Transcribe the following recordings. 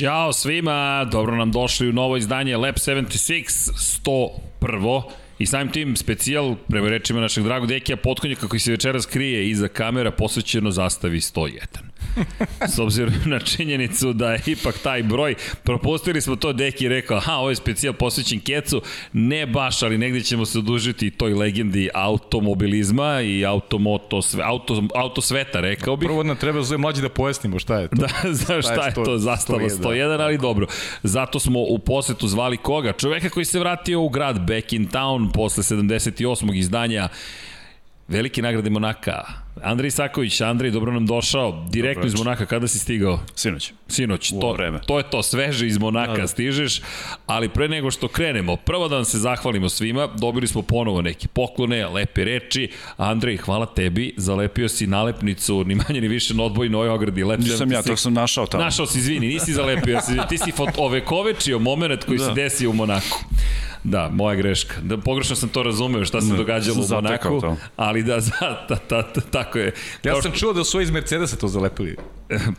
Ćao svima, dobro nam došli u novo izdanje Lab 76 101. I samim tim specijal, prema rečima našeg dragog Dekija Potkonjaka koji se večeras krije iza kamera posvećeno zastavi 101. S obzirom na činjenicu da je ipak taj broj, propustili smo to, Deki rekao, aha, ovo je specijal posvećen Kecu, ne baš, ali negde ćemo se odužiti toj legendi automobilizma i automoto, sve, auto, auto sveta, rekao bih. Prvo nam treba zove mlađi da pojasnimo šta je to. Da, znaš šta, šta je to, zastava 101, 101 ali dobro. Zato smo u posetu zvali koga? Čoveka koji se vratio u grad Back in Town posle 78. izdanja Velike nagrade Monaka. Andrej Saković, Andrej, dobro nam došao. Direktno iz Monaka, kada si stigao? Sinoć. Sinoć, to, vreme. to je to, sveže iz Monaka da, da. stižeš, ali pre nego što krenemo, prvo da vam se zahvalimo svima, dobili smo ponovo neke poklone, lepe reči. Andrej, hvala tebi, zalepio si nalepnicu, ni manje ni više na odboj Noj ogradi. Lep Nisam ja, to sam našao tamo. Našao si, izvini, nisi zalepio, ti si ovekovečio moment koji da. se desio u Monaku. Da, moja greška. Da, pogrešno sam to razumeo šta se ne, događalo u Monaku, ali da, za, ta, ta, ta, tako je. Ja Kao sam čuo da su iz Mercedesa to zalepili.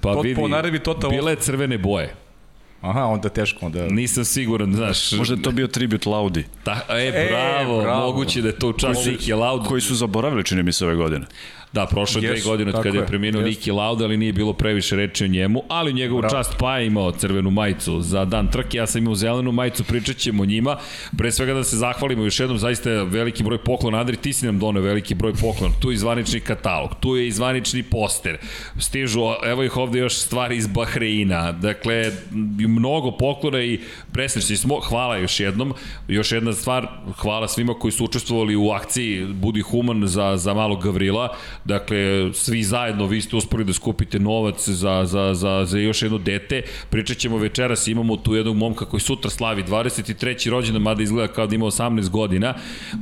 Pa Pot, vidi, po naredbi total... bile crvene boje. Aha, onda teško. Onda... Nisam siguran, znaš. Možda je to bio tribut Laudi. Ta, e, bravo, e, bravo. moguće da je to čas Niki Laudi. Koji su zaboravili, čini mi se, ove godine. Da, prošle yes, dve godine od kada je preminuo yes. Niki Lauda, ali nije bilo previše reči o njemu, ali u njegovu Bravo. čast pa je imao crvenu majicu za dan trke, ja sam imao zelenu majicu, pričat ćemo o njima. Pre svega da se zahvalimo još jednom, zaista je veliki broj poklona. Andri, ti si nam donio veliki broj poklona. Tu je zvanični katalog, tu je zvanični poster. Stižu, evo ih ovde još stvari iz Bahreina. Dakle, mnogo poklona i presrećni smo. Hvala još jednom. Još jedna stvar, hvala svima koji su učestvovali u akciji Budi Human za, za malog Gavrila. Dakle, svi zajedno vi ste uspori da skupite novac za, za, za, za još jedno dete. Pričat ćemo večeras, imamo tu jednog momka koji sutra slavi 23. rođendan, mada izgleda kao da ima 18 godina.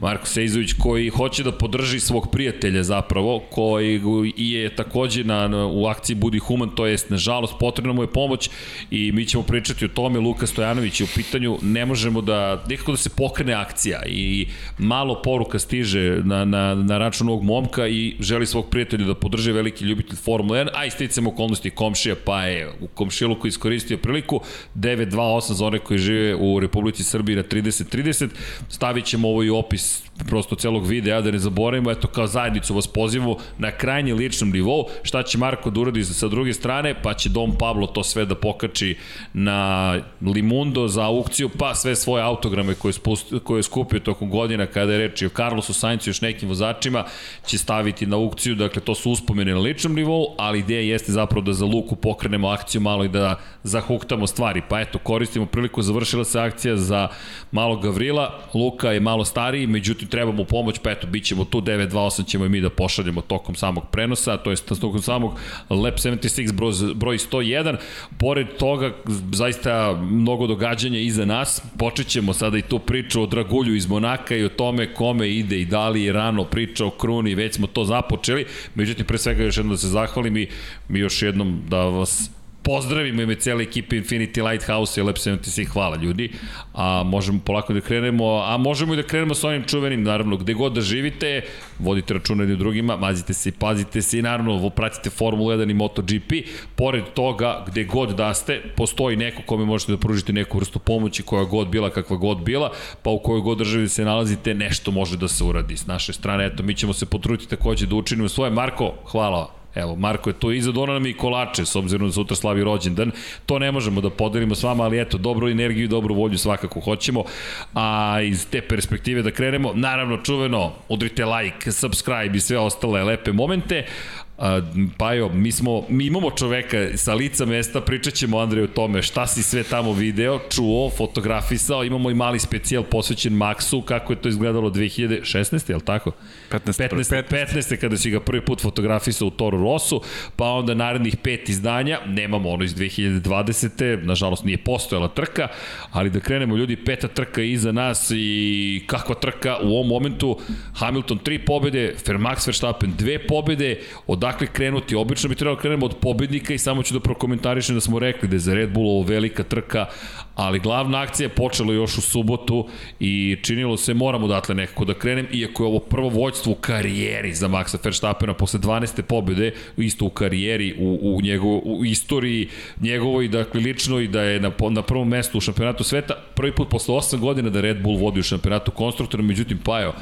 Marko Sejzović koji hoće da podrži svog prijatelja zapravo, koji je takođe na, u akciji Budi Human, to jest, nažalost, potrebna mu je pomoć i mi ćemo pričati o tome. Luka Stojanović je u pitanju, ne možemo da, nekako da se pokrene akcija i malo poruka stiže na, na, na račun ovog momka i želi svog prijatelja da podrže veliki ljubitelj Formule 1, a i sticam okolnosti komšija, pa je u komšiluku iskoristio priliku. 928 za one koji žive u Republici Srbiji na 30-30. Stavit ćemo ovo i opis prosto celog videa, da ne zaboravimo, eto kao zajednicu vas pozivamo na krajnje ličnom nivou, šta će Marko da uradi sa druge strane, pa će Dom Pablo to sve da pokači na Limundo za aukciju, pa sve svoje autograme koje, spust, koje je skupio tokom godina kada je reč i o Carlosu Saincu i još nekim vozačima, će staviti na aukciju, dakle to su uspomene na ličnom nivou, ali ideja jeste zapravo da za Luku pokrenemo akciju malo i da zahuktamo stvari, pa eto koristimo priliku, završila se akcija za malog Gavrila, Luka je malo stariji, međutim treba mu pomoć, pa eto, bit ćemo tu, 928 ćemo i mi da pošaljemo tokom samog prenosa, to je tokom samog Lab 76 broj, broj 101. Pored toga, zaista mnogo događanja iza nas. Počet ćemo sada i tu priču o Dragulju iz Monaka i o tome kome ide i da li je rano priča o Kruni, već smo to započeli. Međutim, pre svega još jednom da se zahvalim i mi još jednom da vas pozdravimo ime cijele ekipe Infinity Lighthouse i Lab 76, hvala ljudi. A možemo polako da krenemo, a možemo i da krenemo sa onim čuvenim, naravno, gde god da živite, vodite računa jedni drugima, mazite se i pazite se i naravno pratite Formula 1 i MotoGP. Pored toga, gde god da ste, postoji neko kome možete da pružite neku vrstu pomoći koja god bila, kakva god bila, pa u kojoj god državi se nalazite, nešto može da se uradi. S naše strane, eto, mi ćemo se potruditi takođe da učinimo svoje. Marko, hvala Evo, Marko je to iza dona nam i kolače, s obzirom da sutra slavi rođendan. To ne možemo da podelimo s vama, ali eto, dobru energiju i dobru volju svakako hoćemo. A iz te perspektive da krenemo, naravno čuveno, udrite like, subscribe i sve ostale lepe momente. Pa jo, mi, smo, mi imamo čoveka sa lica mesta, pričat ćemo Andrej o tome šta si sve tamo video, čuo, fotografisao, imamo i mali specijal posvećen Maxu, kako je to izgledalo 2016. je li tako? 15. 15. 15. kada si ga prvi put fotografisao u Toro Rosu, pa onda narednih pet izdanja, nemamo ono iz 2020. Nažalost nije postojala trka, ali da krenemo ljudi, peta trka iza nas i kakva trka u ovom momentu, Hamilton tri pobede, Fermax Verstappen dve pobede, od odakle krenuti. Obično bi trebalo da krenemo od pobednika i samo ću da prokomentarišem da smo rekli da je za Red Bull ovo velika trka, ali glavna akcija je počela još u subotu i činilo se moramo datle nekako da krenem, iako je ovo prvo vođstvo u karijeri za Maxa Verstappena posle 12. pobjede, isto u karijeri, u, u, njegov, u istoriji njegovoj, dakle lično i da je na, na prvom mestu u šampionatu sveta, prvi put posle 8 godina da Red Bull vodi u šampionatu konstruktora, međutim Pajo,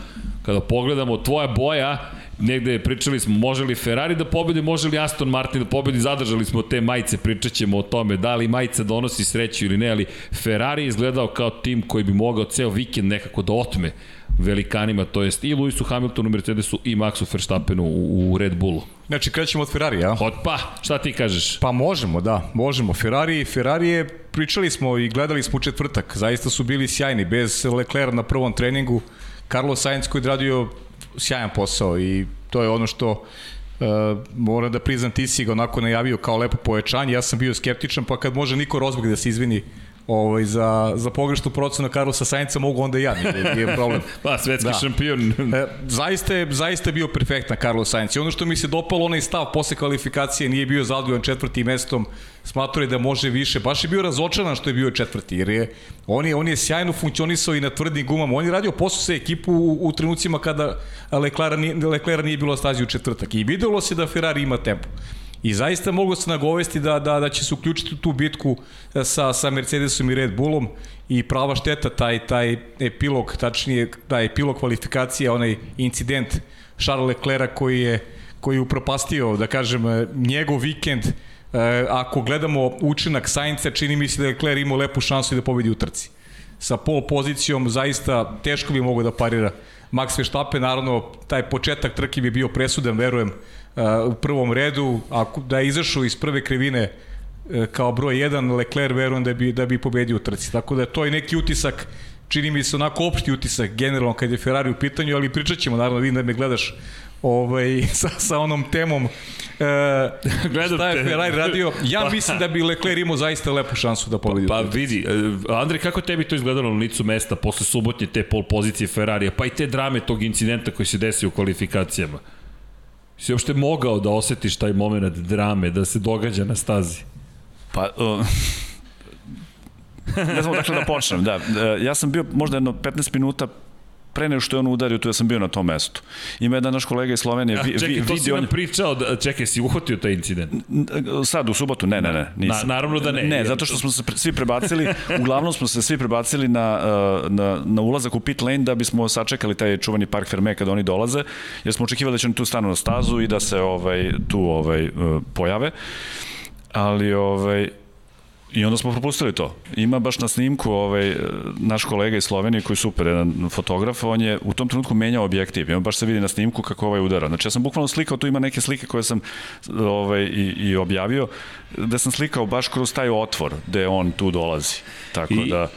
kada pogledamo tvoja boja, negde pričali smo može li Ferrari da pobedi, može li Aston Martin da pobedi, zadržali smo te majice, pričat ćemo o tome da li majica donosi sreću ili ne, ali Ferrari je izgledao kao tim koji bi mogao ceo vikend nekako da otme velikanima, to jest i Lewisu Hamiltonu, Mercedesu i Maxu Verstappenu u, u Red Bullu. Znači, krećemo od Ferrari, ja? Od pa, šta ti kažeš? Pa možemo, da, možemo. Ferrari, Ferrari je, pričali smo i gledali smo u četvrtak, zaista su bili sjajni, bez Leclerc na prvom treningu, Carlos Sainz koji je radio sjajan posao i to je ono što Uh, moram da priznam, ti si ga onako najavio kao lepo povećanje, ja sam bio skeptičan, pa kad može Niko Rosberg da se izvini ovaj, za, za pogrešnu procenu Carlosa Sainca mogu onda i ja, nije, nije problem. pa, svetski da. šampion. e, zaista, je, zaista je bio perfektan Carlos Sainz. I ono što mi se dopalo, onaj stav posle kvalifikacije, nije bio zadovoljan četvrtim mestom, smatrao je da može više. Baš je bio razočaran što je bio četvrti, jer je, on, je, on je sjajno funkcionisao i na tvrdim gumama. On je radio posao sa ekipu u, u trenucima kada Leclerc nije, Leclerc nije bilo stazi u četvrtak. I videlo se da Ferrari ima tempo. I zaista mogu se nagovesti da, da, da će se uključiti u tu bitku sa, sa Mercedesom i Red Bullom i prava šteta taj, taj epilog, tačnije taj epilog kvalifikacija, onaj incident Charles Leclerc koji je, koji je upropastio, da kažem, njegov vikend, e, ako gledamo učinak Sainca, čini mi se da je Leclerc imao lepu šansu da pobedi u trci. Sa pol pozicijom zaista teško bi mogo da parira Max Verstappen, naravno taj početak trke bi bio presudan, verujem, u prvom redu, ako da je izašao iz prve krivine e, kao broj 1, Leclerc verujem da bi, da bi pobedio u trci. Tako da to je neki utisak, čini mi se onako opšti utisak generalno kad je Ferrari u pitanju, ali pričat ćemo, naravno, vidim da me gledaš ovaj, sa, sa onom temom e, šta je Ferrari radio. Ja pa, mislim da bi Leclerc imao zaista lepu šansu da pobedi. Pa, pa vidi, e, Andrej, kako tebi to izgledalo na licu mesta posle subotnje te pol pozicije Ferrarija, pa i te drame tog incidenta koji se desio u kvalifikacijama? Si uopšte mogao da osetiš taj moment drame, da se događa na stazi? Pa, uh, ne znam dakle da počnem, da. E, ja sam bio možda jedno 15 minuta pre nego što je on udario, tu ja sam bio na tom mestu. Ima jedan naš kolega iz Slovenije, vi, čekaj, to si on pričao, da, čekaj, si uhvatio taj incident? Sad, u subotu, ne, ne, ne, nisam. Na, naravno da ne. Ne, zato što smo se svi prebacili, uglavnom smo se svi prebacili na, uh, na, na ulazak u pit lane da bismo sačekali taj čuvani park Ferme kada oni dolaze, jer smo očekivali da će oni tu stanu na stazu i da se ovaj, tu ovaj, uh, pojave. Ali, ovaj, I onda smo propustili to. Ima baš na snimku ovaj, naš kolega iz Slovenije koji je super, jedan fotograf, on je u tom trenutku menjao objektiv i on baš se vidi na snimku kako ovaj udara. Znači ja sam bukvalno slikao, tu ima neke slike koje sam ovaj, i, i objavio, da sam slikao baš kroz taj otvor gde on tu dolazi. Tako I... da...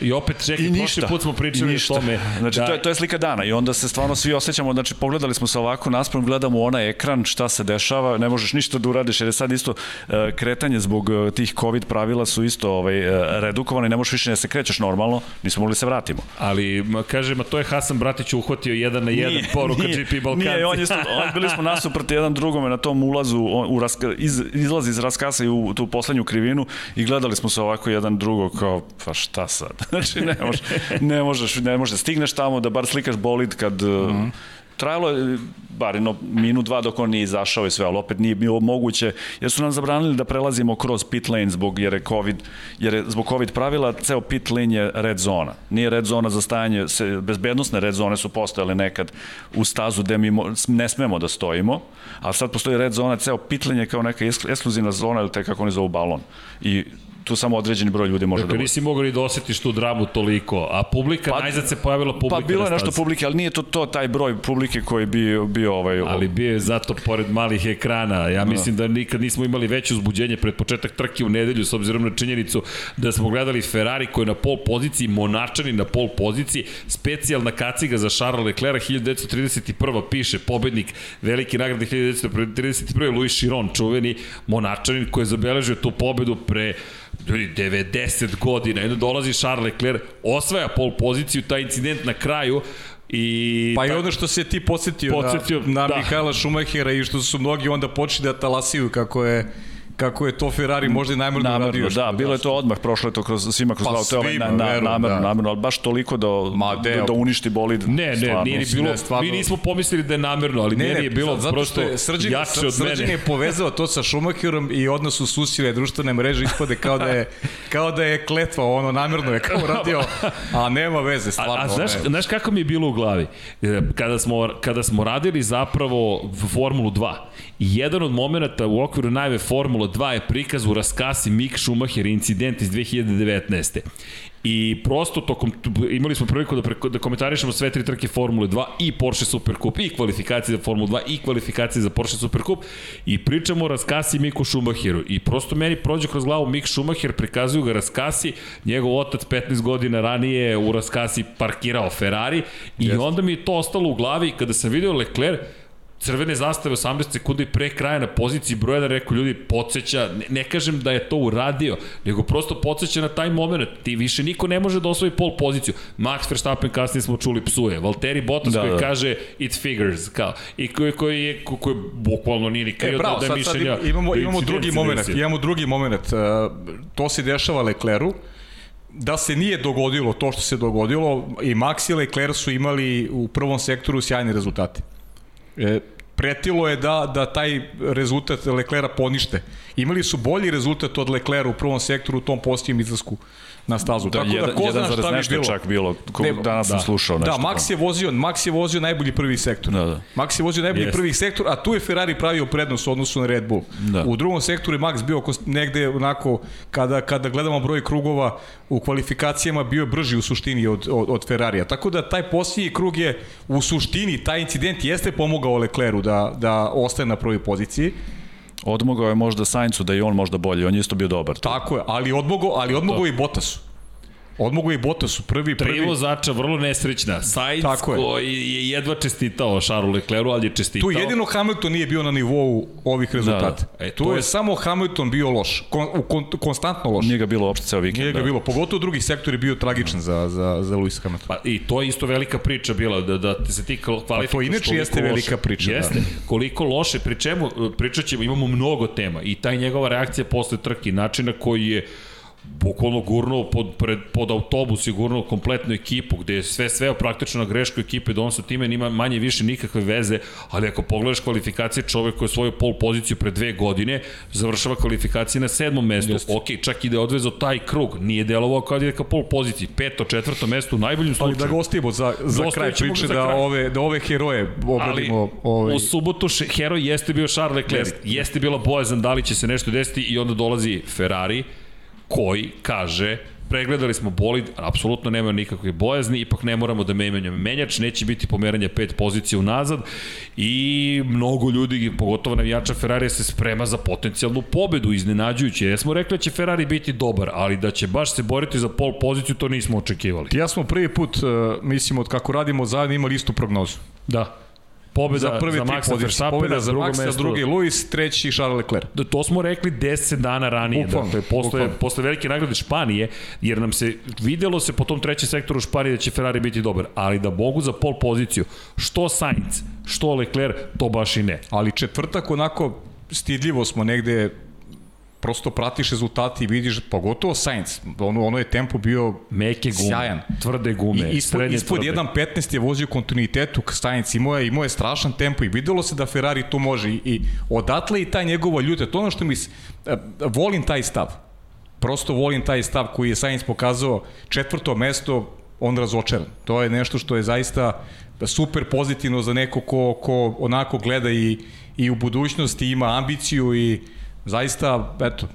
I opet čekaj, I prošli put smo pričali o tome. Znači, da... to, je, to je slika dana i onda se stvarno svi osjećamo, znači pogledali smo se ovako, naspram gledamo onaj ekran, šta se dešava, ne možeš ništa da uradiš, jer je sad isto uh, kretanje zbog uh, tih COVID pravila su isto ovaj, uh, redukovane, ne možeš više da se krećeš normalno, nismo mogli da se vratimo. Ali, ma, kaže, ma to je Hasan Bratić uhvatio jedan na jedan nije, poruka nije, GP Balkanci. Nije, on je, on, bili smo nasuprot jedan drugome na tom ulazu, on, u raska, iz, izlazi iz raskasa i u tu poslednju krivinu i gledali smo se ovako jedan drugo kao, pa šta sad? Znači, ne možeš, ne možeš, ne možeš da stigneš tamo da bar slikaš bolid kad... Mm -hmm. Trajalo je bar jedno minut, dva dok on nije izašao i sve, ali opet nije bilo moguće, jer su nam zabranili da prelazimo kroz pit lane zbog, jer je COVID, jer je zbog COVID pravila, ceo pit lane je red zona. Nije red zona za stajanje, se, bezbednostne red zone su postojale nekad u stazu gde mi ne smemo da stojimo, a sad postoji red zona, ceo pit lane je kao neka ekskluzivna zona ili te kako oni zovu balon. I tu samo određeni broj ljudi može dakle, da nisi mogao ni da osetiš tu dramu toliko, a publika, pa, najzad se pojavila publika Pa bilo je nešto publike, ali nije to to taj broj publike koji bi bio ovaj... Ali bio je zato pored malih ekrana. Ja da. mislim da nikad nismo imali veće uzbuđenje pred početak trke u nedelju, s obzirom na činjenicu da smo gledali Ferrari koji je na pol poziciji, Monačani na pol poziciji, specijalna kaciga za Charles Leclerc 1931. piše pobednik velike nagrade 1931. Louis Chiron, čuveni Monačanin koji je zabeležio tu pobedu pre Ljudi, 90 godina, jedno dolazi Charles Leclerc, osvaja pol poziciju, taj incident na kraju, I pa i ono što se ti podsjetio, podsjetio na, na da. Mihajla Šumahera i što su mnogi onda počeli da talasiju kako je kako je to Ferrari možda i najmrno uradio. Da, bilo je to odmah, prošlo je to kroz, svima kroz pa, glavu, to je ovaj na, na, verujem, namerno, da. namerno, ali baš toliko da, Ma, de, da, da uništi bolid. Ne, ne, stvarno, nije ni bilo, ne, stvarno, mi nismo pomislili da je namerno, ali ne, nije bilo zato prosto je srđan, jače od mene. Srđan je povezao to sa Schumacherom i odnos u susile društvene mreže ispade kao da je, kao da je kletva, ono, namerno je kao radio, a nema veze, stvarno. A, a znaš, znaš kako mi je bilo u glavi? E, kada smo, kada smo radili zapravo Formulu 2, jedan od momenta u okviru najve Formula 2 je prikaz u raskasi Mick Schumacher incident iz 2019. I prosto tokom, imali smo priliku da, preko, da komentarišemo sve tri trke Formule 2 i Porsche Supercup i kvalifikacije za Formulu 2 i kvalifikacije za Porsche Supercup i pričamo o raskasi Miku Schumacheru i prosto meni prođe kroz glavu Mik Schumacher, prikazuju ga raskasi, njegov otac 15 godina ranije u raskasi parkirao Ferrari i yes. onda mi je to ostalo u glavi kada sam video Leclerc crvene zastave 18 sekundi pre kraja na poziciji broja da rekao ljudi podsjeća, ne, ne kažem da je to uradio, nego prosto podsjeća na taj moment. Ti više niko ne može da osvoji pol poziciju. Max Verstappen kasnije smo čuli psuje. Valtteri Bottas da, koji da. kaže it figures kao i koji koji je koji, koji bukvalno nije ni krio e, bravo, da, da sad, mišljenja. Sad imamo imamo drugi moment, imamo drugi moment. Uh, to se dešava Lecleru da se nije dogodilo to što se dogodilo i Max i Leclerc su imali u prvom sektoru sjajne rezultate. E, pretilo je da, da taj rezultat Leklera ponište. Imali su bolji rezultat od Leklera u prvom sektoru u tom postijem izlasku na stazu. Da, Tako jedan, da ko zna šta bi bilo. čak bilo, ko, ne, danas da, sam slušao da, nešto. Da, Max je vozio, Max je vozio najbolji prvi sektor. Da, da. Max je vozio najbolji Jest. prvi sektor, a tu je Ferrari pravio prednost u odnosu na Red Bull. Da. U drugom sektoru je Max bio negde onako, kada, kada gledamo broj krugova u kvalifikacijama, bio je brži u suštini od, od, od Ferrarija. Tako da taj posljednji krug je u suštini, taj incident jeste pomogao Lecleru da, da ostaje na prvoj poziciji. Odmogao je možda Saincu da i on možda bolji, on je isto bio dobar. Tako je, ali odmogao, ali odmogao i Bottasu. Odmogu i Bottasu, prvi, prvi... Tri vozača, vrlo nesrećna. Sainz Tako je. koji je jedva čestitao Charlesu Leclercu, ali je čestitao. Tu jedino Hamilton nije bio na nivou ovih rezultata. Da, da. E, tu je, je samo Hamilton bio loš, kon, kon, konstantno loš. Nije ga bilo uopšte ceo vikend. Nije ga da. bilo, pogotovo drugi sektor je bio tragičan za, za, za Lewis Hamilton. Pa, I to je isto velika priča bila, da, da se ti kvalifikuješ. Pa to inače jeste loše. velika priča. Da. Jeste, da. koliko loše, pri čemu pričat ćemo, imamo mnogo tema i taj njegova reakcija posle trke, načina koji je bukvalno gurnuo pod, pred, pod autobus i gurnuo kompletnu ekipu, gde je sve sveo praktično na grešku ekipe, da on sa time nima manje više nikakve veze, ali ako pogledaš kvalifikacije čovek koji je svoju pol poziciju pre dve godine, završava kvalifikacije na sedmom mestu, Just. ok, čak i da je odvezao taj krug, nije delovao kao da je ka pol poziciji, peto, četvrto mesto u najboljim slučaju. Ali da ga ostavimo za, za kraj priče, da, kraj. ove, da ove heroje obradimo. Ali ove... u subotu še, heroj jeste bio Charles Leclerc, jeste bila bojazan da li će se nešto desiti i onda dolazi Ferrari, koji kaže pregledali smo bolid, apsolutno nema nikakve bojazni, ipak ne moramo da menjamo menjač, neće biti pomeranje pet pozicija unazad i mnogo ljudi, pogotovo navijača Ferrari se sprema za potencijalnu pobedu, iznenađujuće. Ja smo rekli da će Ferrari biti dobar, ali da će baš se boriti za pol poziciju, to nismo očekivali. Ja smo prvi put, uh, mislim, od kako radimo zajedno imali istu prognozu. Da pobeda za, prvi za Maxa Verstappen, za Maxa, mesto... drugi Luis, treći Charles Leclerc. Da, to smo rekli 10 dana ranije, bukvalno, dakle, posle, bukvalno. posle velike nagrade Španije, jer nam se videlo se po tom trećem sektoru Španije da će Ferrari biti dobar, ali da mogu za pol poziciju, što Sainz, što Leclerc, to baš i ne. Ali četvrtak onako stidljivo smo negde prosto pratiš rezultate i vidiš, pogotovo Sainz, ono, ono je tempo bio Meke gume, sjajan. tvrde gume, I, ispod, ispod 1.15 je vozio kontinuitetu Sainz, imao je, imao je strašan tempo i videlo se da Ferrari to može i, i odatle i taj njegova ljuta, to ono što mi, e, volim taj stav, prosto volim taj stav koji je Sainz pokazao četvrto mesto, on razočaran. To je nešto što je zaista super pozitivno za neko ko, ko onako gleda i, i u budućnosti ima ambiciju i zaista, eto,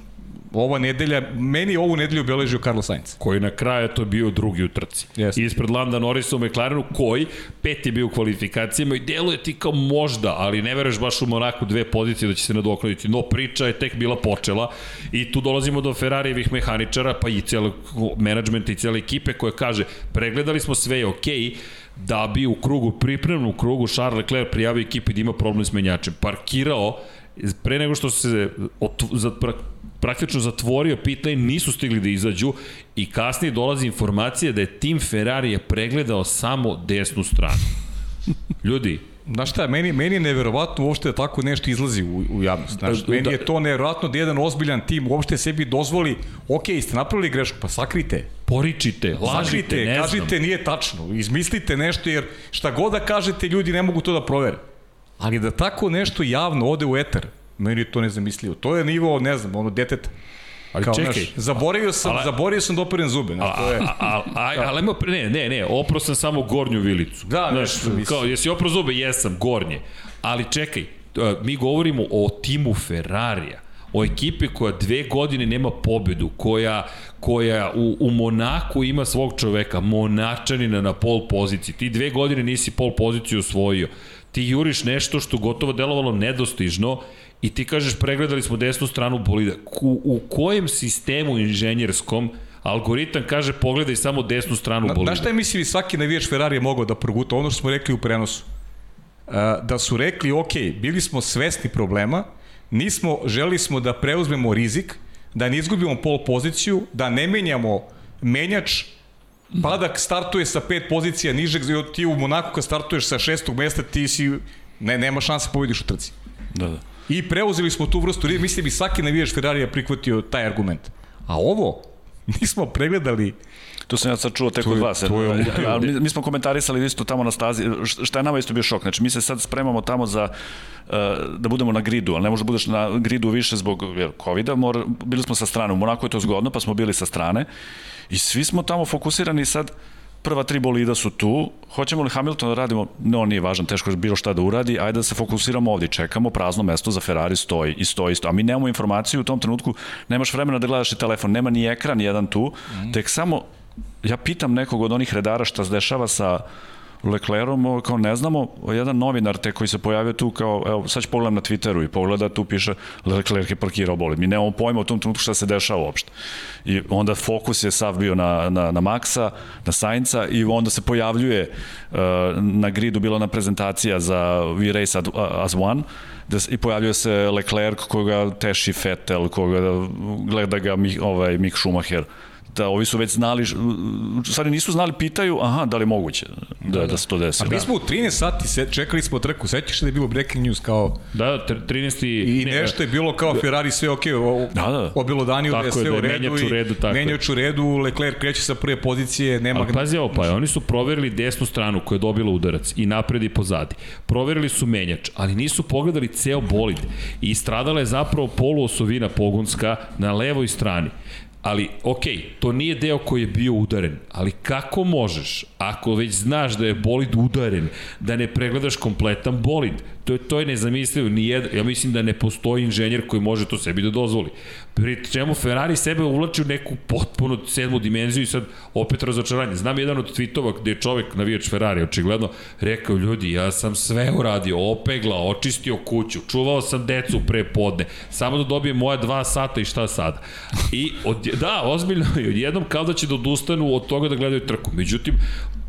ova nedelja, meni ovu nedelju obeležio Carlos Sainz. Koji na kraju to bio drugi u trci. Yes. Ispred Landa Norrisa u McLarenu, koji peti bio u kvalifikacijama i deluje ti kao možda, ali ne veruješ baš u Monaku dve pozicije da će se nadoknaditi. No, priča je tek bila počela i tu dolazimo do Ferrarijevih mehaničara, pa i cijelog menadžmenta i cijele ekipe koja kaže, pregledali smo sve je okej, okay, da bi u krugu, pripremnom krugu Charles Leclerc prijavio ekipi da ima problem s menjačem. Parkirao pre nego što se za, praktično zatvorio pitanje, nisu stigli da izađu i kasnije dolazi informacija da je tim Ferrari je pregledao samo desnu stranu. Ljudi, Znaš šta, meni, meni je neverovatno uopšte da tako nešto izlazi u, u javnost. Znaš, da, meni je to neverovatno da jedan ozbiljan tim uopšte sebi dozvoli, ok, ste napravili grešku, pa sakrite. Poričite, lažite, sakrite, ne kažite znam. nije tačno, izmislite nešto, jer šta god da kažete, ljudi ne mogu to da provere. Ali da tako nešto javno ode u eter, meni je to nezamislivo. To je nivo, ne znam, ono deteta. Ali Kao, čekaj. Naš, zaboravio sam, ali, zaboravio sam da operem zube. Znaš, to je... A, a, a, ali ima, ne, ne, ne, opro sam samo gornju vilicu. Da, znaš, kao, jesi opro zube? Jesam, gornje. Ali čekaj, mi govorimo o timu Ferrarija o ekipi koja dve godine nema pobedu, koja, koja u, u Monaku ima svog čoveka, Monačanina na pol poziciji. Ti dve godine nisi pol poziciju osvojio. Ti juriš nešto što gotovo delovalo nedostižno i ti kažeš pregledali smo desnu stranu bolida. U, u kojem sistemu inženjerskom algoritam kaže pogledaj samo desnu stranu bolida. Znaš šta je misli svaki navijač Ferrari je mogao da proguta ono što smo rekli u prenosu? Uh, da su rekli, ok, bili smo svesni problema, nismo, želi smo da preuzmemo rizik, da ne izgubimo pol poziciju, da ne menjamo menjač, Padak startuje sa pet pozicija nižeg, ti u Monaku kad startuješ sa šestog mesta, ti si, ne, nema šanse pobediš u trci. Da, da. I preuzeli smo tu vrstu, mislim bi svaki navijač Ferrarija prihvatio taj argument. A ovo, nismo pregledali To sam ja sad čuo tek od vas. To je, ja, mi, mi smo komentarisali isto tamo na stazi, šta je nama isto bio šok. Znači, mi se sad spremamo tamo za uh, da budemo na gridu, ali ne može da budeš na gridu više zbog COVID-a, bili smo sa strane, u Monaku je to zgodno, pa smo bili sa strane i svi smo tamo fokusirani sad, prva tri bolida su tu, hoćemo li Hamilton da radimo, ne, on nije važan, teško je bilo šta da uradi, ajde da se fokusiramo ovde, čekamo, prazno mesto za Ferrari stoji i stoji, stoji. a mi nemamo informaciju u tom trenutku, nemaš vremena da gledaš i telefon, nema ni ekran jedan tu, mm. tek samo, ja pitam nekog od onih redara šta se dešava sa Leclerom, kao ne znamo, jedan novinar te koji se pojavio tu kao, evo, sad ću pogledam na Twitteru i pogleda, tu piše Leclerc je parkirao bolid. Mi nemamo pojma u tom trenutku šta se dešava uopšte. I onda fokus je sav bio na, na, na Maxa, na Sainca i onda se pojavljuje uh, na gridu bila na prezentacija za We Race as One, da, i pojavljuje se Leclerc koga teši Vettel, koga gleda ga ovaj, Mick Schumacher da ovi su već znali, stvari nisu znali, pitaju, aha, da li je moguće da, da, da se to desi. A mi smo u 13 sati se, čekali smo trku, sećaš da je bilo breaking news kao... Da, 13. I nešto je bilo kao Ferrari sve ok, o, da, da. obilo daniju da je sve da je u redu. u redu tako menjač u redu, Leclerc kreće sa prve pozicije, nema... Ali pazi ovo, pa oni su proverili desnu stranu koja je dobila udarac i napred i pozadi. Proverili su menjač, ali nisu pogledali ceo bolid i stradala je zapravo poluosovina pogonska na levoj strani. Ali, ok, to nije deo koji je bio udaren, ali kako možeš, ako već znaš da je bolid udaren, da ne pregledaš kompletan bolid? To je, to je nezamislivo. Nijed, ja mislim da ne postoji inženjer koji može to sebi da dozvoli. Pri čemu Ferrari sebe uvlači u neku potpuno sedmu dimenziju i sad opet razočaranje. Znam jedan od tweetova gde je čovek, navijač Ferrari, očigledno, rekao, ljudi, ja sam sve uradio, opeglao, očistio kuću, čuvao sam decu pre podne, samo da dobijem moja dva sata i šta sada. I od, da, ozbiljno, i odjednom kao da će da odustanu od toga da gledaju trku. Međutim,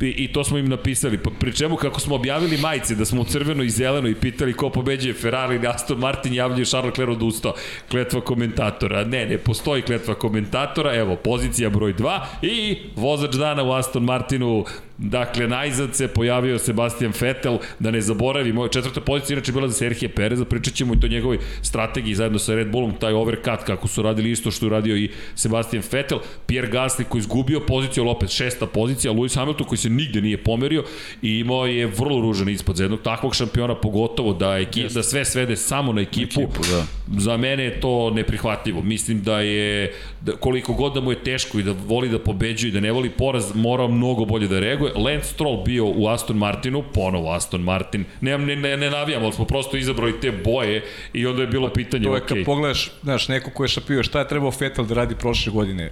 i, i to smo im napisali, pri čemu kako smo objavili majice da smo u crveno i zeleno i pitali ko pobeđuje Ferrari ili Aston Martin, javljaju Charles Leclerc odustao. Kletva komentatora. Ne, ne postoji kletva komentatora. Evo, pozicija broj 2 i vozač dana u Aston Martinu Dakle, najzad se pojavio Sebastian Vettel, da ne zaboravimo, četvrta pozicija inače bila za Serhije Pereza, pričat ćemo i to njegovoj strategiji zajedno sa Red Bullom, taj overcut kako su radili isto što je radio i Sebastian Vettel, Pierre Gasly koji izgubio poziciju, ali opet šesta pozicija, Lewis Hamilton koji se nigde nije pomerio i imao je vrlo ružan ispod za jednog takvog šampiona, pogotovo da, ekip, da sve svede samo na ekipu, ekipu da. za mene je to neprihvatljivo. Mislim da je, da, koliko god da mu je teško i da voli da pobeđuje i da ne voli poraz, mora mnogo bolje da reaguje je Lance Stroll bio u Aston Martinu, ponovo Aston Martin, ne, ne, ne, ne navijam, ali smo prosto izabrali te boje i onda je bilo pitanje, to je kad pogledaš, znaš, neko ko je šapio, šta je trebao Vettel da radi prošle godine?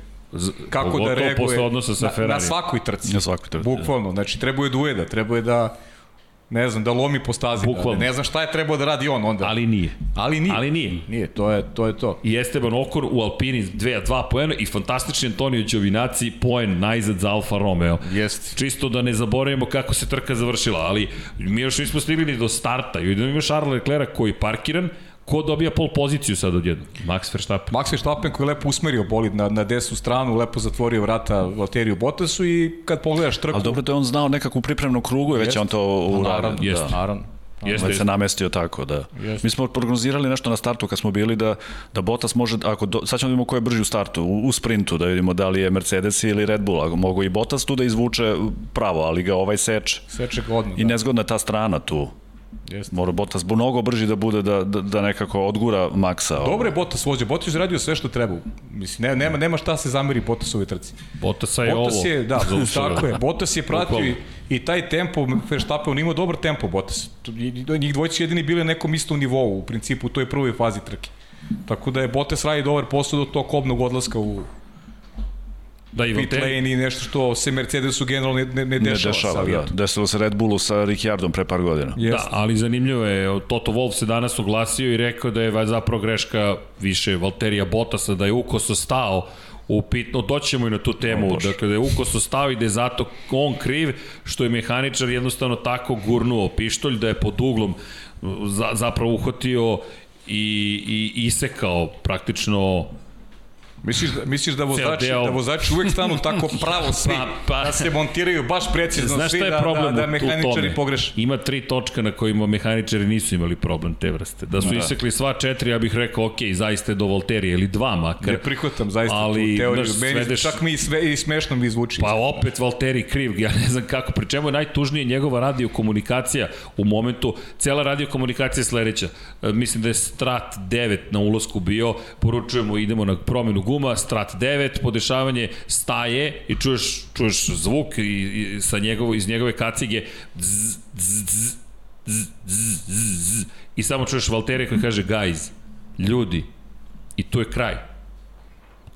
kako da reaguje posle odnosa sa na, na svakoj trci. Na svakoj trci. Bukvalno, znači trebuje da ujeda, trebuje da ne znam, da lomi po stazi. Bukvalno. Ne znam šta je trebao da radi on onda. Ali nije. Ali nije. Ali nije. Nije, to je to. Je to. I Esteban Okor u Alpini 2 2 poena i fantastični Antonio Giovinazzi poen najzad za Alfa Romeo. Jeste. Čisto da ne zaboravimo kako se trka završila, ali mi još nismo stigli ni do starta. I da ima Charles Leclerc koji je parkiran, Ko dobija pol poziciju sad odjedno? Max Verstappen. Max Verstappen koji je lepo usmerio bolid na, na desnu stranu, lepo zatvorio vrata Valteriju Bottasu i kad pogledaš trku... Ali dobro da je on znao nekakvu pripremnu krugu i već on to uradio. Naravno, Jeste. da, naravno. Jeste, već se namestio tako, da. Jeste. Mi smo prognozirali nešto na startu kad smo bili da, da Bottas može, ako do, sad ćemo da vidimo ko je brži u startu, u, u sprintu, da vidimo da li je Mercedes ili Red Bull, ako mogu i Bottas tu da izvuče pravo, ali ga ovaj seče. Seče godno, I nezgodna ta strana tu. Jeste. Mora Bottas mnogo brži da bude da, da, da nekako odgura Maxa. Dobro je Bottas vođa, Bottas je radio sve što treba. Mislim, ne, nema, nema šta se zameri Bottasove trci. Bottasa je Bottas ovo. je, da, tako je. Bottas je pratio i, i taj tempo, Verstappen, on imao dobar tempo Bottas. Njih dvojice jedini bili na nekom istom nivou, u principu, u toj prvoj fazi trke. Tako da je Bottas radi dobar posao do tog kobnog odlaska u da, i pit lane i nešto što se Mercedesu generalno ne, ne, ne dešava. Ne dešava, da. Desilo se Red Bullu sa Ricciardom pre par godina. Yes. Da, ali zanimljivo je, Toto Wolff se danas oglasio i rekao da je zapravo greška više Valterija Bottasa, da je ukoso stao u pitno, doćemo i na tu temu, oh, dakle da je ukoso stao i da je zato on kriv, što je mehaničar jednostavno tako gurnuo pištolj, da je pod uglom za, zapravo uhvatio i, i isekao praktično Misliš da, misliš da vozači, da vozači uvek stanu tako pravo svi, pa, pa, da se montiraju baš precizno Znaš svi, šta je da, problem da, da mehaničari pogreše? Ima tri točka na kojima mehaničari nisu imali problem te vrste. Da su da. isekli sva četiri, ja bih rekao, ok, zaista je do Volterije, ili dva makar. Ne prihvatam zaista ali, tu teoriju, daš, meni svedeš... čak mi sve, i smešno mi zvuči. Pa opet Valteri kriv, ja ne znam kako, pri čemu je najtužnije njegova radiokomunikacija u momentu, cela radiokomunikacija je sledeća. E, mislim da je Strat 9 na ulazku bio, poručujemo idemo na promenu guma, Strat 9, 9, podešavanje staje i čuješ, čuješ zvuk i, i sa njegovo, iz njegove kacige zzz, zzz, zzz, zzz, i samo čuješ Valterija koji kaže guys, ljudi, i tu je kraj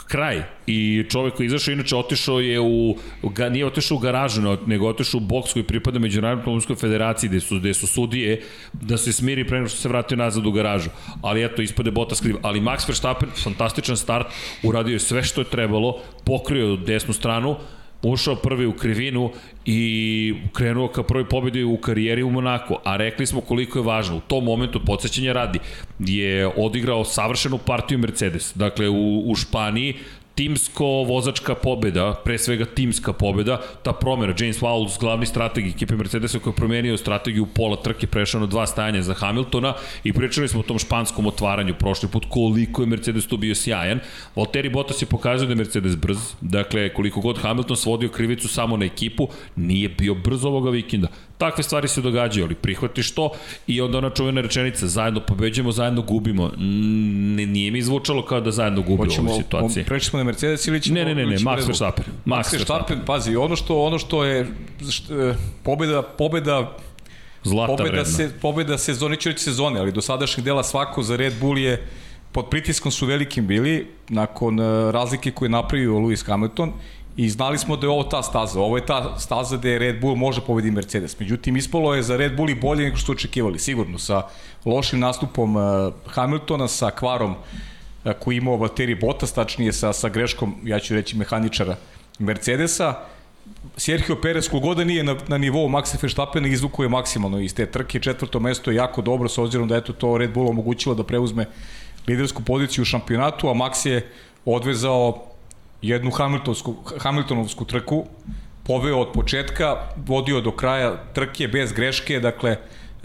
kraj. I čovek koji izašao, inače otišao je u, ga, nije otišao u garažu, nego otišao u boks koji pripada Međunarodnoj automobilskoj federaciji, gde su, gde su sudije, da se smiri pre nego što se vratio nazad u garažu. Ali eto, ispade Bottas kriv. Ali Max Verstappen, fantastičan start, uradio je sve što je trebalo, pokrio desnu stranu, ušao prvi u krivinu i krenuo ka prvoj pobedi u karijeri u Monako, a rekli smo koliko je važno. U tom momentu, podsjećanja radi, je odigrao savršenu partiju Mercedes. Dakle, u, u Španiji timsko-vozačka pobeda, pre svega timska pobeda, ta promjera, James Vowles, glavni strateg ekipe Mercedesa koji je promenio strategiju pola trke, prešao na dva stajanja za Hamiltona i pričali smo o tom španskom otvaranju prošli put, koliko je Mercedes tu bio sjajan. Valtteri Bottas je pokazao da je Mercedes brz, dakle koliko god Hamilton svodio krivicu samo na ekipu, nije bio brz ovoga vikenda. Takve stvari se događaju, ali prihvatiš to i onda ona čuvena rečenica, zajedno pobeđujemo, zajedno gubimo. Ne, nije mi zvučalo kao da zajedno gubimo u ovoj situaciji. Preći smo na Mercedes ili ćemo... Ne, ne, ne, ne, Max Verstappen. Max Verstappen, pazi, ono što, ono što je što, pobeda, pobeda Zlata pobeda, vredna. se, pobeda sezone, ću reći sezone, ali do sadašnjeg dela svako za Red Bull je pod pritiskom su velikim bili, nakon razlike koje je napravio Lewis Hamilton i znali smo da je ovo ta staza. Ovo je ta staza gde Red Bull može pobedi Mercedes. Međutim, ispalo je za Red Bull i bolje nego što očekivali, sigurno. Sa lošim nastupom Hamiltona, sa kvarom koji imao Valtteri Bottas, tačnije sa, sa greškom, ja ću reći, mehaničara Mercedesa. Sergio Perez kogoda nije na, na nivou Maxa Verstappena izvukuje maksimalno iz te trke. Četvrto mesto je jako dobro, s obzirom da eto to Red Bull omogućilo da preuzme lidersku poziciju u šampionatu, a Max je odvezao jednu Hamiltonsku, Hamiltonovsku trku, poveo od početka, vodio do kraja trke bez greške, dakle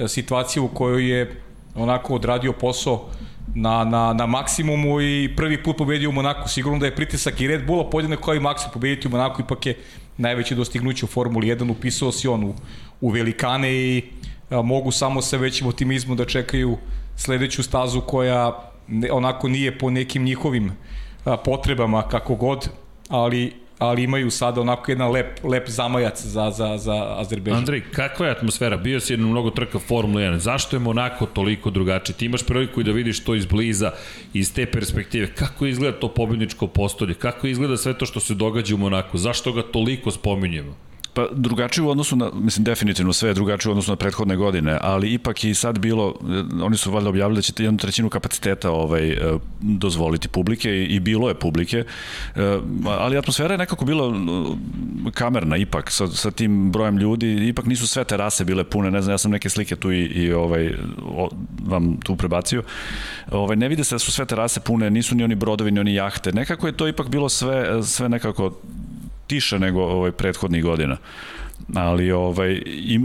situacija u kojoj je onako odradio posao na, na, na maksimumu i prvi put pobedio u Monaku. Sigurno da je pritisak i Red Bulla podjedno kao i Maxi pobediti u Monaku, ipak je najveće dostignuće u Formuli 1, upisao si on u, u velikane i a, mogu samo sa većim optimizmom da čekaju sledeću stazu koja ne, onako nije po nekim njihovim potrebama kako god, ali ali imaju sada onako jedan lep, lep zamajac za, za, za Azerbejdžan. Andrej, kakva je atmosfera? Bio si jedno mnogo trka Formula 1. Zašto je Monako toliko drugačiji? Ti imaš priliku i da vidiš to izbliza, iz te perspektive. Kako izgleda to pobjedničko postolje? Kako izgleda sve to što se događa u Monaku? Zašto ga toliko spominjemo? Pa drugačije u odnosu na, mislim definitivno sve je drugačije u odnosu na prethodne godine, ali ipak i sad bilo, eh, oni su valjda objavili da će jednu trećinu kapaciteta ovaj, eh, dozvoliti publike i bilo je publike, eh, ali atmosfera je nekako bila kamerna ipak sa, sa tim brojem ljudi, ipak nisu sve terase bile pune, ne znam, ja sam neke slike tu i, i ovaj, o, vam tu prebacio. Ovaj, ne vide se da su sve terase pune, nisu ni oni brodovi, ni oni jahte, nekako je to ipak bilo sve, sve nekako tiše nego ovaj prethodnih godina. Ali ovaj i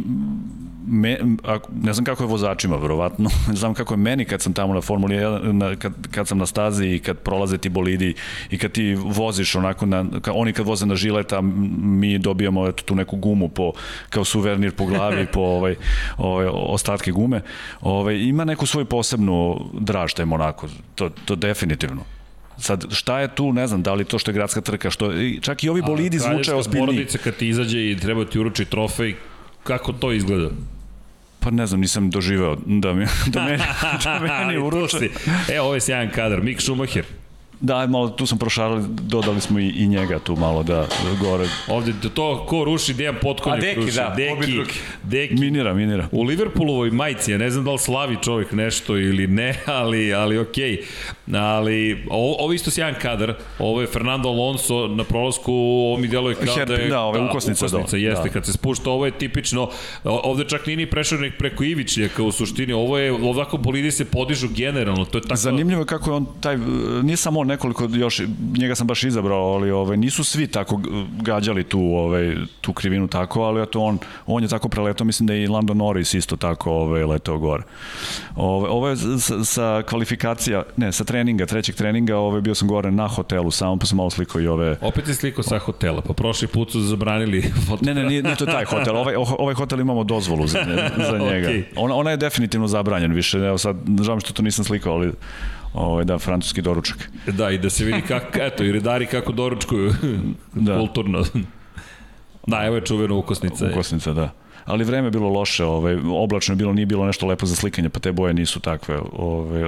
me, a, ne znam kako je vozačima, verovatno. znam kako je meni kad sam tamo na Formuli 1, na, kad, kad sam na stazi i kad prolaze ti bolidi i kad ti voziš onako, na, ka, oni kad voze na žileta, mi dobijamo eto, tu neku gumu po, kao suvenir po glavi, po ovaj, ovaj, ostatke gume. Ovaj, ima neku svoju posebnu draž taj Monako, to, to definitivno. Sad, šta je tu, ne znam, da li to što je gradska trka, što, čak i ovi bolidi zvuče ozbiljniji. porodica kad ti izađe i treba ti uruči trofej, kako to izgleda? Pa ne znam, nisam doživeo da mi, da meni, da meni uruče. E, ovo je sjajan kadar, Mick Schumacher. Da, malo tu sam prošarali, dodali smo i, i njega tu malo da gore. Ovde to ko ruši Dejan Potkonjak A Deki, ruši. da, Deki, Deki. Minira, minira. U Liverpoolovoj majici, ja ne znam da li slavi čovjek nešto ili ne, ali, ali okej. Okay. Ali ovo, ovo isto sjajan kadar, ovo je Fernando Alonso na prolasku, ovo mi djeluje kao Her, da je... Da, ovo je ukosnica, ukosnica do. jeste, da. kad se spušta, ovo je tipično, ovde čak nije ni prešao nek preko Ivićnjaka u suštini, ovo je, ovako bolidi se podižu generalno, to je tako... Zanimljivo je kako je on taj, nije samo on nekoliko još njega sam baš izabrao, ali ovaj, nisu svi tako gađali tu, ovaj, tu krivinu tako, ali eto on, on je tako preletao, mislim da je i Lando Norris isto tako ovaj, letao gore. Ovaj, ovo je sa, sa kvalifikacija, ne, sa treninga, trećeg treninga, ovaj, bio sam gore na hotelu, samo pa sam malo slikao i ove... Opet je slikao sa hotela, pa prošli put su zabranili Ne, ne, nije, nije to taj hotel, ovaj, ovaj hotel imamo dozvolu za, za njega. okay. ona, ona je definitivno zabranjen više, evo sad, žao što to nisam slikao, ali ovaj, da, francuski doručak. Da, i da se vidi kako, eto, i redari kako doručkuju da. kulturno. Da, evo je čuvena ukosnica. Ukosnica, da. Ali vreme je bilo loše, ovaj, oblačno je bilo, nije bilo nešto lepo za slikanje, pa te boje nisu takve. Ovaj,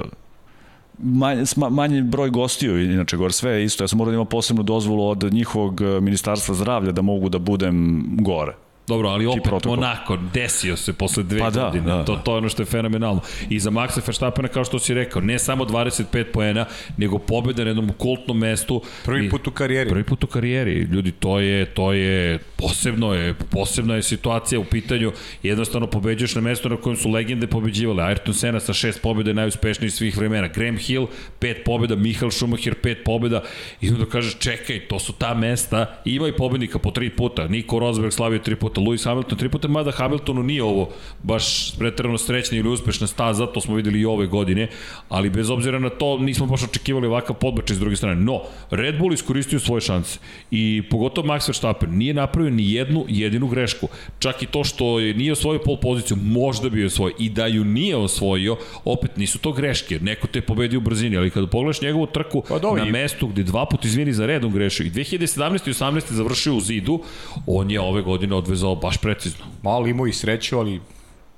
manje, manji broj gostiju, inače gore sve je isto. Ja sam morao da imam posebnu dozvolu od njihovog eh, ministarstva zdravlja da mogu da budem gore. Dobro, ali opet protokol. Monako desio se posle dve pa da, godine. Da, to, to je ono što je fenomenalno. I za Maxa Verstappena, kao što si rekao, ne samo 25 poena, nego pobjeda na jednom kultnom mestu. Prvi put u karijeri. Prvi put u karijeri. Ljudi, to je, to je posebno je, posebna je situacija u pitanju. Jednostavno pobeđuješ na mesto na kojem su legende pobeđivale. Ayrton Senna sa šest pobjeda je najuspešniji svih vremena. Graham Hill, pet pobjeda, Michael Schumacher, pet pobjeda. I onda kažeš, čekaj, to su ta mesta. Ima i pobednika po tri puta. Nico Rosberg slavio tri puta, Lewis Hamilton tri puta, mada Hamiltonu nije ovo baš pretredno srećna ili uspešna staza, to smo videli i ove godine, ali bez obzira na to nismo baš očekivali ovakav podbačaj s druge strane. No, Red Bull iskoristio svoje šanse i pogotovo Max Verstappen nije napravio ni jednu jedinu grešku. Čak i to što je nije osvojio pol poziciju, možda bi je osvojio i da ju nije osvojio, opet nisu to greške. Neko te pobedio u brzini, ali kada pogledaš njegovu trku pa, na mestu gde dva puta izvini za redom grešio i 2017. i 18. završio u zidu, on je ove godine odvezao baš precizno. Malo imao i sreću, ali...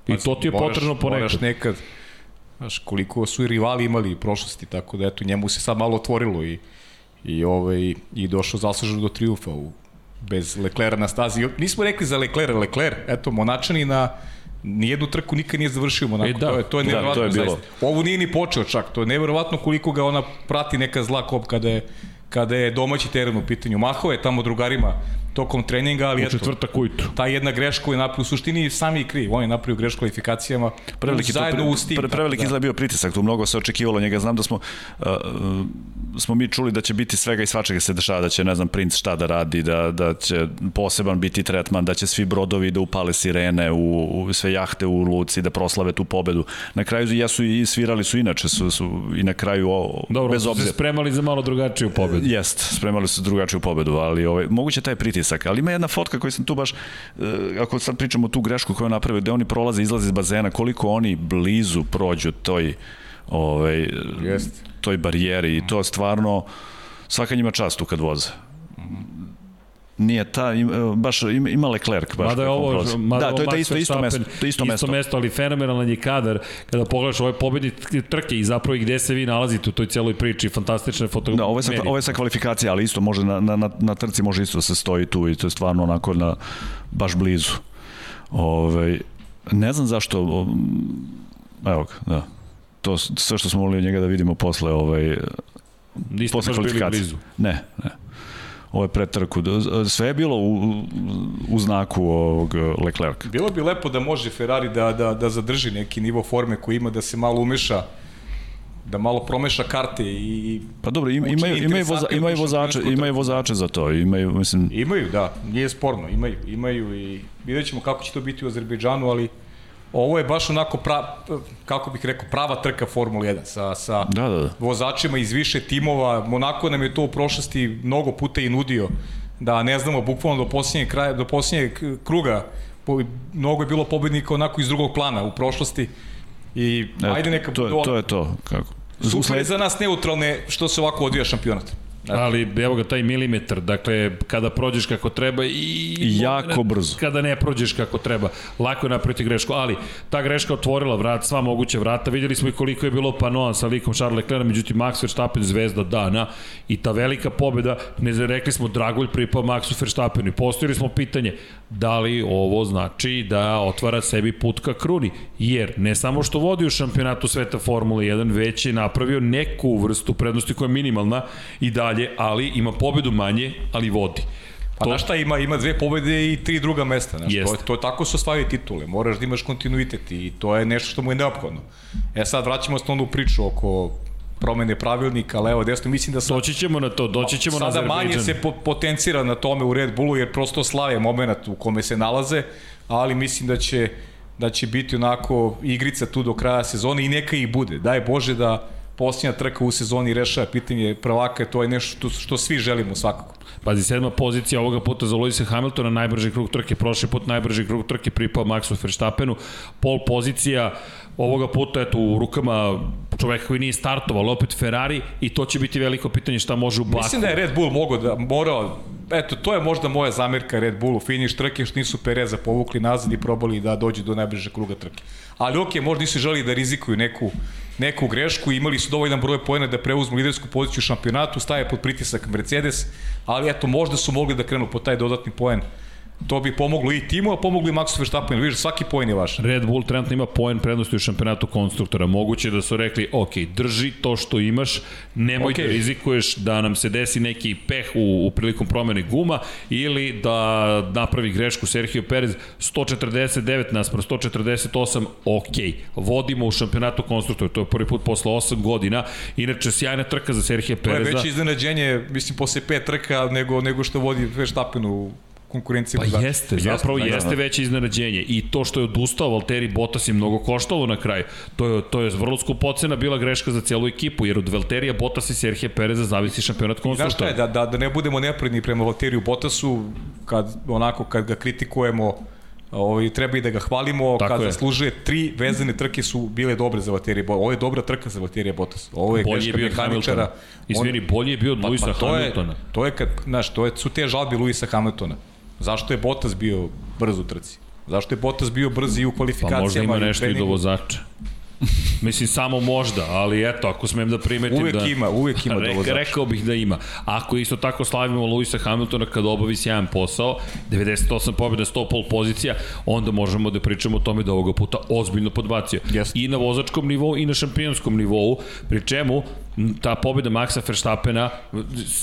I to ti je moraš, potrebno ponekad. Moraš nekad, znaš, koliko su i rivali imali u prošlosti, tako da eto, njemu se sad malo otvorilo i, i, ovaj, i došao zasluženo do triumfa u, bez Leklera na stazi. Nismo rekli za Leklera, Lekler, eto, Monačani na nijednu trku nikad nije završio Monako. E, da, to je, to je da, to je bilo. Zaista. Ovo nije ni počeo čak, to je nevjerovatno koliko ga ona prati neka zla kop kada je, kada je domaći teren u pitanju. Mahove je tamo drugarima tokom treninga, ali u četvrtak ujutru. Ta jedna greška je napravio u suštini sami i kriv. On je napravio grešku kvalifikacijama preveliki zajedno u Steam. Pre, preveliki da. bio pritisak, tu mnogo se očekivalo njega. Znam da smo uh, smo mi čuli da će biti svega i svačega se dešava, da će ne znam princ šta da radi, da da će poseban biti tretman, da će svi brodovi da upale sirene u, u sve jahte u luci da proslave tu pobedu. Na kraju jesu i svirali su inače su, su i na kraju o, Dobro, bez obzira. Dobro, spremali za malo drugačiju pobedu. Jest, spremali su drugačiju pobedu, ali ovaj moguće taj pritisak pritisak, ali ima jedna fotka koju sam tu baš, e, ako sad pričamo tu grešku koju napravio, gde oni prolaze, izlaze iz bazena, koliko oni blizu prođu toj, ovaj, Jest. toj barijeri i to stvarno svaka njima čast tu kad voze. Nije ta, im, baš ima, ima Leclerc. Baš mada je ovo, mada da, to je to isto, isto mesto. To isto, mesto. isto mesto, ali fenomenalan je kadar kada pogledaš ove pobednik trke i zapravo i gde se vi nalazite u toj celoj priči, fantastične fotografije. Da, ovo je, sa, ovo je sa kvalifikacije, ali isto može na, na, na, na trci može isto da se stoji tu i to je stvarno onako na, baš blizu. Ove, ovaj, ne znam zašto, evo ga, da. To sve što smo mogli od njega da vidimo posle ovaj, Niste posle kvalifikacije. blizu. Ne, ne ove pretrku. Sve je bilo u, u znaku ovog Leclerca. Bilo bi lepo da može Ferrari da, da, da zadrži neki nivo forme koji ima, da se malo umeša da malo promeša karte i Pa dobro, im, imaju imaju voza, imaju vozače, imaju vozače za to, imaju mislim Imaju, da, nije sporno, imaju, imaju i videćemo kako će to biti u Azerbejdžanu, ali ovo je baš onako pra, kako bih rekao prava trka Formula 1 sa sa da, da, da. vozačima iz više timova. Monako nam je to u prošlosti mnogo puta i nudio da ne znamo bukvalno do posljednjeg kraja do posljednjeg kruga po, mnogo je bilo pobednika onako iz drugog plana u prošlosti i e, ajde neka to, to je to kako Super je za nas neutralne što se ovako odvija šampionat. Ali evo ga taj milimetar, dakle kada prođeš kako treba i jako brzo. Kada ne prođeš kako treba, lako je napraviti grešku, ali ta greška otvorila vrat, sva moguća vrata. Videli smo i koliko je bilo panoa sa likom Charles Leclerc, međutim Max Verstappen zvezda dana i ta velika pobeda, ne rekli smo Dragulj pripao Maxu Verstappenu i postavili smo pitanje da li ovo znači da otvara sebi put ka kruni, jer ne samo što vodi u šampionatu sveta Formule 1, već je napravio neku vrstu prednosti koja je minimalna i dalje, ali ima pobedu manje, ali vodi. Pa to... znaš šta, ima, ima dve pobede i tri druga mesta. Znaš, to, to je tako su osvajaju titule. Moraš da imaš kontinuitet i to je nešto što mu je neophodno. E sad vraćamo se onda u priču oko promene pravilnika, levo, desno, mislim da sad... Doći ćemo na to, doći ćemo na Azerbejdžan. Sada manje se po, potencira na tome u Red Bullu, jer prosto slave moment u kome se nalaze, ali mislim da će da će biti onako igrica tu do kraja sezone i neka i bude. Daj Bože da posljednja trka u sezoni rešava pitanje prvaka, to je nešto što, što svi želimo svakako. Pazi, sedma pozicija ovoga puta za Lewisa Hamiltona, najbrži krug trke, prošli put najbrži krug trke pripao Maxu Verstappenu, pol pozicija ovoga puta eto u rukama čoveka koji nije startovao, opet Ferrari i to će biti veliko pitanje šta može u Baku. Mislim da je Red Bull mogao da morao eto, to je možda moja zamerka Red Bullu, finiš trke što nisu Pereza povukli nazad i probali da dođe do najbliže kruga trke. Ali ok, možda nisu želi da rizikuju neku, neku grešku, imali su dovoljan broj pojena da preuzmu lidersku poziciju u šampionatu, staje pod pritisak Mercedes, ali eto, možda su mogli da krenu po taj dodatni poen To bi pomoglo i timu, a pomoglo i Maxu Verstappen. Vidiš, svaki poen je vaš. Red Bull trenutno ima poen prednosti u šampionatu konstruktora. Moguće da su rekli, ok, drži to što imaš, nemoj okay. da rizikuješ da nam se desi neki peh u, u prilikom promene guma ili da napravi grešku Sergio Perez 149 naspram 148, ok, vodimo u šampionatu konstruktora, to je prvi put posle 8 godina, inače sjajna trka za Sergio Pereza. To je već iznenađenje, mislim, posle pet trka nego, nego što vodi Verstappen u konkurencije. Pa vozača. jeste, zapravo jeste, jeste veće iznenađenje. I to što je odustao Valtteri Bottas je mnogo koštalo na kraju. To je, to je vrlo skupocena bila greška za celu ekipu, jer od Valterija Bottas i Serhije Pereza zavisi šampionat konstruktora. Znaš šta je, da, da, da ne budemo nepredni prema Valteriju Bottasu, kad, onako, kad ga kritikujemo, Ovaj treba i da ga hvalimo Tako kad je. zaslužuje tri vezane trke su bile dobre za Valtteri Bottas. Ovo je dobra trka za Valtteri Bottas. Ovo je bolje je bio mehaničara. Izvini, bolje je bio od pa, Luisa pa, to Hamiltona. Je, to je kad, znaš, to je, su te žalbe Luisa Hamiltona. Zašto je Bottas bio brz u trci? Zašto je Bottas bio brz i u kvalifikacijama? Pa možda ima nešto i do vozača. Mislim, samo možda, ali eto, ako smem da primetim uvek da... Uvek ima, uvek ima Re, vozača. Rekao bih da ima. Ako isto tako slavimo Luisa Hamiltona kada obavi sjajan posao, 98 pobjeda, 100 pol pozicija, onda možemo da pričamo o tome da ovoga puta ozbiljno podbacio. Yes. I na vozačkom nivou i na šampionskom nivou, pri čemu ta pobjeda Maxa Verstappena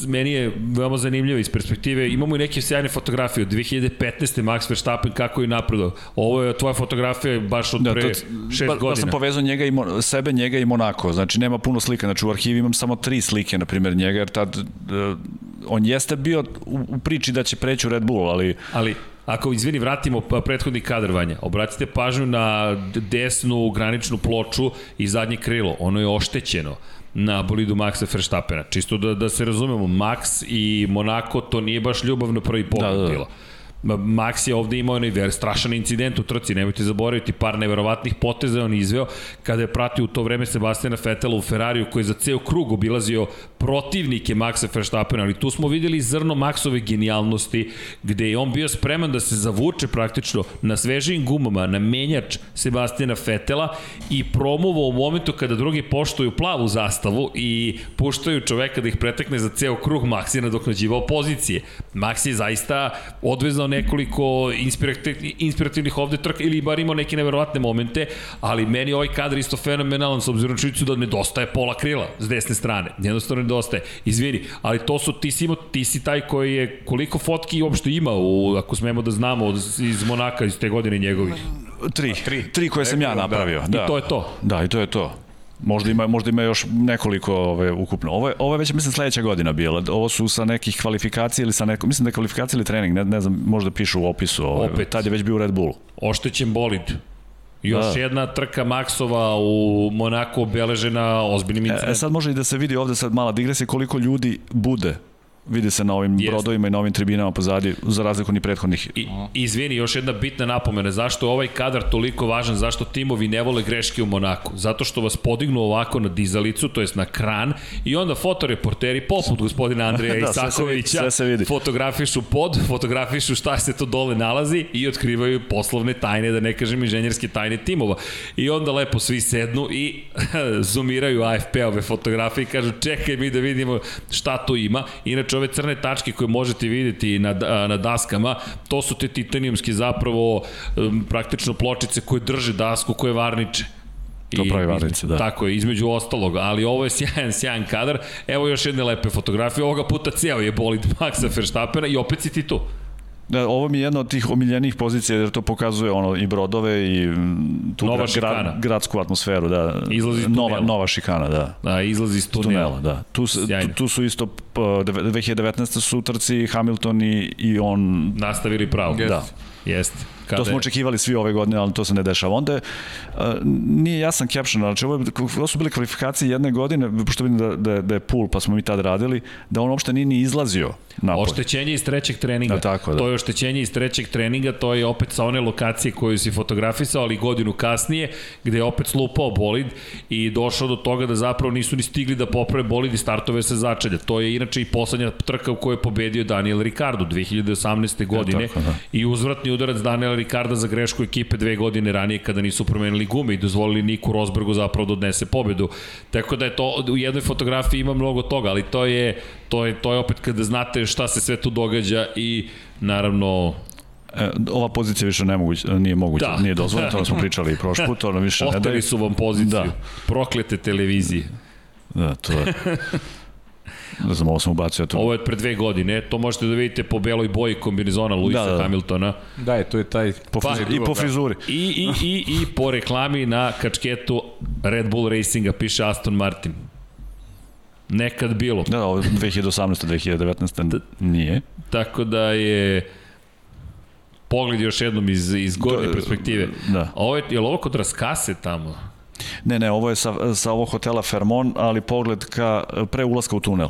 meni je veoma zanimljiva iz perspektive. Imamo i neke sjajne fotografije od 2015. Max Verstappen kako je napredao. Ovo je tvoja fotografija baš od da, pre 6 ba, godina. Da sam povezao njega i sebe, njega i Monako. Znači nema puno slika. Znači u arhivi imam samo tri slike, na primjer njega, jer tad uh, on jeste bio u, u priči da će preći u Red Bull, ali... Ali Ako, izvini, vratimo pa prethodni kadar vanja, obratite pažnju na desnu graničnu ploču i zadnje krilo. Ono je oštećeno na bolidu Maxa Verstappena. Čisto da, da se razumemo, Max i Monaco to nije baš ljubav na prvi pogled da, da. bilo. Max je ovde imao onaj strašan incident u trci, nemojte zaboraviti, par neverovatnih poteza on izveo kada je pratio u to vreme Sebastiana Fetela u Ferrariju koji je za ceo krug obilazio protivnike Maxa Verstappena, ali tu smo videli zrno Maxove genijalnosti gde je on bio spreman da se zavuče praktično na svežijim gumama, na menjač Sebastiana Fetela i promovo u momentu kada drugi poštuju plavu zastavu i puštaju čoveka da ih pretekne za ceo krug, Max je nadoknađivao pozicije. Max je zaista odvezao nekoliko inspirativnih ovde trka ili bar imao neke neverovatne momente, ali meni ovaj kadar isto fenomenalan s obzirom čuću da nedostaje pola krila s desne strane. Jednostavno nedostaje. Izvini, ali to su, ti si, imao, ti si taj koji je, koliko fotki uopšte ima, u, ako smemo da znamo, iz Monaka, iz te godine njegovih? Tri. Tri, tri koje sam ja da. napravio. Da. I to je to? Da, i to je to. Možda ima, možda ima još nekoliko ove, ukupno. Ovo je, ovo je već, mislim, sledeća godina bila. Ovo su sa nekih kvalifikacija ili sa neko, mislim da je kvalifikacija ili trening, ne, ne znam, možda pišu u opisu. Ove, Opet. Tad je već bio Red Bull. Oštećen bolid. Još da. jedna trka Maksova u Monaku obeležena ozbiljnim incidentom. E, sad može i da se vidi ovde sad mala digresija koliko ljudi bude vidi se na ovim Jest. brodovima i na ovim tribinama pozadi, za razliku ni prethodnih. I, izvini, još jedna bitna napomena, zašto je ovaj kadar toliko važan, zašto timovi ne vole greške u Monaku? Zato što vas podignu ovako na dizalicu, to jest na kran, i onda fotoreporteri, poput gospodina Andreja da, Isakovića, sve se vidi. fotografišu pod, fotografišu šta se to dole nalazi i otkrivaju poslovne tajne, da ne kažem inženjerske tajne timova. I onda lepo svi sednu i zoomiraju AFP-ove fotografije i kažu čekaj mi da vidimo šta tu ima. Inače, ove crne tačke koje možete videti na, na daskama, to su te titanijumske zapravo praktično pločice koje drže dasku, koje varniče. To pravi varnice, da. Tako je, između ostalog, ali ovo je sjajan, sjajan kadar. Evo još jedne lepe fotografije, ovoga puta cijel je bolid Maxa Verstappena i opet si ti tu. Da, ovo mi je jedna od tih omiljenih pozicija jer to pokazuje ono i brodove i mm, tu nova gra, gradsku atmosferu, da. Izlazi iz nova, nova šikana, da. Da, izlazi iz tunela. tunela da. Tu, tu, tu, su isto 2019. su utrci Hamilton i, i on nastavili pravo. Da. Jeste. Kada to smo očekivali svi ove godine, ali to se ne dešava. Onda je, uh, nije jasan caption, znači ovo, je, ovo su bile kvalifikacije jedne godine, pošto vidim da, da, da je pool, pa smo mi tad radili, da on uopšte nije ni izlazio napolje. Oštećenje iz trećeg treninga. Da, tako, da. To je oštećenje iz trećeg treninga, to je opet sa one lokacije koju si fotografisao, ali godinu kasnije, gde je opet slupao bolid i došao do toga da zapravo nisu ni stigli da poprave bolid i startove se začelja. To je inače i poslednja trka u kojoj je pobedio Daniel Ricardo 2018. godine ja, tako, da. i uzvratni udarac Daniela Ricarda za grešku ekipe dve godine ranije kada nisu promenili gume i dozvolili Niku Rosbergu zapravo da odnese pobedu. Tako da je to, u jednoj fotografiji ima mnogo toga, ali to je, to je, to je opet kada znate šta se sve tu događa i naravno E, ova pozicija više ne moguć, nije moguća, da. nije dozvoljena, to smo pričali i prošli put, ono više ne daje. su vam poziciju, da. proklete televizije. Da, to je. Ne znam, ovo sam ubacio. To... Ovo je pre dve godine, to možete da vidite po beloj boji kombinizona Luisa da, da. Hamiltona. Da, je, to je taj... Po pa, I po frizuri. I, i, i, I po reklami na kačketu Red Bull Racinga piše Aston Martin. Nekad bilo. Da, ovo 2018. 2019. nije. Tako da je pogled još jednom iz, iz gornje da, perspektive. Da. A ovo je, je li ovo kod Raskase tamo? Ne, ne, ovo je sa, sa ovog hotela Fermon, ali pogled ka pre ulaska u tunel.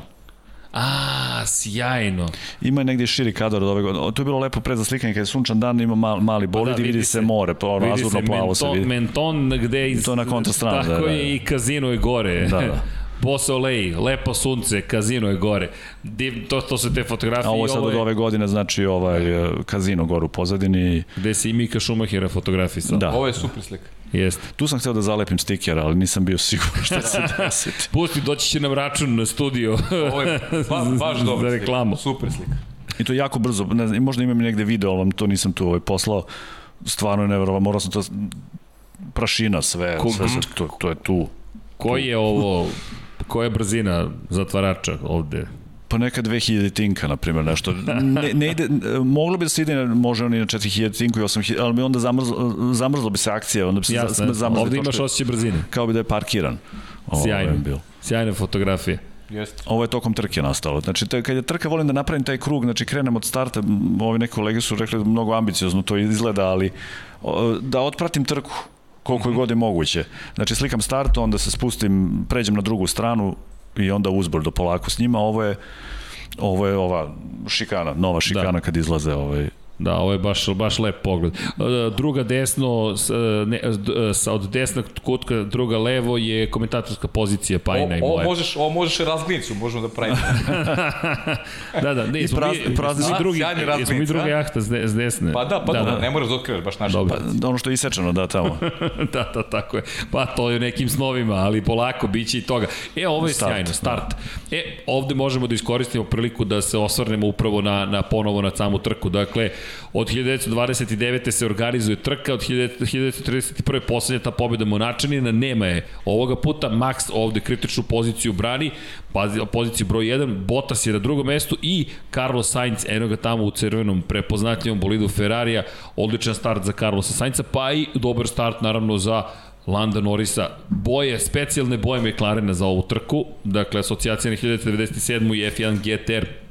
A, sjajno. Ima negdje širi kadar od ove godine. To je bilo lepo pre za slikanje, kada je sunčan dan, ima mal, mali pa bolid da, i vidi se, se more, pa ono, azurno plavo se vidi. Menton gde iz... To na kontrastranu, da, da. Tako je i kazino je gore. Da, da. Bosolej, lepo sunce, kazino je gore. Div, to, to su te fotografije. A ovo je sad od ove godine, znači ovaj e, kazino gore u pozadini. Gde se i Mika Šumahira fotografisao. Da. Ovo je super slika. Jeste. Tu sam hteo da zalepim stiker, ali nisam bio siguran šta se desiti. Pusti, doći će nam račun na studio. Ovo je ba, baš dobro za reklamu. Slika. Super slika. I to jako brzo, ne znam, možda imam negde video, ali to nisam tu ovaj poslao. Stvarno je nevjerovatno, morao sam to prašina sve, Ko, sve, sve to, to je tu. Koji je ovo koja je brzina zatvarača ovde? Pa neka 2000 tinka, na primjer, nešto. Ne, ne ide, moglo bi da se ide, može on i na 4000 tinku i 8000, ali bi onda zamrzlo, zamrzlo bi se akcija, onda bi se Jasne, zamrzlo. Ovde imaš osjećaj brzine. Kao bi da je parkiran. Sjajno, Ovo sjajne fotografije. Jeste. Ovo je tokom trke nastalo. Znači, te, kad je trka, volim da napravim taj krug, znači krenem od starta, ovi neke kolege su rekli da mnogo ambiciozno to izgleda, ali da otpratim trku koliko je god je moguće. Znači slikam start, onda se spustim, pređem na drugu stranu i onda uzbrdo polako s njima. Ovo je ovo je ova šikana, nova šikana da. kad izlaze ovaj Da, ovo je baš, baš lep pogled. E, druga desno, ne, e, sa od desnog kutka, druga levo je komentatorska pozicija Pajina i Moje. Ovo možeš, ovo možeš razglednicu, možemo da pravimo. da, da, ne, smo mi, prazni, smo mi drugi, smo mi druga jahta s desne. Pa da, pa da, da, da. ne moraš da otkrivaš baš naše. Dobro. Pa, ono što je isečeno, da, tamo. da, da, tako je. Pa to je u nekim snovima, ali polako, biće i toga. E, ovo je start, sjajno, start. Da. E, ovde možemo da iskoristimo priliku da se osvrnemo upravo na, na ponovo na samu trku. Dakle, Od 1929. se organizuje trka, od 1931. poslednja ta pobjeda Monačanina, nema je ovoga puta, Max ovde kritičnu poziciju brani, poziciju broj 1, Bottas je na drugom mestu i Carlos Sainz, eno ga tamo u crvenom prepoznatljivom bolidu Ferrarija, odličan start za Carlosa Sainza, pa i dobar start naravno za Landa Norisa. Boje, specijalne boje McLarena za ovu trku, dakle asocijacija na 1997. i F1 GTR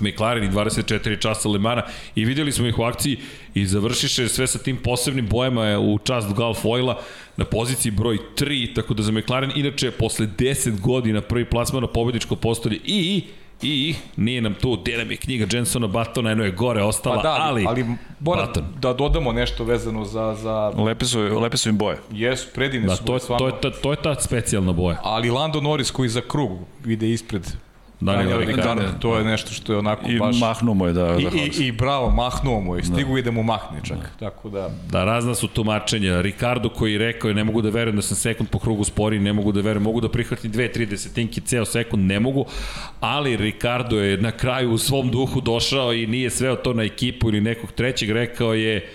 McLaren i 24 časa Lemana i videli smo ih u akciji i završiše sve sa tim posebnim bojama u čast Golf Oila na poziciji broj 3, tako da za McLaren inače posle 10 godina prvi plasman na pobjedičko postolje i I nije nam tu, gde nam je knjiga Jensona Batona, eno je gore ostala, pa da, ali, ali mora da dodamo nešto vezano za... za... Lepe, su, lepe su im boje. Jesu, predivne da, su to, boje, to, je ta, to je ta specijalna boja. Ali Lando Norris koji za krug ide ispred Daniel Ricciardo. Da, to je nešto što je onako I baš... I mahnuo mu je da... I, i, I bravo, mahnuo mu je. Stigu da. i da mu mahne čak. Da. Tako da... Da, razna su tumačenja. Ricardo koji rekao je ne mogu da verujem da sam sekund po krugu spori, ne mogu da verujem, mogu da prihvatim dve, tri desetinke, ceo sekund, ne mogu. Ali Ricardo je na kraju u svom duhu došao i nije sveo to na ekipu ili nekog trećeg, rekao je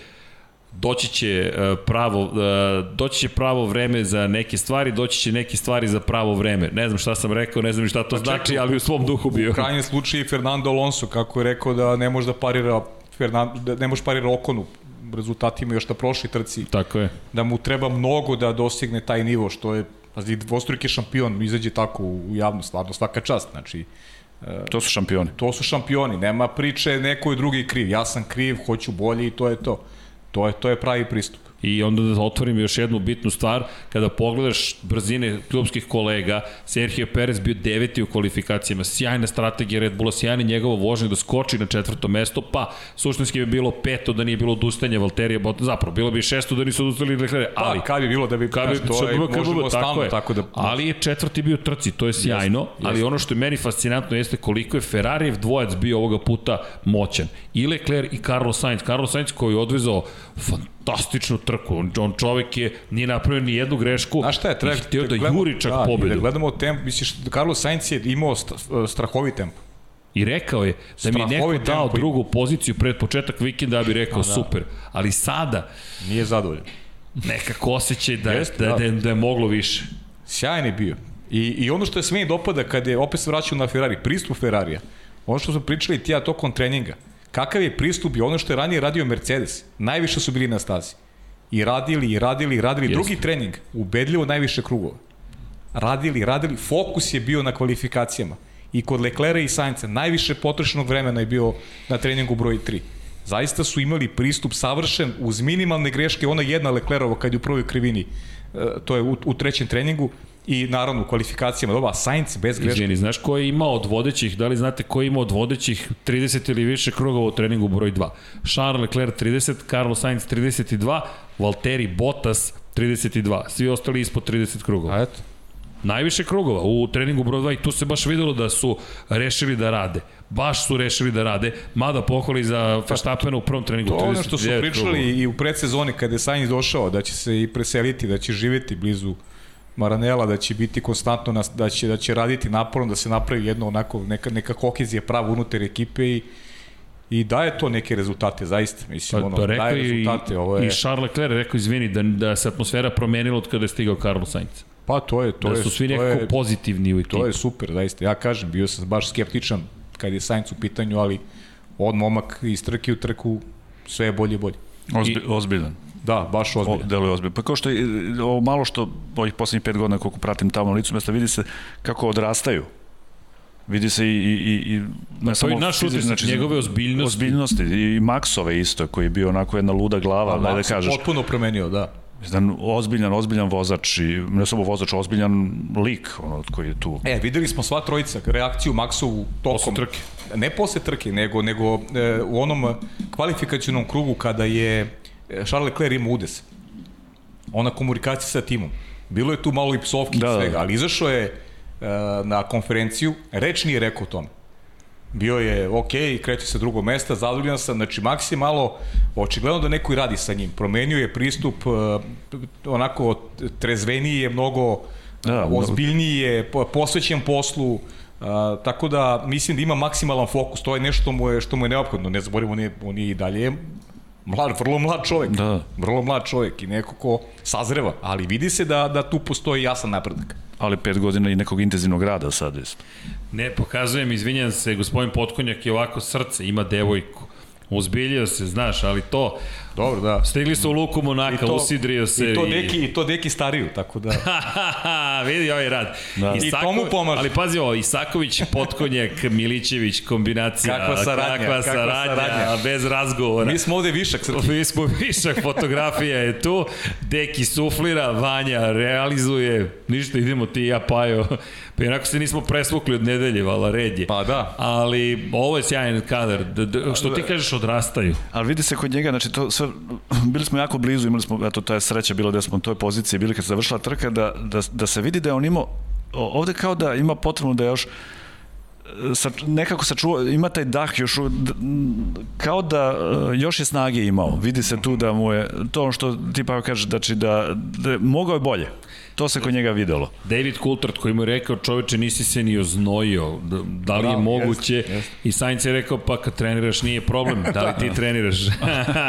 doći će e, pravo e, doći će pravo vreme za neke stvari, doći će neke stvari za pravo vreme. Ne znam šta sam rekao, ne znam šta to pa znači, ali u svom duhu bio. U krajnjem slučaju Fernando Alonso kako je rekao da ne može da parira Fernando, da ne može parira Okonu rezultatima još na prošli trci. Tako je. Da mu treba mnogo da dostigne taj nivo što je Pazi, dvostruki šampion izađe tako u javnost, stvarno svaka čast, znači e, To su šampioni. To su šampioni, nema priče neko je drugi kriv. Ja sam kriv, hoću bolje i to je to. To je, to je pravi pristup. I onda da otvorim još jednu bitnu stvar, kada pogledaš brzine klubskih kolega, Sergio Perez bio deveti u kvalifikacijama, sjajna strategija Red Bulla, sjajna njegova vožnja da skoči na četvrto mesto, pa suštinski bi bilo peto da nije bilo odustajanja Valterija Bottas, zapravo bilo bi šesto da nisu odustali Leclerc, pa, ali... Pa, kad bi bilo da bi, kad bi, to je, možemo tako, je, tako da... Ali je četvrti bio trci, to je sjajno, jest, jest. ali ono što je meni fascinantno jeste koliko je Ferrarijev dvojac bio ovoga puta moćan. I Leclerc i Carlos Sainz. Carlos Sainz koji je odvezao fantastičnu trku. On, on čovek je nije napravio ni jednu grešku. Znaš šta je, treba, htio da juri čak da, pobedu. Da gledamo temp, misliš, Carlos Sainz je imao strahovi tempo. I rekao je da mi neko dao tempo. drugu poziciju pred početak vikenda, da bi rekao da, da. super. Ali sada... Nije zadovoljan. Nekako osjećaj da, Jest, da, da, da, da je moglo više. Sjajan je bio. I, I ono što je sve dopada kad je opet se vraćao na Ferrari, pristup Ferrarija, ono što smo pričali ti ja tokom treninga, Kakav je pristup i ono što je ranije radio Mercedes? Najviše su bili na stazi. I radili, i radili, i radili. Jeste. Drugi trening, ubedljivo najviše krugova. Radili, radili. Fokus je bio na kvalifikacijama. I kod Leclera i Sainca najviše potrošenog vremena je bio na treningu broj 3. Zaista su imali pristup savršen uz minimalne greške. Ona jedna Leclerova kad je u prvoj krivini, e, to je u, u trećem treningu, i naravno u kvalifikacijama doba Sainz bez greške. Izvini, znaš ko je imao od vodećih, da li znate ko je imao od vodećih 30 ili više krugova u treningu broj 2? Charles Leclerc 30, Carlos Sainz 32, Valtteri Bottas 32, svi ostali ispod 30 krugova. A eto. Najviše krugova u treningu broj 2 i tu se baš videlo da su rešili da rade. Baš su rešili da rade, mada pohvali za Verstappena u prvom treningu. To ono što su pričali krugova. i u predsezoni kada je Sainz došao, da će se i preseliti, da će živeti blizu Maranela da će biti konstantno nas, da će da će raditi naporno da se napravi jedno onako neka neka kohezija prava unutar ekipe i i daje to neke rezultate zaista mislim pa, ono to daje rezultate ovo je i Charles Leclerc rekao izvini da da se atmosfera promenila od kada je stigao Carlos Sainz. Pa to je to da je su svi nekako je, pozitivni u ekipi to je super zaista. Ja kažem bio sam baš skeptičan kad je Sainz u pitanju ali od momak iz trke u trku sve je bolje i bolje. Ozbi, ozbiljan Da, baš ozbiljno. Deluje ozbiljno. Pa kao što je, ovo malo što ovih poslednjih pet godina koliko pratim tamo na licu mesta, vidi se kako odrastaju. Vidi se i, i, i ne pa samo naš utisak, znači, njegove ozbiljnosti. Ozbiljnosti i Maksove isto, koji je bio onako jedna luda glava, da, da kažeš. potpuno promenio, da. jedan ozbiljan, ozbiljan vozač i ne samo vozač, ozbiljan lik ono, koji je tu. E, videli smo sva trojica reakciju Maxovu tokom. trke. Ne posle trke, nego, nego e, u onom kvalifikacijnom krugu kada je Charles Leclerc ima udes. Ona komunikacija sa timom. Bilo je tu malo i psovki da, i da, svega, da. ali izašao je e, na konferenciju, reč nije rekao o tome bio je ok, kreće se drugo mesta, zadovoljan sam, znači Max je malo, očigledno da neko i radi sa njim, promenio je pristup, uh, onako trezveniji je, mnogo da, ozbiljniji je, posvećen poslu, Uh, tako da mislim da ima maksimalan fokus, to je nešto mu je, što mu je neophodno, ne zaboravimo, on je, on je i dalje mlad, vrlo mlad čovjek, da. vrlo mlad čovjek i neko ko sazreva, ali vidi se da, da tu postoji jasan napredak ali pet godina i nekog intenzivnog rada sad isto. Ne, pokazujem, izvinjam se, gospodin Potkonjak je ovako srce, ima devojku. Uzbiljio se, znaš, ali to... Dobro, da. Stigli su u Luku Monaka, to, usidrio se. I to deki, i to deki stariju, tako da... Vidi ovaj rad. Da. Isako, I tomu pomaže. Ali pazi ovo, Isaković, Potkonjak, Milićević, kombinacija. Kakva saradnja. Kakva, kakva saradnja, saradnja, bez razgovora. Mi smo ovde višak srki. Mi smo višak, fotografija je tu. Deki suflira, Vanja realizuje. Ništa, idemo ti i ja, Pajo Pa inako se nismo presvukli od nedelje, vala red je. Pa da. Ali ovo je sjajan kadar. Što ti kažeš, odrastaju. Ali vidi se kod njega, znači to sve, bili smo jako blizu, imali smo, eto, ta je sreća bila da smo u toj poziciji bili kad se završila trka, da, da, da se vidi da je on imao, ovde kao da ima potrebno da je još sa, nekako sačuva, ima taj dah još, kao da e, još je snage imao. Vidi se tu da mu je, to što ti pa kažeš, znači da, da mogao je bolje. To se kod njega videlo. David Coulthard koji mu je rekao čoveče nisi se ni oznojio, da li je Bravo, moguće jest, jest. i Sainz je rekao pa kad treniraš nije problem, da li ti treniraš.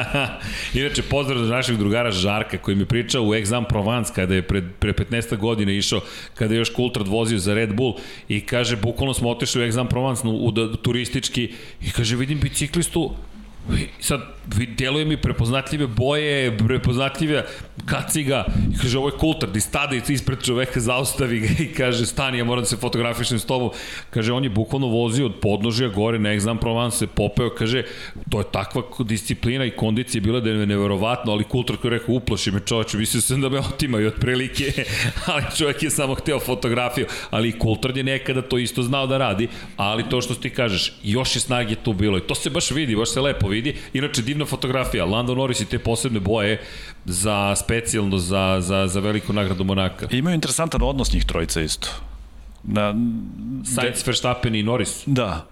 Inače pozdrav za našeg drugara Žarka koji mi pričao u Exam Provence kada je pred, pre 15 godina išao, kada je još Coulthard vozio za Red Bull i kaže bukvalno smo otišli u Exam Provence u, u, turistički i kaže vidim biciklistu sad deluje mi prepoznatljive boje, prepoznatljive kaciga. I kaže ovo je kultar, di stada ispred čoveka zaustavi ga i kaže stani ja moram da se fotografišem s tobom. Kaže on je bukvalno vozio od podnožja gore na Exam Provence popeo. Kaže to je takva disciplina i kondicija bila da je neverovatno ali kultar koji je rekao uplaši me čoveče mislio sam da me otimaju otprilike. Ali čovjek je samo hteo fotografiju. Ali kultar je nekada to isto znao da radi. Ali to što ti kažeš još je snage tu bilo i to se baš vidi baš se lepo vidi inače divna fotografija. Lando Norris i te posebne boje za specijalno za, za, za veliku nagradu Monaka. I imaju interesantan odnos njih trojica isto. Na, Sainz, Verstappen i Norris. Da,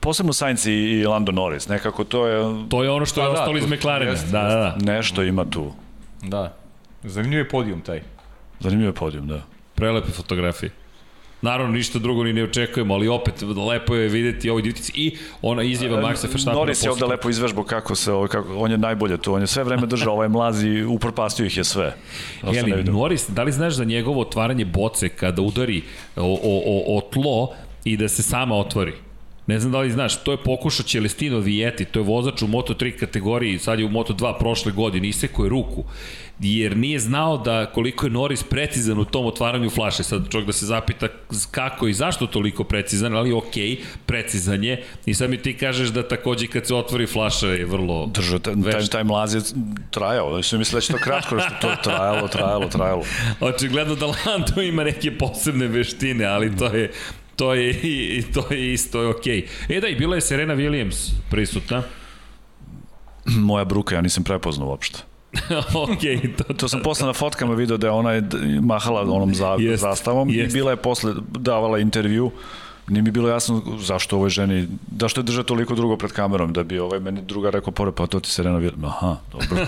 posebno Sainz i Lando Norris, nekako to je... To je ono što pa je da, ostalo iz McLarena, da, da, da. Nešto ima tu. Da. Zanimljiv je podijum taj. Zanimljiv je podijum, da. Prelepe fotografije. Naravno, ništa drugo ni ne očekujemo, ali opet lepo je videti ovoj divitici i ona izjava Maxa Verstappena. Norris je ovde lepo izvežbao kako se, kako, on je najbolje tu, on je sve vreme držao ovaj mlazi, upropastio ih je sve. Jeli, Norris, da li znaš za njegovo otvaranje boce kada udari o, o, o, o tlo i da se sama otvori? Ne znam da li znaš, to je pokušao Celestino Vieti, to je vozač u Moto3 kategoriji, sad je u Moto2 prošle godine, iseko je ruku jer nije znao da koliko je Norris precizan u tom otvaranju flaše. Sad čovjek da se zapita kako i zašto toliko precizan, ali ok, precizan je. I sad mi ti kažeš da takođe kad se otvori flaša je vrlo Držao, taj, taj, taj mlaz je trajao. Oni su mislili da će to kratko, što to trajalo, trajalo, trajalo. Očigledno da Lando ima neke posebne veštine, ali to je to je i to je isto je okej. Okay. E da, i bila je Serena Williams prisutna. Moja bruka, ja nisam prepoznao uopšte. ok, to, to sam posle na fotkama video da je ona mahala onom za, jest, zastavom jest. i bila je posle davala intervju nije mi bilo jasno zašto ovoj ženi, da što je drža toliko drugo pred kamerom, da bi ovaj meni druga rekao, pored, pa to ti se Reno Aha, dobro.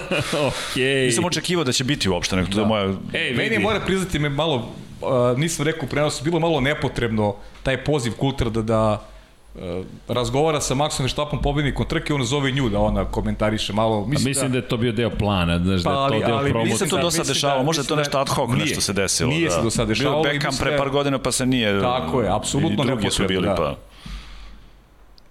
okay. Nisam očekivao da će biti uopšte, neko da. da moja... Ej, meni mora priznati me malo, uh, nisam rekao u prenosu, bilo malo nepotrebno taj poziv kultura da, da Uh, razgovara sa Maxom Verstappom pobednikom trke, on zove nju da ona komentariše malo. Mislim, A mislim da, da je to bio deo plana, znaš, pa, da je to deo ali, promocije. Mislim to do sad dešavalo, možda je to nešto ad hoc nije, nešto se desilo. Nije da. se do sad dešavalo. Bio Beckham pre par godina pa se nije. Tako je, apsolutno I drugi su bili da. pa.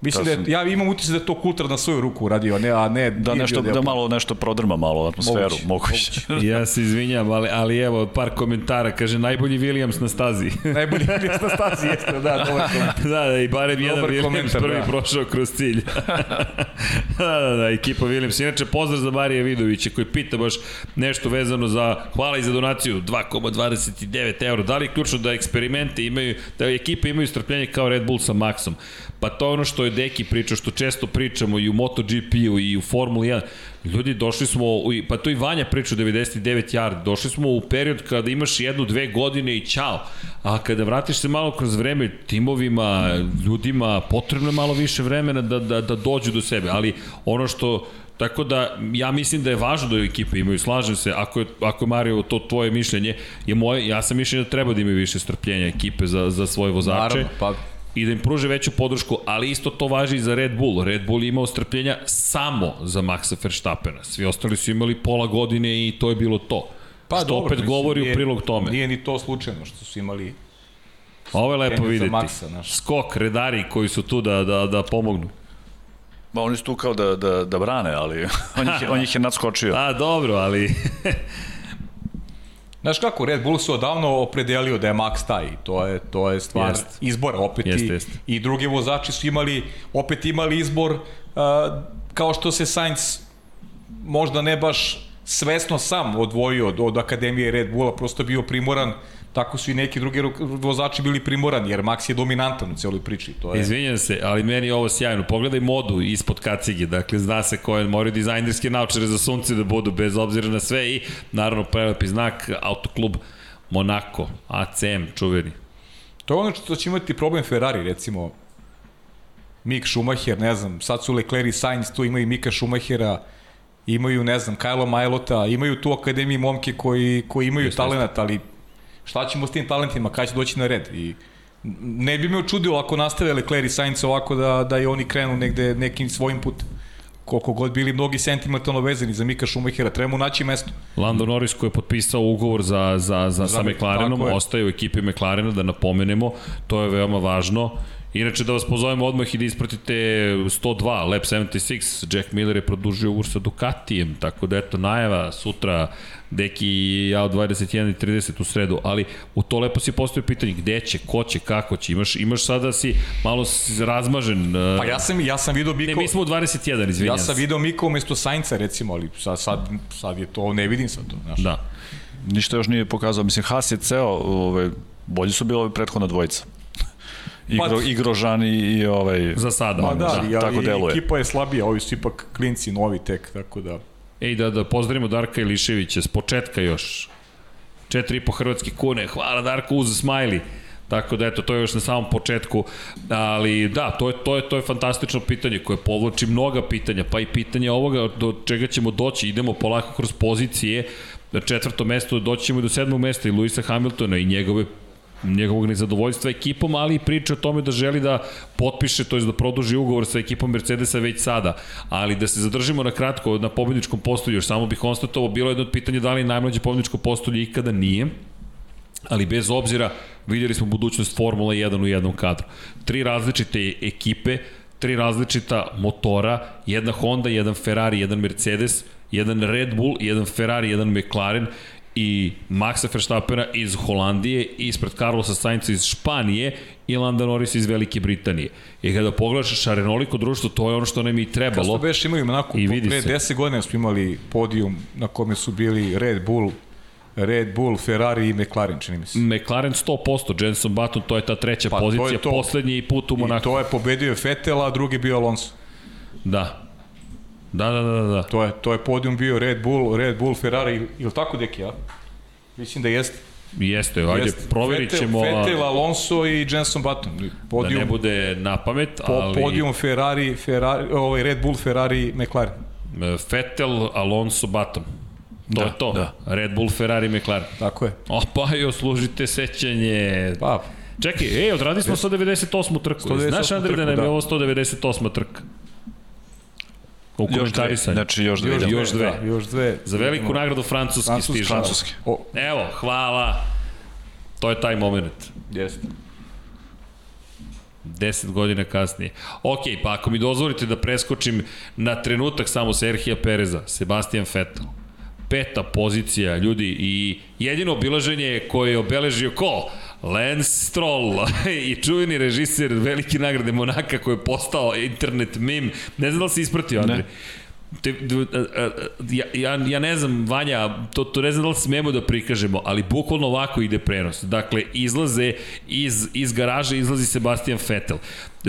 Mislim da, je, ja imam utisak da je to kultur na svoju ruku uradio, a ne, a ne da nešto da malo nešto prodrma malo atmosferu, moguće. moguće. ja se izvinjam, ali ali evo par komentara, kaže najbolji Williams na stazi. najbolji Williams na stazi jeste, da, dobar komentar. Da, da, i barem jedan Williams komentar, prvi da. prošao kroz cilj. da, da, da, ekipa Williams. Inače pozdrav za Marija Vidovića koji pita baš nešto vezano za hvala i za donaciju 2,29 € Da li je ključno da eksperimente imaju, da ekipe imaju strpljenje kao Red Bull sa Maxom? Pa to je ono što je Deki pričao, što često pričamo i u MotoGP-u i u Formuli 1. Ljudi, došli smo, pa to i Vanja priča 99 yard, došli smo u period kada imaš jednu, dve godine i čao. A kada vratiš se malo kroz vreme timovima, ljudima, potrebno je malo više vremena da, da, da dođu do sebe. Ali ono što Tako da ja mislim da je važno da ekipe imaju, slažem se, ako je, ako je Mario to tvoje mišljenje, je moje, ja sam mišljenje da treba da imaju više strpljenja ekipe za, za svoje vozače. Naravno, pa i da im pruže veću podršku, ali isto to važi i za Red Bull. Red Bull je imao strpljenja samo za Maxa Verstappena. Svi ostali su imali pola godine i to je bilo to. Pa što dobro, opet mislim, govori nije, u prilog tome. Nije ni to slučajno što su imali Ovo je lepo videti. Maxa, naš. Skok, redari koji su tu da, da, da pomognu. Ma oni su tu kao da, da, da brane, ali on ih, on ih je nadskočio. A, dobro, ali... Znaš kako, Red Bull su odavno opredelio da je Max taj, to je, to je stvar jest. izbora opet jest, i, jest. i drugi vozači su imali, opet imali izbor uh, kao što se Sainz možda ne baš svesno sam odvojio od, od Akademije Red Bulla, prosto bio primoran tako su i neki drugi vozači bili primorani, jer Max je dominantan u celoj priči. To je... Izvinjam se, ali meni je ovo sjajno. Pogledaj modu ispod kacige, dakle zna se koje moraju dizajnerske naučare za sunce da budu, bez obzira na sve i naravno prelepi znak autoklub Monaco, ACM, čuveni. To je ono što će imati problem Ferrari, recimo Mick Schumacher, ne znam, sad su Leclerc i Sainz, tu imaju Mika Schumachera, imaju, ne znam, Kajlo Majlota, imaju tu akademiji momke koji, koji imaju talenat, ali šta ćemo s tim talentima, kada će doći na red i ne bi me očudilo ako nastave Leclerc i Sainz ovako da, da i oni krenu negde nekim svojim putem koliko god bili mnogi sentimentalno vezani za Mika Schumachera, treba mu naći mesto. Lando Norris koji je potpisao ugovor za, za, za, za sa McLarenom, ostaje u ekipi McLarena, da napomenemo, to je veoma važno. Inače da vas pozovemo odmah i da ispratite 102, Lab 76, Jack Miller je produžio ugovor sa Ducatijem, tako da eto najava sutra Deki i ja od 21 i 30 u sredu, ali u to lepo si postoje pitanje gde će, ko će, kako će, imaš, imaš sada si malo razmažen. Pa ja sam, ja sam video Miko... Ne, mi smo u 21, izvinjam Ja sam video Miko umesto Sainca recimo, ali sad, sad, sad je to, ne vidim sad to, znaš. Da. Ništa još nije pokazao, mislim, Haas je ceo, ove, bolji su bilo prethodna dvojica. Igro, pa, Igrožan i, i ovaj... Za sada. Ma da, da, tako deluje. Ekipa je slabija, ovi su ipak klinci novi tek, tako da... Ej, da, da pozdravimo Darka Iliševića, s početka još. 4,5 hrvatske kune, hvala Darko uz smajli. Tako da eto to je još na samom početku, ali da, to je to je to je fantastično pitanje koje povlači mnoga pitanja, pa i pitanje ovoga do čega ćemo doći, idemo polako kroz pozicije. Na četvrto mesto doći ćemo do sedmog mesta i Luisa Hamiltona i njegove njegovog nezadovoljstva ekipom, ali i priča o tome da želi da potpiše, to je da produži ugovor sa ekipom Mercedesa već sada. Ali da se zadržimo na kratko na pobedničkom postolju, još samo bih konstatovao, bilo je jedno od pitanja da li najmlađe pobedničko postolje ikada nije, ali bez obzira vidjeli smo budućnost Formula 1 u jednom kadru. Tri različite ekipe, tri različita motora, jedna Honda, jedan Ferrari, jedan Mercedes, jedan Red Bull, jedan Ferrari, jedan McLaren i Maxa Verstappena iz Holandije, ispred Carlosa Sainca iz Španije i Landa Norris iz Velike Britanije. I kada pogledaš šarenoliko društvo, to je ono što nam i trebalo. Kao što beš imaju onako, I pre 10 godina smo imali podijum na kome su bili Red Bull, Red Bull, Ferrari i McLaren, čini mi se. McLaren 100%, Jenson Button, to je ta treća pa, pozicija, to to. poslednji put u Monaku. I to je pobedio Vettel, a drugi bio Alonso. Da, Da, da, da, da. To je, to je podijum bio Red Bull, Red Bull, Ferrari, ili tako deki, ja? Mislim da jeste. Jeste, ajde, jeste. proverit ćemo... Vettel, Vettel, Alonso i Jenson Button. Podijum, da ne bude na pamet, ali... Podijum Ferrari, Ferrari, ovaj Red Bull, Ferrari, McLaren. Vettel, Alonso, Button. To da, je to. Da. Red Bull, Ferrari, McLaren. Tako je. O, pa jo, služite sećanje. Pa, Čekaj, ej, odradi smo 198. trku. 198 Znaš, Andrej, da nam je da. ovo 198. trka? U komentarisanju. Znači još dve. Još, još dve. Da, još dve. Za veliku nagradu francuski, francuski stiže. Francuski. O. Evo, hvala. To je taj moment. Jeste. 10 godina kasnije. Ok, pa ako mi dozvolite da preskočim na trenutak samo Serhija Pereza, Sebastian Vettel. Peta pozicija, ljudi, i jedino obilaženje koje je obeležio ko? Lance Stroll i čuveni režiser velike nagrade Monaka koji je postao internet meme. Ne znam da li si ispratio, Andrej. Ne. Te, ja, ja, ja ne znam, Vanja, to, to ne znam da li smemo da prikažemo, ali bukvalno ovako ide prenos. Dakle, izlaze iz, iz garaže, izlazi Sebastian Vettel.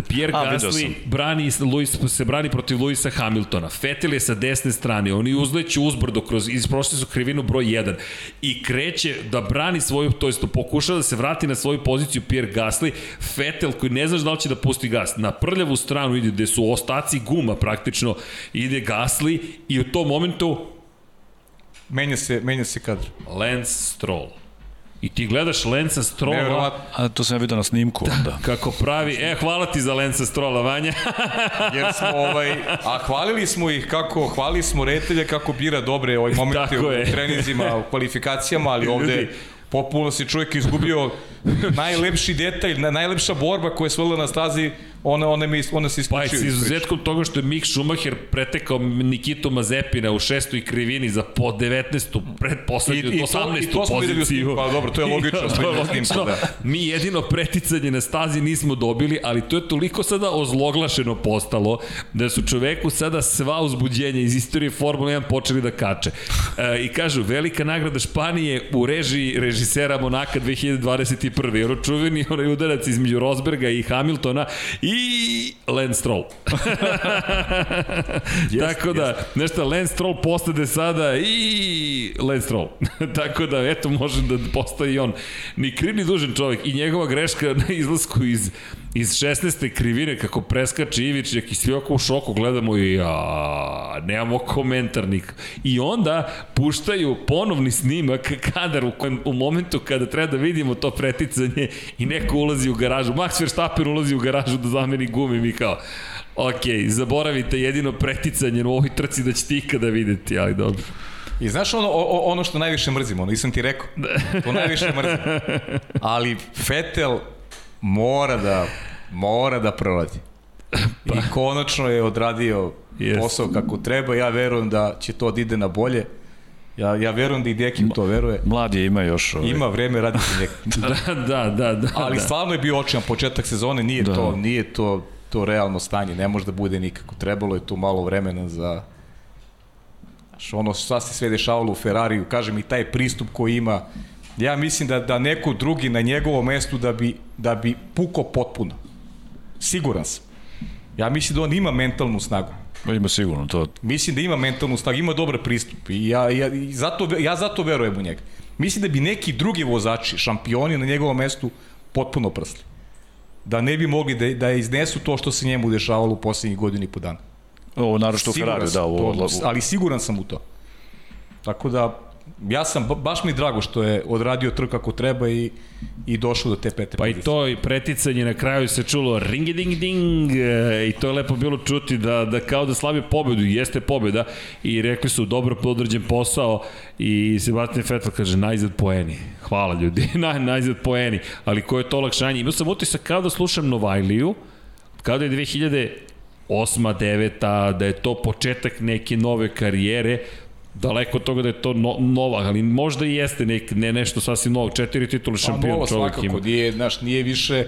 Pierre A, Gasly brani, Luis, se brani protiv Luisa Hamiltona. Vettel je sa desne strane, oni uzleću uzbrdo, kroz, isprošli su krivinu broj 1 i kreće da brani svoju, to jest pokušava da se vrati na svoju poziciju Pierre Gasly. Vettel koji ne znaš da li će da pusti gas, na prljavu stranu ide gde su ostaci guma praktično, ide Gasly i u tom momentu Menja se, menja se kadr. Lance Stroll. I ti gledaš Lenca Strola. A to sam ja vidio na snimku da, onda. Kako pravi, e, hvala ti za Lenca Strola, Vanja. Jer smo, ovaj, a hvalili smo ih kako, hvalili smo retelja kako bira dobre ovaj momente u trenizima, u kvalifikacijama, ali ovde popuno se čovjek izgubio najlepši detalj, najlepša borba koja je svela na stazi ona, ona, mi, ona se isključio. Pa s izuzetkom toga što je Mick Schumacher pretekao Nikitu Mazepina u šestoj krivini za po 19. predposlednju, 18. I to, poziciju. Pa dobro, to je logično. to je logično. Da. Mi jedino preticanje na stazi nismo dobili, ali to je toliko sada ozloglašeno postalo da su čoveku sada sva uzbuđenja iz istorije Formule 1 počeli da kače. E, I kažu, velika nagrada Španije u režiji režisera Monaka 2021. Jer očuveni onaj udarac između Rosberga i Hamiltona i Lance Stroll. yes, Tako da, yes. nešto, Lance Stroll postade sada i Lance Stroll. Tako da, eto, može da postoji i on. Ni kriv ni dužen čovjek i njegova greška na izlasku iz iz 16. krivine kako preskače Ivičnjak i svi oko u šoku gledamo i ja, nemamo komentar nik. I onda puštaju ponovni snimak kadar u, kojem, u momentu kada treba da vidimo to preticanje i neko ulazi u garažu. Max Verstappen ulazi u garažu da zameni gume mi kao ok, zaboravite jedino preticanje u ovoj trci da ćete ikada videti, ali dobro. I znaš ono, o, ono što najviše mrzimo, nisam ti rekao, to najviše mrzimo. Ali Fetel mora da mora da prolazi. Pa. I konačno je odradio yes. posao kako treba. Ja verujem da će to da ide na bolje. Ja, ja verujem da i Deki u to veruje. Mlad je, ima još. Ovaj. Ima vreme raditi nek. da, da, da, da. Ali da. stvarno je bio očijan početak sezone, nije da. to, nije to to realno stanje, ne može da bude nikako. Trebalo je tu malo vremena za Znaš, ono šta se sve dešavalo u Ferrariju, kažem i taj pristup koji ima Ja mislim da, da neko drugi na njegovom mestu da bi, da bi puko potpuno. Siguran sam. Ja mislim da on ima mentalnu snagu. Ima sigurno to. Mislim da ima mentalnu snagu, ima dobar pristup i ja, ja, i zato, ja zato verujem u njega. Mislim da bi neki drugi vozači, šampioni na njegovom mestu potpuno prsli. Da ne bi mogli da, da iznesu to što se njemu dešavalo u poslednjih godina i po dana. Ovo naravno što Ferrari, da, ovo, to, ali siguran sam u to. Tako da ja sam, baš mi drago što je odradio trk kako treba i, i došao do te pete Pa pozicije. i to i preticanje na kraju se čulo ringi ding ding e, i to je lepo bilo čuti da, da kao da slavi pobedu, jeste pobeda i rekli su dobro podređen posao i Sebastian Vettel kaže najzad poeni. Hvala ljudi, Naj, najzad poeni. Ali ko je to olakšanje? Imao sam utisak kao da slušam Novajliju, kao da je 2008. 9. da je to početak neke nove karijere, daleko od toga da je to no, nova, ali možda i jeste nek, ne nešto sasvim novo, četiri titule pa šampion čovjek svakako, ima. Nije, znaš, nije više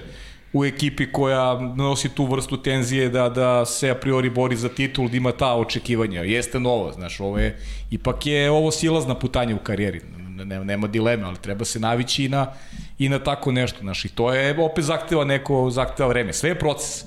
u ekipi koja nosi tu vrstu tenzije da, da se a priori bori za titul, da ima ta očekivanja. Jeste novo, znaš, ovo je, ipak je ovo silazna putanja u karijeri, nema, nema dileme, ali treba se navići i na, i na tako nešto, znaš, i to je opet zahteva neko, zahteva vreme. Sve je proces.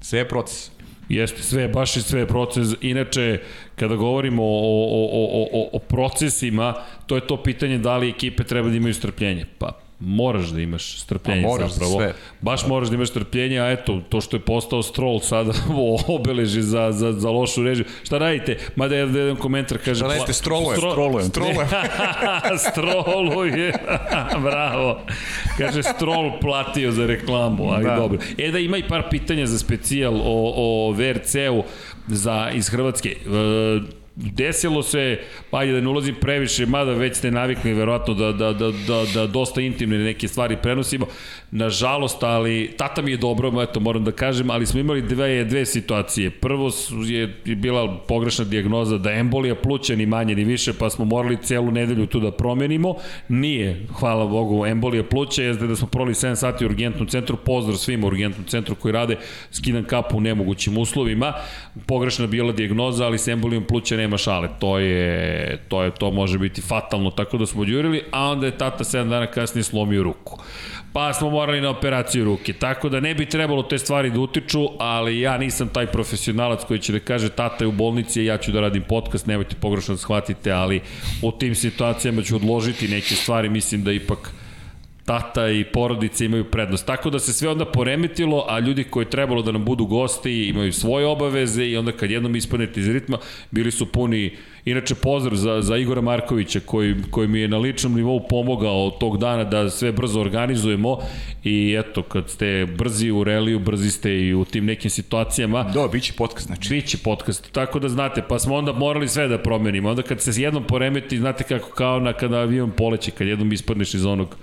Sve je proces. Jeste, sve, baš je sve proces. Inače, kada govorimo o, o, o, o, o procesima, to je to pitanje da li ekipe treba da imaju strpljenje. Pa, moraš da imaš strpljenje moraš zapravo. Sve. Baš moraš da imaš strpljenje, a eto, to što je postao Stroll sada obeleži za, za, za lošu režiju. Šta radite? Mada je jedan komentar kaže... Šta radite? Stroluje. Stro, stroluje. Stroluje. stroluje. Bravo. Kaže, Stroll platio za reklamu, ali da. dobro. E da ima i par pitanja za specijal o, o VRC-u za, iz Hrvatske. E, desilo se, pa da ne ulazim previše, mada već ste navikli verovatno da, da, da, da, da dosta intimne neke stvari prenosimo. Nažalost, ali tata mi je dobro, eto moram da kažem, ali smo imali dve, dve situacije. Prvo je, je bila pogrešna dijagnoza da embolija pluća ni manje ni više, pa smo morali celu nedelju tu da promenimo. Nije, hvala Bogu, embolija pluća, jeste da smo proli 7 sati u urgentnom centru, pozdrav svima u urgentnom centru koji rade, skidan kapu u nemogućim uslovima. Pogrešna bila dijagnoza, ali s embolijom pluća nema šale. To je, to je, to može biti fatalno, tako da smo odjurili, a onda je tata 7 dana kasnije slomio ruku pa smo morali na operaciju ruke. Tako da ne bi trebalo te stvari da utiču, ali ja nisam taj profesionalac koji će da kaže tata je u bolnici, ja ću da radim podcast, nemojte pogrešno da shvatite, ali u tim situacijama ću odložiti neke stvari, mislim da ipak tata i porodice imaju prednost. Tako da se sve onda poremetilo, a ljudi koji trebalo da nam budu gosti imaju svoje obaveze i onda kad jednom ispanete iz ritma, bili su puni Inače, pozdrav za, za Igora Markovića koji, koji mi je na ličnom nivou pomogao tog dana da sve brzo organizujemo i eto, kad ste brzi u reliju, brzi ste i u tim nekim situacijama. Da, bit će podcast, znači. Biće podcast, tako da znate, pa smo onda morali sve da promenimo. Onda kad se jednom poremeti, znate kako kao na kada avion poleće, kad jednom ispadneš iz onog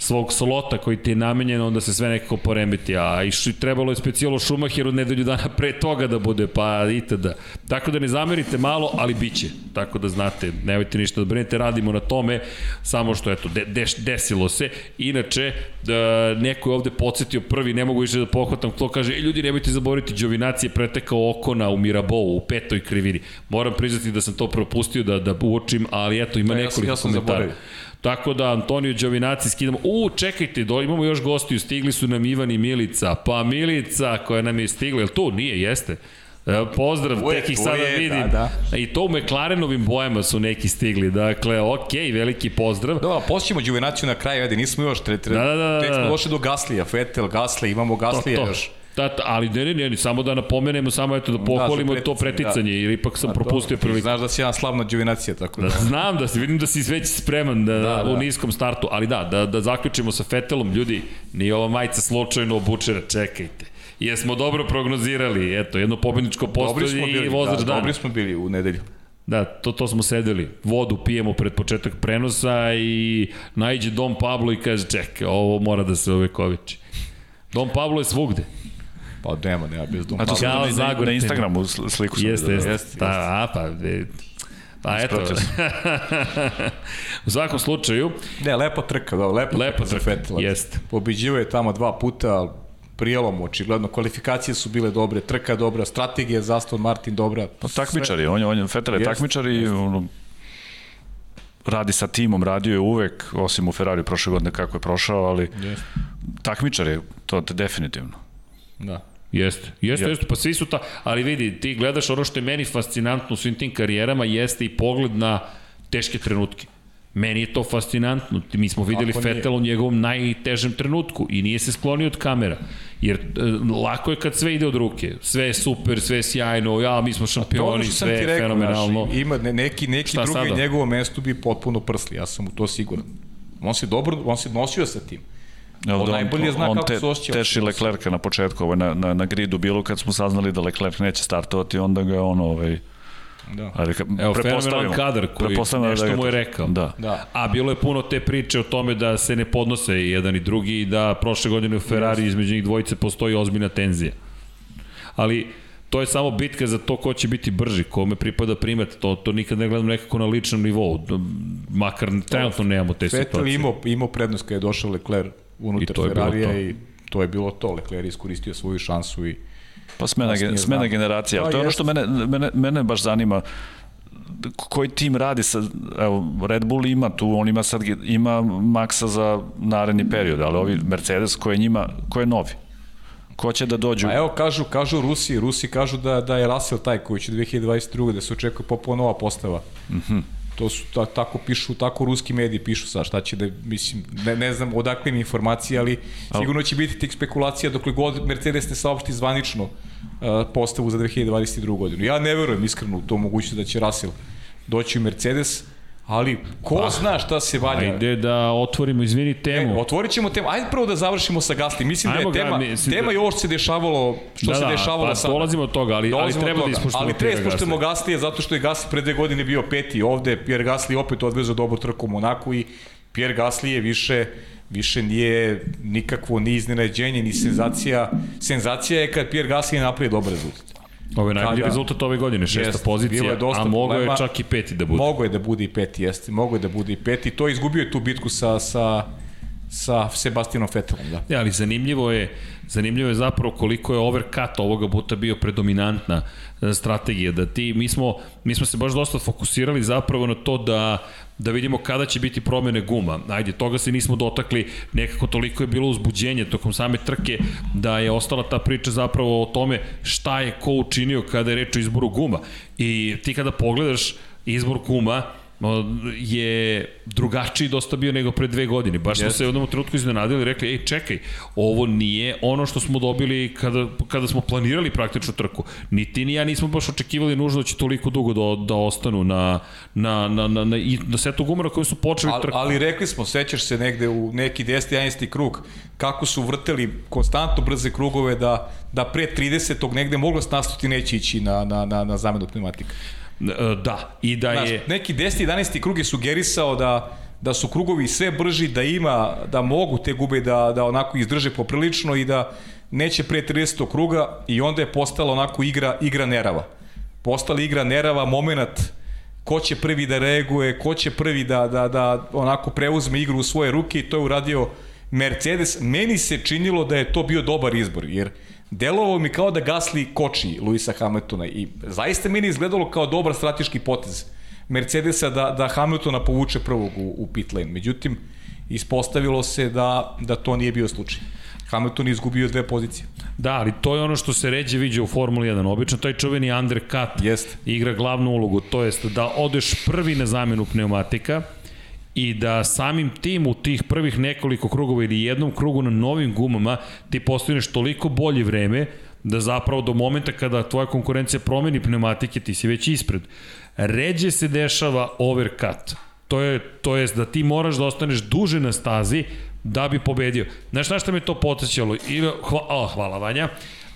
svog slota koji ti je namenjen, onda se sve nekako poremeti, a i trebalo je specijalo Šumacheru nedelju dana pre toga da bude, pa itd. Tako da ne zamerite malo, ali bit će. Tako da znate, nemojte ništa da brinete, radimo na tome, samo što eto, de, de, desilo se. Inače, da, neko je ovde podsjetio prvi, ne mogu više da pohvatam, to kaže, e, ljudi nemojte zaboraviti, Đovinaci je pretekao Okona u Mirabou, u petoj krivini. Moram priznati da sam to propustio da, da uočim, ali eto, ima nekoliko ja sam, ja sam komentara. Tako da Antonio Đovinaci skidamo. U, čekajte, do, imamo još gostiju, stigli su nam Ivan i Milica. Pa Milica koja nam je stigla, je tu? Nije, jeste. E, pozdrav, uvijek, tek ih sada uvijek, vidim. Da, da. I to u McLarenovim bojama su neki stigli. Dakle, ok, veliki pozdrav. Da, posljedimo Đuvenaciju na kraju, ajde, nismo još, tre, tre, da, da, da, tek smo došli do Gaslija, Fetel, Gasli, imamo Gaslija to, to. još. Da, ali ne, ne, ne, samo da napomenemo, samo eto da, da pohvalimo da, to preticanje, da. jer ipak sam da, propustio priliku. Znaš da si jedan slavna džuvinacija, tako da. da. Znam da si, vidim da si već spreman da, da, da. u niskom startu, ali da, da, da zaključimo sa Fetelom, ljudi, nije ova majica slučajno obučena, čekajte. Jesmo dobro prognozirali, eto, jedno pobedničko postoje i vozač da, dana. Dobri smo bili u nedelju. Da, to, to smo sedeli. Vodu pijemo pred početak prenosa i najđe Dom Pablo i kaže, čekaj, ovo mora da se ovekoviči. Dom Pablo je svugde. Pa nema, nema bez Dom Pablo. Ja, na, na, na Instagramu sliku sam. Jeste, jeste. jeste. Da, a, pa, Pa eto. u svakom slučaju... Ne, lepa trka, da, lepa, lepa trka, trka jeste. Pobeđivo je tamo dva puta, prijelom, očigledno, kvalifikacije su bile dobre, trka dobra, strategija za Aston Martin dobra. Pa takmičari, on je, on je, Fetel je takmičar i ono, radi sa timom, radio je uvek, osim u Ferrari prošle godine kako je prošao, ali yes. takmičar je, to, to definitivno. Da. Jeste, jeste, jeste, pa svi su ta, ali vidi, ti gledaš ono što je meni fascinantno u svim tim karijerama, jeste i pogled na teške trenutke. Meni je to fascinantno. Mi smo videli Fetel u njegovom najtežem trenutku i nije se sklonio od kamera. Jer e, lako je kad sve ide od ruke. Sve je super, sve je sjajno, ja, mi smo šampioni, sve je rekao, fenomenalno. Naš, ima neki, neki drugi sada? njegovo mesto bi potpuno prsli, ja sam u to siguran. On se dobro, on se nosio sa tim. Evo da najbolje zna on kako te, se osjeća. Teši Leclerca na početku, ovaj, na, na, na gridu bilo kad smo saznali da Leclerc neće startovati, onda ga on ovaj, Da. Ali ka, Evo, fenomenalan kadar koji da nešto da mu je rekao. Da. da. A bilo je puno te priče o tome da se ne podnose jedan i drugi i da prošle godine u Ferrari između njih dvojice postoji ozbiljna tenzija. Ali to je samo bitka za to ko će biti brži, kome pripada primat, to, to nikad ne gledam nekako na ličnom nivou, makar trenutno nemamo te situacije. Vettel imao, imao prednost kada je došao Leclerc unutar Ferrarija i to je bilo to. Leclerc iskoristio svoju šansu i Pa smena, smena generacija, ali to je ono što mene, mene, mene baš zanima koji tim radi sa, evo, Red Bull ima tu, on ima sad, ima maksa za naredni period, ali ovi Mercedes koji je njima, koji je novi, ko će da dođu? Pa evo, kažu, kažu Rusi, Rusi kažu da, da je Russell taj koji će 2022. da se očekuje popolo nova postava. Mhm. Mm to su ta, tako pišu, tako ruski mediji pišu sa šta će da, mislim, ne, ne znam odakle mi informacije, ali sigurno će biti tih spekulacija dokle god Mercedes ne saopšti zvanično uh, postavu za 2022. godinu. Ja ne verujem iskreno u to mogućnost da će Russell doći u Mercedes, ali ko pa, zna šta se valja. Ajde da otvorimo, izvini, temu. E, otvorit ćemo temu. Ajde prvo da završimo sa Gasli. Mislim Ajmo da je tema, ga, mislim tema da... ovo što se dešavalo, što da, se da, dešavalo pa, sada. Dolazimo od toga, ali, ali treba da ispoštujemo Ali treba da ispoštujemo Gasli zato što je Gasli pre dve godine bio peti ovde. Pierre Gasli opet odvezao dobru trku u Monaku i Pierre Gasli je više više nije nikakvo ni iznenađenje, ni senzacija. Senzacija je kad Pierre Gasly napravi dobar rezultat. Ovo je najbolji rezultat ove godine, šesta jest, pozicija, a mogo je čak i peti da bude. Mogo je da bude i peti, jeste. Mogo je da bude i peti. To je izgubio tu bitku sa, sa, sa Sebastianom Vettelom, da. Ja, ali zanimljivo je, zanimljivo je zapravo koliko je overcut ovoga puta bio predominantna e, strategija, da ti, mi smo, mi smo se baš dosta fokusirali zapravo na to da da vidimo kada će biti promene guma. Ajde, toga se nismo dotakli, nekako toliko je bilo uzbuđenje tokom same trke da je ostala ta priča zapravo o tome šta je ko učinio kada je reč o izboru guma. I ti kada pogledaš izbor guma, je drugačiji dosta bio nego pre dve godine. Baš smo yes. se u jednom trenutku iznenadili i rekli, ej, čekaj, ovo nije ono što smo dobili kada, kada smo planirali praktičnu trku. Ni ti ni ja nismo baš očekivali nužno da će toliko dugo da, da ostanu na, na, na, na, na, na setu gumara koji su počeli trku. Ali rekli smo, sećaš se negde u neki 10. 11. krug, kako su vrteli konstantno brze krugove da, da pre 30. negde moglo nastuti neće ići na, na, na, na zamenu pneumatika. E, da, i da Znaš, je... Neki 10. 11. krug je sugerisao da da su krugovi sve brži, da ima, da mogu te gube da, da onako izdrže poprilično i da neće pre 30. kruga i onda je postala onako igra, igra nerava. Postala igra nerava, moment ko će prvi da reaguje, ko će prvi da, da, da onako preuzme igru u svoje ruke i to je uradio Mercedes. Meni se činilo da je to bio dobar izbor, jer delovalo mi kao da Gasly koči Luisa Hamiltona i zaista meni izgledalo kao dobar strateški potez Mercedesa da, da Hamiltona povuče prvog u, u pit lane. Međutim, ispostavilo se da, da to nije bio slučaj. Hamilton je izgubio dve pozicije. Da, ali to je ono što se ređe viđe u Formuli 1. Obično taj čuveni undercut Jest. igra glavnu ulogu, to jest da odeš prvi na zamenu pneumatika, i da samim tim u tih prvih nekoliko krugova ili jednom krugu na novim gumama ti postavlješ toliko bolje vreme da zapravo do momenta kada tvoja konkurencija promeni pneumatike ti si već ispred. Ređe se dešava overcut. To je, to jest da ti moraš da ostaneš duže na stazi da bi pobedio. Znaš na šta me to potećalo? I, hva, oh, hvala Vanja.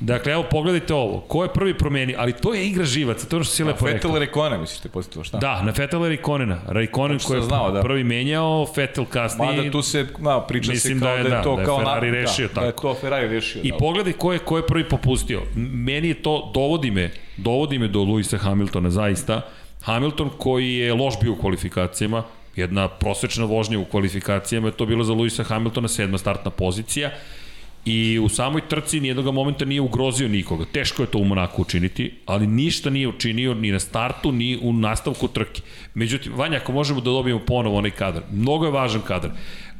Dakle, evo, pogledajte ovo. Ko je prvi promeni? Ali to je igra živaca, to je što si lepo rekao. Fetel Rekonen, misliš te postavilo, šta? Da, na Fetel Rekonena. Rekonen koji je znao, da. prvi menjao, Fetel kasnije. Mada tu se, ma, priča mislim se kao da je, da je to da, da kao da Ferrari rešio da, tako. Da je to Ferrari rešio. I da. pogledaj ko je, ko je prvi popustio. Meni je to, dovodi me, dovodi me do Luisa Hamiltona, zaista. Hamilton koji je loš bio u kvalifikacijama, jedna prosečna vožnja u kvalifikacijama, je to bilo za Luisa Hamiltona sedma startna pozicija i u samoj trci nijednog momenta nije ugrozio nikoga. Teško je to u Monaku učiniti, ali ništa nije učinio ni na startu, ni u nastavku trke. Međutim, Vanja, ako možemo da dobijemo ponovo onaj kadar, mnogo je važan kadar.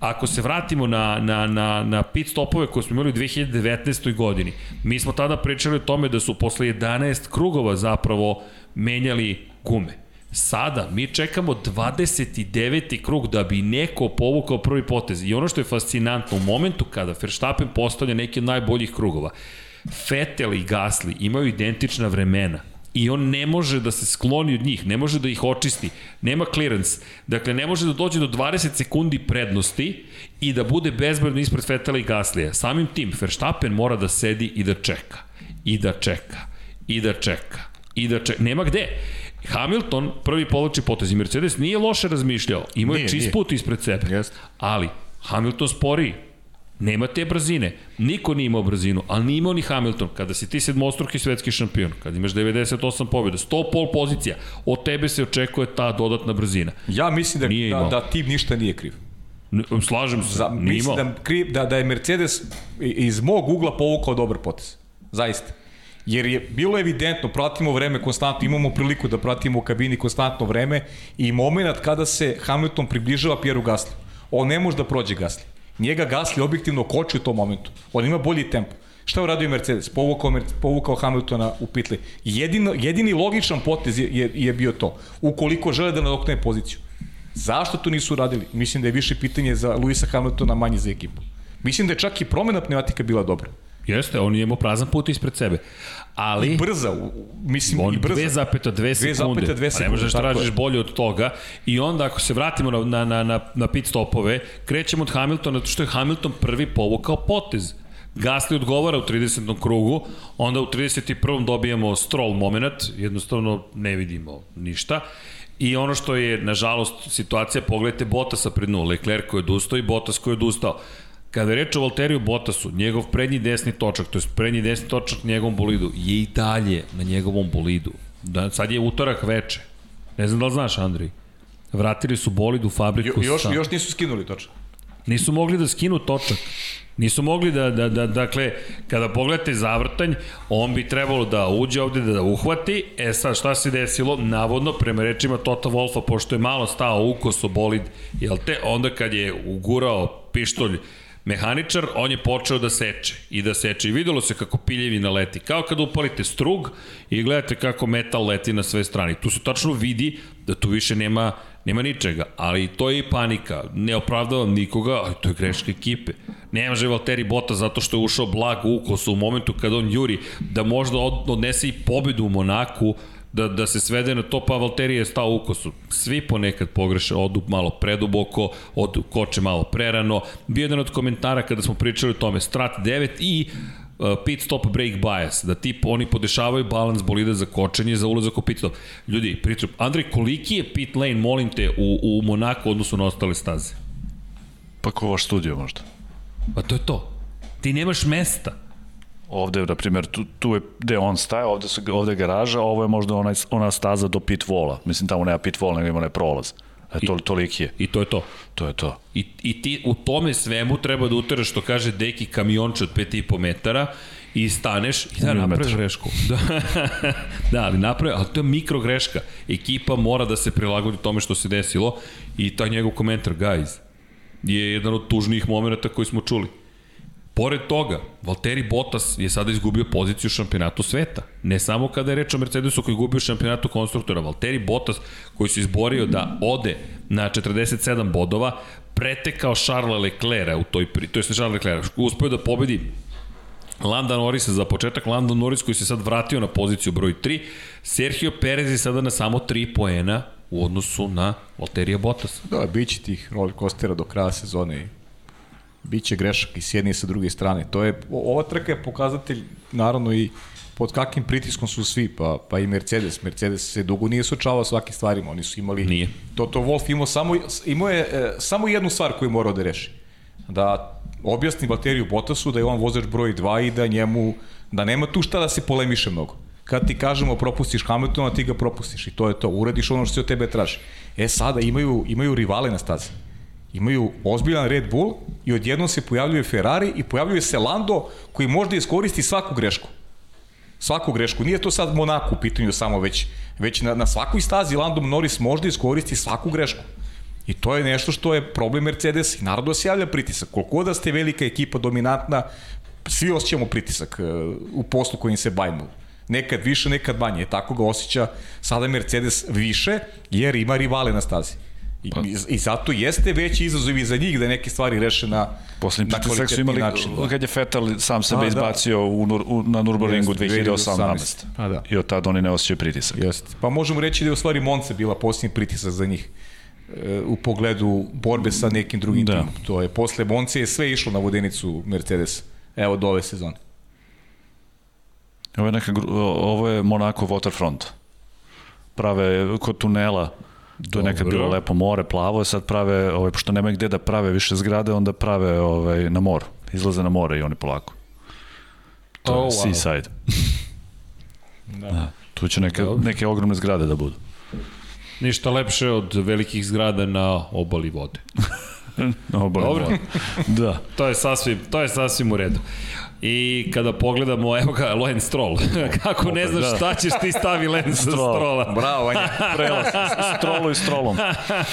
Ako se vratimo na, na, na, na pit stopove koje smo imali u 2019. godini, mi smo tada pričali o tome da su posle 11 krugova zapravo menjali gume. Sada mi čekamo 29. krug da bi neko povukao prvi potez. I ono što je fascinantno, u momentu kada Verstappen postavlja neki od najboljih krugova, Vettel i Gasly imaju identična vremena i on ne može da se skloni od njih, ne može da ih očisti, nema clearance, dakle ne može da dođe do 20 sekundi prednosti i da bude bezbredno ispred Vettela i Gaslija. Samim tim, Verstappen mora da sedi i da čeka, i da čeka, i da čeka, i da čeka, nema gde. Hamilton prvi povlači potez i Mercedes nije loše razmišljao. Imao je čist nije. put ispred sebe. Jest. Ali Hamilton spori. Nema te brzine. Niko nije imao brzinu, ali nije imao ni Hamilton. Kada si ti sedmostruki svetski šampion, kada imaš 98 pobjeda, 100 pol pozicija, od tebe se očekuje ta dodatna brzina. Ja mislim da, nije da, da tim ništa nije kriv. Slažem se, Za, mislim da, kriv, da, da je Mercedes iz mog ugla povukao dobar potez. Zaista. Jer je bilo evidentno, pratimo vreme konstantno, imamo priliku da pratimo u kabini konstantno vreme i moment kada se Hamilton približava Pieru Gasly. On ne može da prođe Gasly. Njega Gasly objektivno koči u tom momentu. On ima bolji tempo. Šta je uradio Mercedes? Povukao, povukao Hamiltona u pitli. Jedino, jedini logičan potez je, je, je bio to. Ukoliko žele da nadokne poziciju. Zašto to nisu uradili? Mislim da je više pitanje za Luisa Hamiltona, manje za ekipu. Mislim da je čak i promena pneumatika bila dobra. Jeste, on je imao prazan put ispred sebe. Ali, I brza, mislim, on i brza. 2,2 sekunde. 2,2 Pa ne možeš da tražiš bolje od toga. I onda ako se vratimo na, na, na, na, pit stopove, krećemo od Hamiltona, što je Hamilton prvi povukao potez. Gasly odgovara u 30. krugu, onda u 31. dobijamo stroll moment, jednostavno ne vidimo ništa. I ono što je, nažalost, situacija, pogledajte Bottasa pred nulu, Leclerc koji je odustao i Bottas koji je odustao. Kada je reč o Valteriju Bottasu, njegov prednji desni točak, to je prednji desni točak njegovom bolidu, je i dalje na njegovom bolidu. Da, sad je utorak veče. Ne znam da li znaš, Andrej. Vratili su bolid u fabriku. Jo, još, sa... još nisu skinuli točak. Nisu mogli da skinu točak. Nisu mogli da, da, da, dakle, kada pogledate zavrtanj, on bi trebalo da uđe ovde da, da uhvati, e sad šta se desilo, navodno, prema rečima Tota Wolfa, pošto je malo stao ukoso bolid, jel te, onda kad je ugurao pištolj mehaničar, on je počeo da seče i da seče i videlo se kako piljevina leti, kao kada upalite strug i gledate kako metal leti na sve strane. Tu se tačno vidi da tu više nema nema ničega, ali to je i panika. Ne opravdavam nikoga, ali to je greška ekipe. Ne može Valtteri Bota zato što je ušao blag u ukosu u momentu kada on juri da možda odnese i pobedu u Monaku, da, da se svede na to, pa Valtteri je stao u kosu. Svi ponekad pogreše, odu malo preduboko, odu koče malo prerano. Bio jedan od komentara kada smo pričali o tome, strat 9 i uh, pit stop break bias, da tip oni podešavaju balans bolida za kočenje za ulazak u pit stop. Ljudi, pričam, Andrej, koliki je pit lane, molim te, u, u Monaku odnosu na ostale staze? Pa ko vaš studio možda. Pa to je to. Ti nemaš mesta. Ovde, na primjer, tu, tu je gde on staje, ovde, su, ovde je garaža, ovo je možda onaj, ona staza do pit vola. Mislim, tamo nema pit vola, nego ima onaj prolaz. E, to, toliki je. I to je to. To je to. I, I ti u tome svemu treba da uteraš, što kaže Deki, kamionče od 5,5 metara i staneš i da napraviš grešku. Da, da ali napravi, ali to je mikro greška. Ekipa mora da se prilagodi tome što se desilo i taj njegov komentar, guys, je jedan od tužnijih momenta koji smo čuli. Pored toga, Valtteri Bottas je sada izgubio poziciju šampionatu sveta. Ne samo kada je reč o Mercedesu koji je gubio šampionatu konstruktora. Valtteri Bottas koji se izborio da ode na 47 bodova, pretekao Charles Leclerc u toj pri... To je Charles Leclerc. Uspio da pobedi Landa Norrisa za početak, Landa Norris koji se sad vratio na poziciju broj 3, Sergio Perez je sada na samo 3 poena u odnosu na Valterija Bottas. Da, bit će tih roller coastera do kraja sezone Biće grešak i s jedne i sa druge strane. To je, ova trka je pokazatelj, naravno i pod kakvim pritiskom su svi, pa, pa i Mercedes. Mercedes se dugo nije suočavao svake stvarima, oni su imali... Nije. Toto Wolf imao samo, imao je e, samo jednu stvar koju morao da reši. Da objasni Valteriju Bottasu da je on vozač broj 2 i da njemu, da nema tu šta da se polemiše mnogo. Kad ti kažemo propustiš Hamiltona, ti ga propustiš i to je to, uradiš ono što se od tebe traži. E sada imaju, imaju rivale na stazi imaju ozbiljan Red Bull i odjednom se pojavljuje Ferrari i pojavljuje se Lando koji možda iskoristi svaku grešku. Svaku grešku. Nije to sad Monaco u pitanju samo već, već na, na svakoj stazi Lando Norris možda iskoristi svaku grešku. I to je nešto što je problem Mercedes i naravno da se javlja pritisak. Koliko da ste velika ekipa, dominantna, svi osjećamo pritisak e, u poslu kojim se bavimo. Nekad više, nekad manje. Tako ga osjeća sada Mercedes više, jer ima rivale na stazi. I, pa. I zato jeste veći izazov i za njih da neke stvari reše na Poslednji pritisak su imali način. Da. kad je Vettel sam sebe A, da. izbacio da. u, nur, u, na Nürburgringu 2018. 2018. A, da. I od tada oni ne osjećaju pritisak. Jeste. Pa možemo reći da je u stvari Monce bila posljednji pritisak za njih e, u pogledu borbe sa nekim drugim da. timom. To je posle Monce je sve išlo na vodenicu Mercedes. Evo do ove sezone. Ovo je, neka, ovo je Monaco Waterfront. Prave kod tunela To je nekad bilo lepo more, plavo, sad prave, ovaj, pošto nemaju gde da prave više zgrade, onda prave ovaj, na moru. Izlaze na more i oni polako. To oh, je wow. seaside. da. da. Tu će neke, neke ogromne zgrade da budu. Ništa lepše od velikih zgrada na obali vode. na obali Dobro. vode. da. to je sasvim, to je sasvim u redu. I kada pogledamo, evo ga, Loen Stroll. Kako ne znaš da. šta ćeš ti stavi Loen Strolla. Bravo, Vanja. Prelaz. Strollu i Strollom.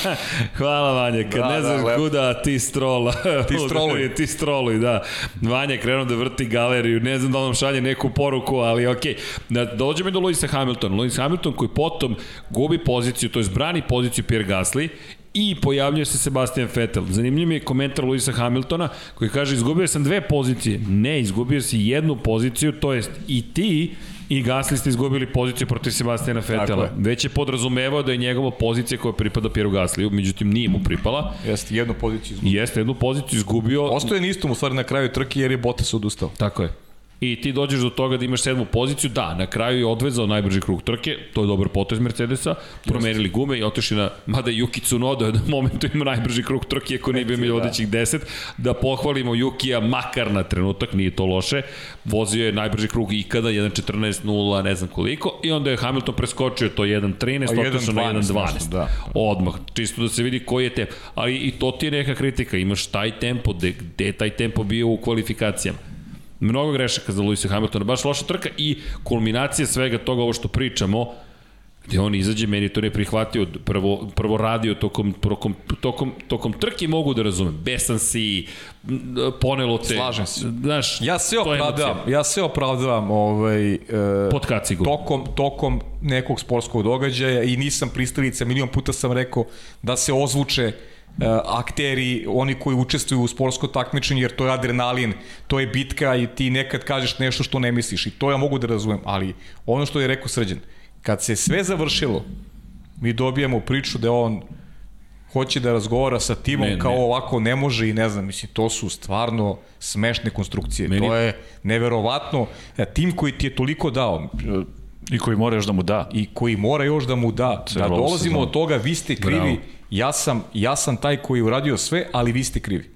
Hvala, Vanja. Kad da, ne znaš da, kuda, ti Stroll. Ti Strolluj. ti Strolluj, da. Vanja krenuo da vrti galeriju. Ne znam da nam šalje neku poruku, ali okej. Okay. Da, dođemo do Luisa Hamiltona. Luis Hamilton koji potom gubi poziciju, to je brani poziciju Pierre Gasly i pojavljuje se Sebastian Vettel. Zanimljiv mi je komentar Luisa Hamiltona koji kaže izgubio sam dve pozicije. Ne, izgubio si jednu poziciju, to jest i ti i Gasli ste izgubili poziciju protiv Sebastijana Vetela. Je. Već je podrazumevao da je njegova pozicija koja pripada Pieru Gasliju, međutim nije mu pripala. Jeste, jednu poziciju izgubio. Jeste, jednu poziciju izgubio. Ostoje nistom u stvari na kraju trke jer je Bottas odustao. Tako je i ti dođeš do toga da imaš sedmu poziciju, da, na kraju je odvezao najbrži krug trke, to je dobar potez Mercedesa, promenili gume i otišli na, mada Yuki Tsunoda je na momentu ima najbrži krug trke, ako nije bio imao vodećih 10, da pohvalimo Yukija makar na trenutak, nije to loše, vozio je najbrži krug ikada, 1.14.0, ne znam koliko, i onda je Hamilton preskočio to 1.13, otišao na 1.12. Da. Odmah, čisto da se vidi koji je tempo. Ali i to ti je neka kritika, imaš taj tempo, gde, gde je taj tempo bio u kvalifikacijama Mnogo grešaka za Lewisa Hamiltona, baš loša trka i kulminacija svega toga ovo što pričamo, gde on izađe, meni to ne prihvatio, prvo, prvo radio tokom, tokom, tokom, tokom trke mogu da razumem, besan si, ponelo te. Slažem se. Znaš, ja se opravdavam, ja se opravdavam ovaj, e, Pod kacigu. tokom, tokom nekog sportskog događaja i nisam pristalica, milion puta sam rekao da se ozvuče akteri, oni koji učestvuju u sportsko takmičenje, jer to je adrenalin, to je bitka i ti nekad kažeš nešto što ne misliš i to ja mogu da razumem, ali ono što je rekao Srđan, kad se sve završilo, mi dobijamo priču da on hoće da razgovara sa timom ne, kao ne. ovako ne može i ne znam, mislim, to su stvarno smešne konstrukcije. Meni... To je neverovatno. E, tim koji ti je toliko dao, I koji mora još da mu da. I koji mora još da mu da. Da dolazimo od toga, vi ste krivi, Bravo ja sam, ja sam taj koji je uradio sve, ali vi ste krivi.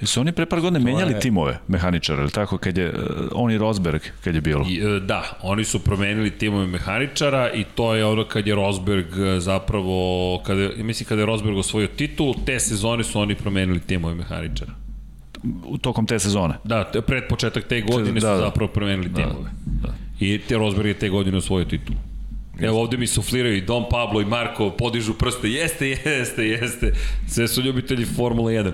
Jesu oni pre par godina menjali je... timove mehaničara, ili tako, kad je, uh, oni Rosberg, kad je bilo? I, uh, da, oni su promenili timove mehaničara i to je ono kad je Rosberg uh, zapravo, kada, mislim kada je Rosberg osvojio titul, te sezone su oni promenili timove mehaničara. U tokom te sezone? Da, pred početak te godine da, su da. zapravo promenili da, timove. Da, da. I te Rosberg je te godine osvojio titul. Evo ovde mi sufliraju i Don Pablo i Marko podižu prste. Jeste, jeste, jeste. Sve su ljubitelji Formule 1.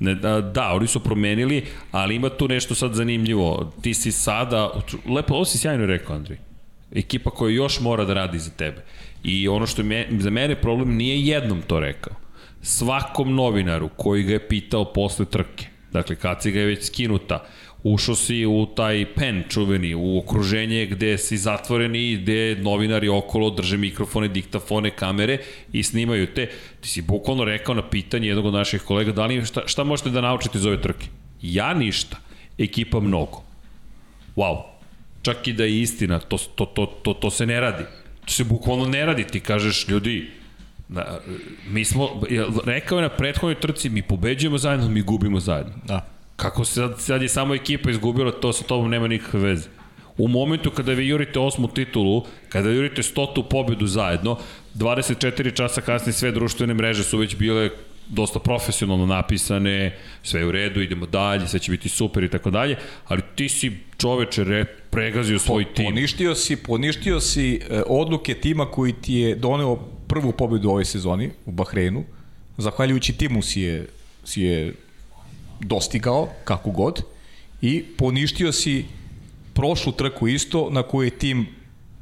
Ne, da, da, oni su promenili, ali ima tu nešto sad zanimljivo. Ti si sada, lepo, ovo si sjajno rekao, Andrej. Ekipa koja još mora da radi za tebe. I ono što je za mene problem nije jednom to rekao. Svakom novinaru koji ga je pitao posle trke, dakle kad si ga je već skinuta, ušao si u taj pen čuveni, u okruženje gde si zatvoren i gde novinari okolo drže mikrofone, diktafone, kamere i snimaju te. Ti si bukvalno rekao na pitanje jednog od naših kolega, da li, šta, šta možete da naučite iz ove trke? Ja ništa, ekipa mnogo. Wow. Čak i da je istina, to, to, to, to, to se ne radi. To se bukvalno ne radi. Ti kažeš, ljudi, Da, mi smo, rekao je na prethodnoj trci, mi pobeđujemo zajedno, mi gubimo zajedno. Da. Kako se sad, sad je samo ekipa izgubila, to sa tobom nema nikakve veze. U momentu kada vi jurite osmu titulu, kada jurite stotu pobedu zajedno, 24 časa kasnije sve društvene mreže su već bile dosta profesionalno napisane, sve u redu, idemo dalje, sve će biti super i tako dalje, ali ti si čoveče re, pregazio svoj po, tim. Poništio si, poništio si e, odluke tima koji ti je doneo prvu pobedu u ovoj sezoni u Bahreinu, zahvaljujući timu si je, si je dostigao, kako god, i poništio si prošlu trku isto, na kojoj je tim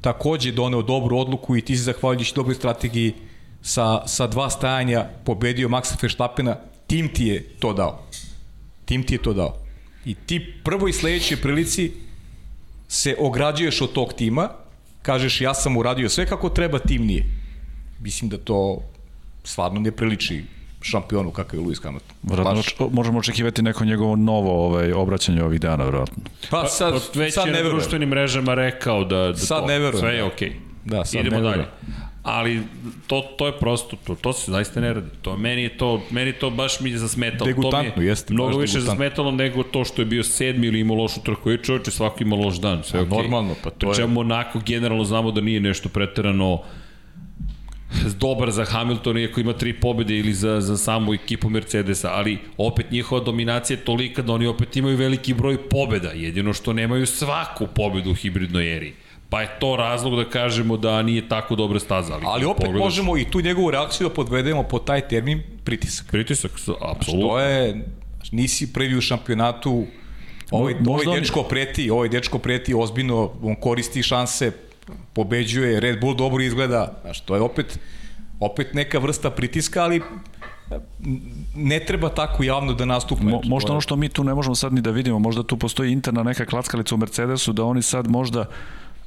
takođe doneo dobru odluku i ti si zahvaljujući dobroj strategiji sa, sa dva stajanja pobedio Maxa Verstappena, tim ti je to dao. Tim ti je to dao. I ti prvo i sledećoj prilici se ograđuješ od tog tima, kažeš ja sam uradio sve kako treba, tim nije. Mislim da to stvarno ne priliči šampionu kakav je Luis Hamilton. Vratno, možemo očekivati neko njegovo novo ovaj, obraćanje ovih dana, vratno. Pa sad, pa, već sad je na društvenim mrežama rekao da, da sad to, ne verujem, sve je da. okej. Okay. Da, sad Idemo ne dalje. Ali to, to je prosto, to, to se zaista ne radi. To, meni, je to, meni to baš mi je zasmetalo. Degutantno, to mi je jeste. Mnogo više degutantno. zasmetalo nego to što je bio sedmi ili imao lošu trku. I čovječe, svako ima loš dan, sve okej. Okay. Normalno, pa to je. Čemu onako generalno znamo da nije nešto preterano dobar za Hamilton iako ima tri pobede ili za, za samu ekipu Mercedesa, ali opet njihova dominacija je tolika da oni opet imaju veliki broj pobeda, jedino što nemaju svaku pobedu u hibridnoj eri. Pa je to razlog da kažemo da nije tako dobra staza. Ali, ali opet pogledaš... možemo i tu njegovu reakciju da podvedemo po taj termin pritisak. Pritisak, apsolutno. To je, nisi prvi u šampionatu, ovaj, ovaj dečko preti, ovaj dečko preti ozbiljno, on koristi šanse, pobeđuje, Red Bull dobro izgleda, znaš, to je opet opet neka vrsta pritiska, ali ne treba tako javno da nastupa. Mo, možda ono što mi tu ne možemo sad ni da vidimo, možda tu postoji interna neka klackalica u Mercedesu da oni sad možda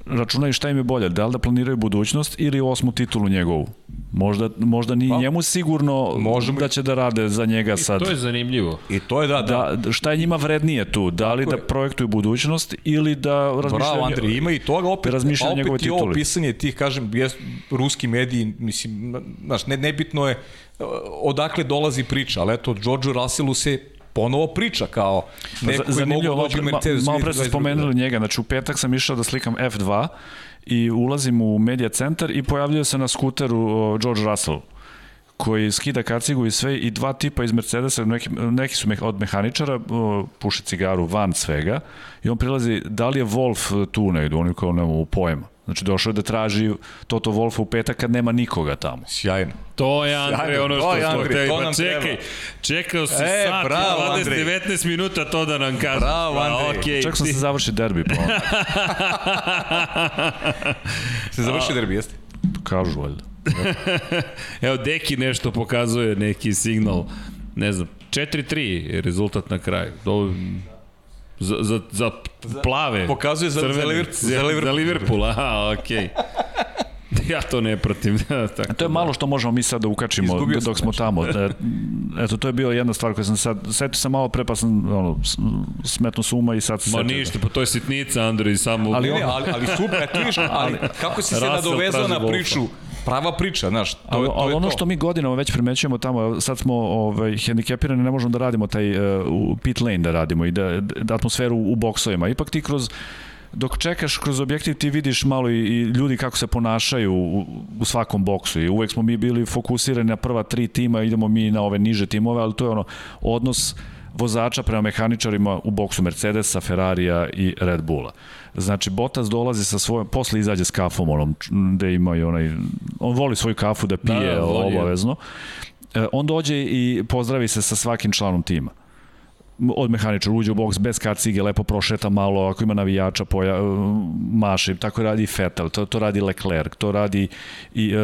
računaju šta im je bolje, da li da planiraju budućnost ili osmu titulu njegovu. Možda, možda ni pa, njemu sigurno možemo... da će da rade za njega sad. I to je zanimljivo. I to je da, da. da šta je njima vrednije tu? Da li Tako da je. projektuju budućnost ili da razmišljaju... Bravo, Andri, ima i toga opet, razmišljaju opet njegove. Opet i ovo pisanje tih, kažem, jes, ruski mediji, mislim, znaš, ne, nebitno je odakle dolazi priča, ali eto, George Russellu se ponovo priča kao neko koji mogu dođe Mercedes. Malo pre ste spomenuli njega, znači u petak sam išao da slikam F2 i ulazim u media centar i pojavljuje se na skuteru George Russell koji skida kacigu i sve i dva tipa iz Mercedesa, neki, neki su od mehaničara, puše cigaru van svega i on prilazi, da li je Wolf tu negdje, oni kao nema u pojma. Znači došao je da traži Toto Wolfa u petak kad nema nikoga tamo. Sjajno. To je Andrej, ono što smo hteli. Pa čekaj, treba. čekao si e, sat bravo, 20, Andrej. 19 minuta to da nam kaže. Bravo, pa, Andrej. Okay. Čekao sam se završi derbi. Pa. se završi derbi, jeste? Kažu, valjda. Evo, Deki nešto pokazuje, neki signal. Ne znam, 4-3 rezultat na kraju. Dobro, Za, za, za plave. Pokazuje za, crvene, za, Liverpool, za, Liverpool. Za Liverpool, aha, okej. Okay. Ja to ne pratim. Tako to je malo što možemo mi sad da ukačimo Izgubio dok smo tamo. E, eto, to je bila jedna stvar koja sam sad, setio sam malo pre pa sam ono, smetno suma i sad se Ma ništa, pa to je sitnica, Andrej, samo... Ali, ali, ali, ali super, viš, ali kako si se nadovezao na priču, prava priča, znaš, to, ali, to ali ono to. što mi godinama već primećujemo tamo, sad smo ovaj, hendikepirani, ne možemo da radimo taj uh, pit lane da radimo i da, da atmosferu u boksovima. Ipak ti kroz dok čekaš kroz objektiv ti vidiš malo i, i ljudi kako se ponašaju u, u svakom boksu i uvek smo mi bili fokusirani na prva tri tima, idemo mi na ove niže timove, ali to je ono odnos vozača prema mehaničarima u boksu Mercedesa, Ferrarija i Red Bulla. Znači, Bottas dolazi sa svojom, posle izađe s kafom onom, gde ima i onaj, on voli svoju kafu da pije da, da, obavezno. E, on dođe i pozdravi se sa svakim članom tima od mehaničara uđe u boks bez kacige, lepo prošeta malo, ako ima navijača, poja, e, maše, tako radi i Vettel, to, to radi Leclerc, to radi i uh,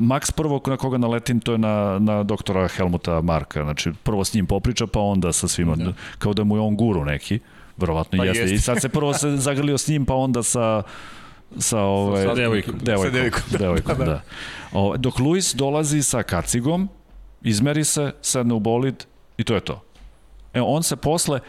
Max prvo na koga naletim, to je na, na doktora Helmuta Marka, znači prvo s njim popriča, pa onda sa svima, da. kao da mu je on guru neki, verovatno pa jeste. jeste. I sad se prvo se zagrlio s njim, pa onda sa sa ovaj sa devojkom, devojkom, sa devojkom, devojkom da. da. O, dok Luis dolazi sa kacigom, izmeri se, sedne u bolid i to je to. E, on se posle,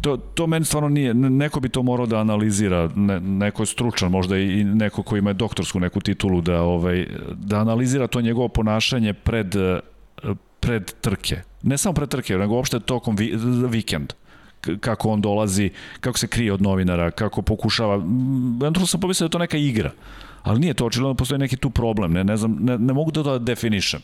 to, to meni stvarno nije, neko bi to morao da analizira, ne, neko je stručan, možda i neko ko ima doktorsku neku titulu, da, ovaj, da analizira to njegovo ponašanje pred, pred trke. Ne samo pred trke, nego uopšte tokom vi, vikend kako on dolazi, kako se krije od novinara, kako pokušava, jedno sam pomislio da je to neka igra, ali nije to, očigledno postoji neki tu problem, ne, ne znam, ne, ne mogu da to definišem.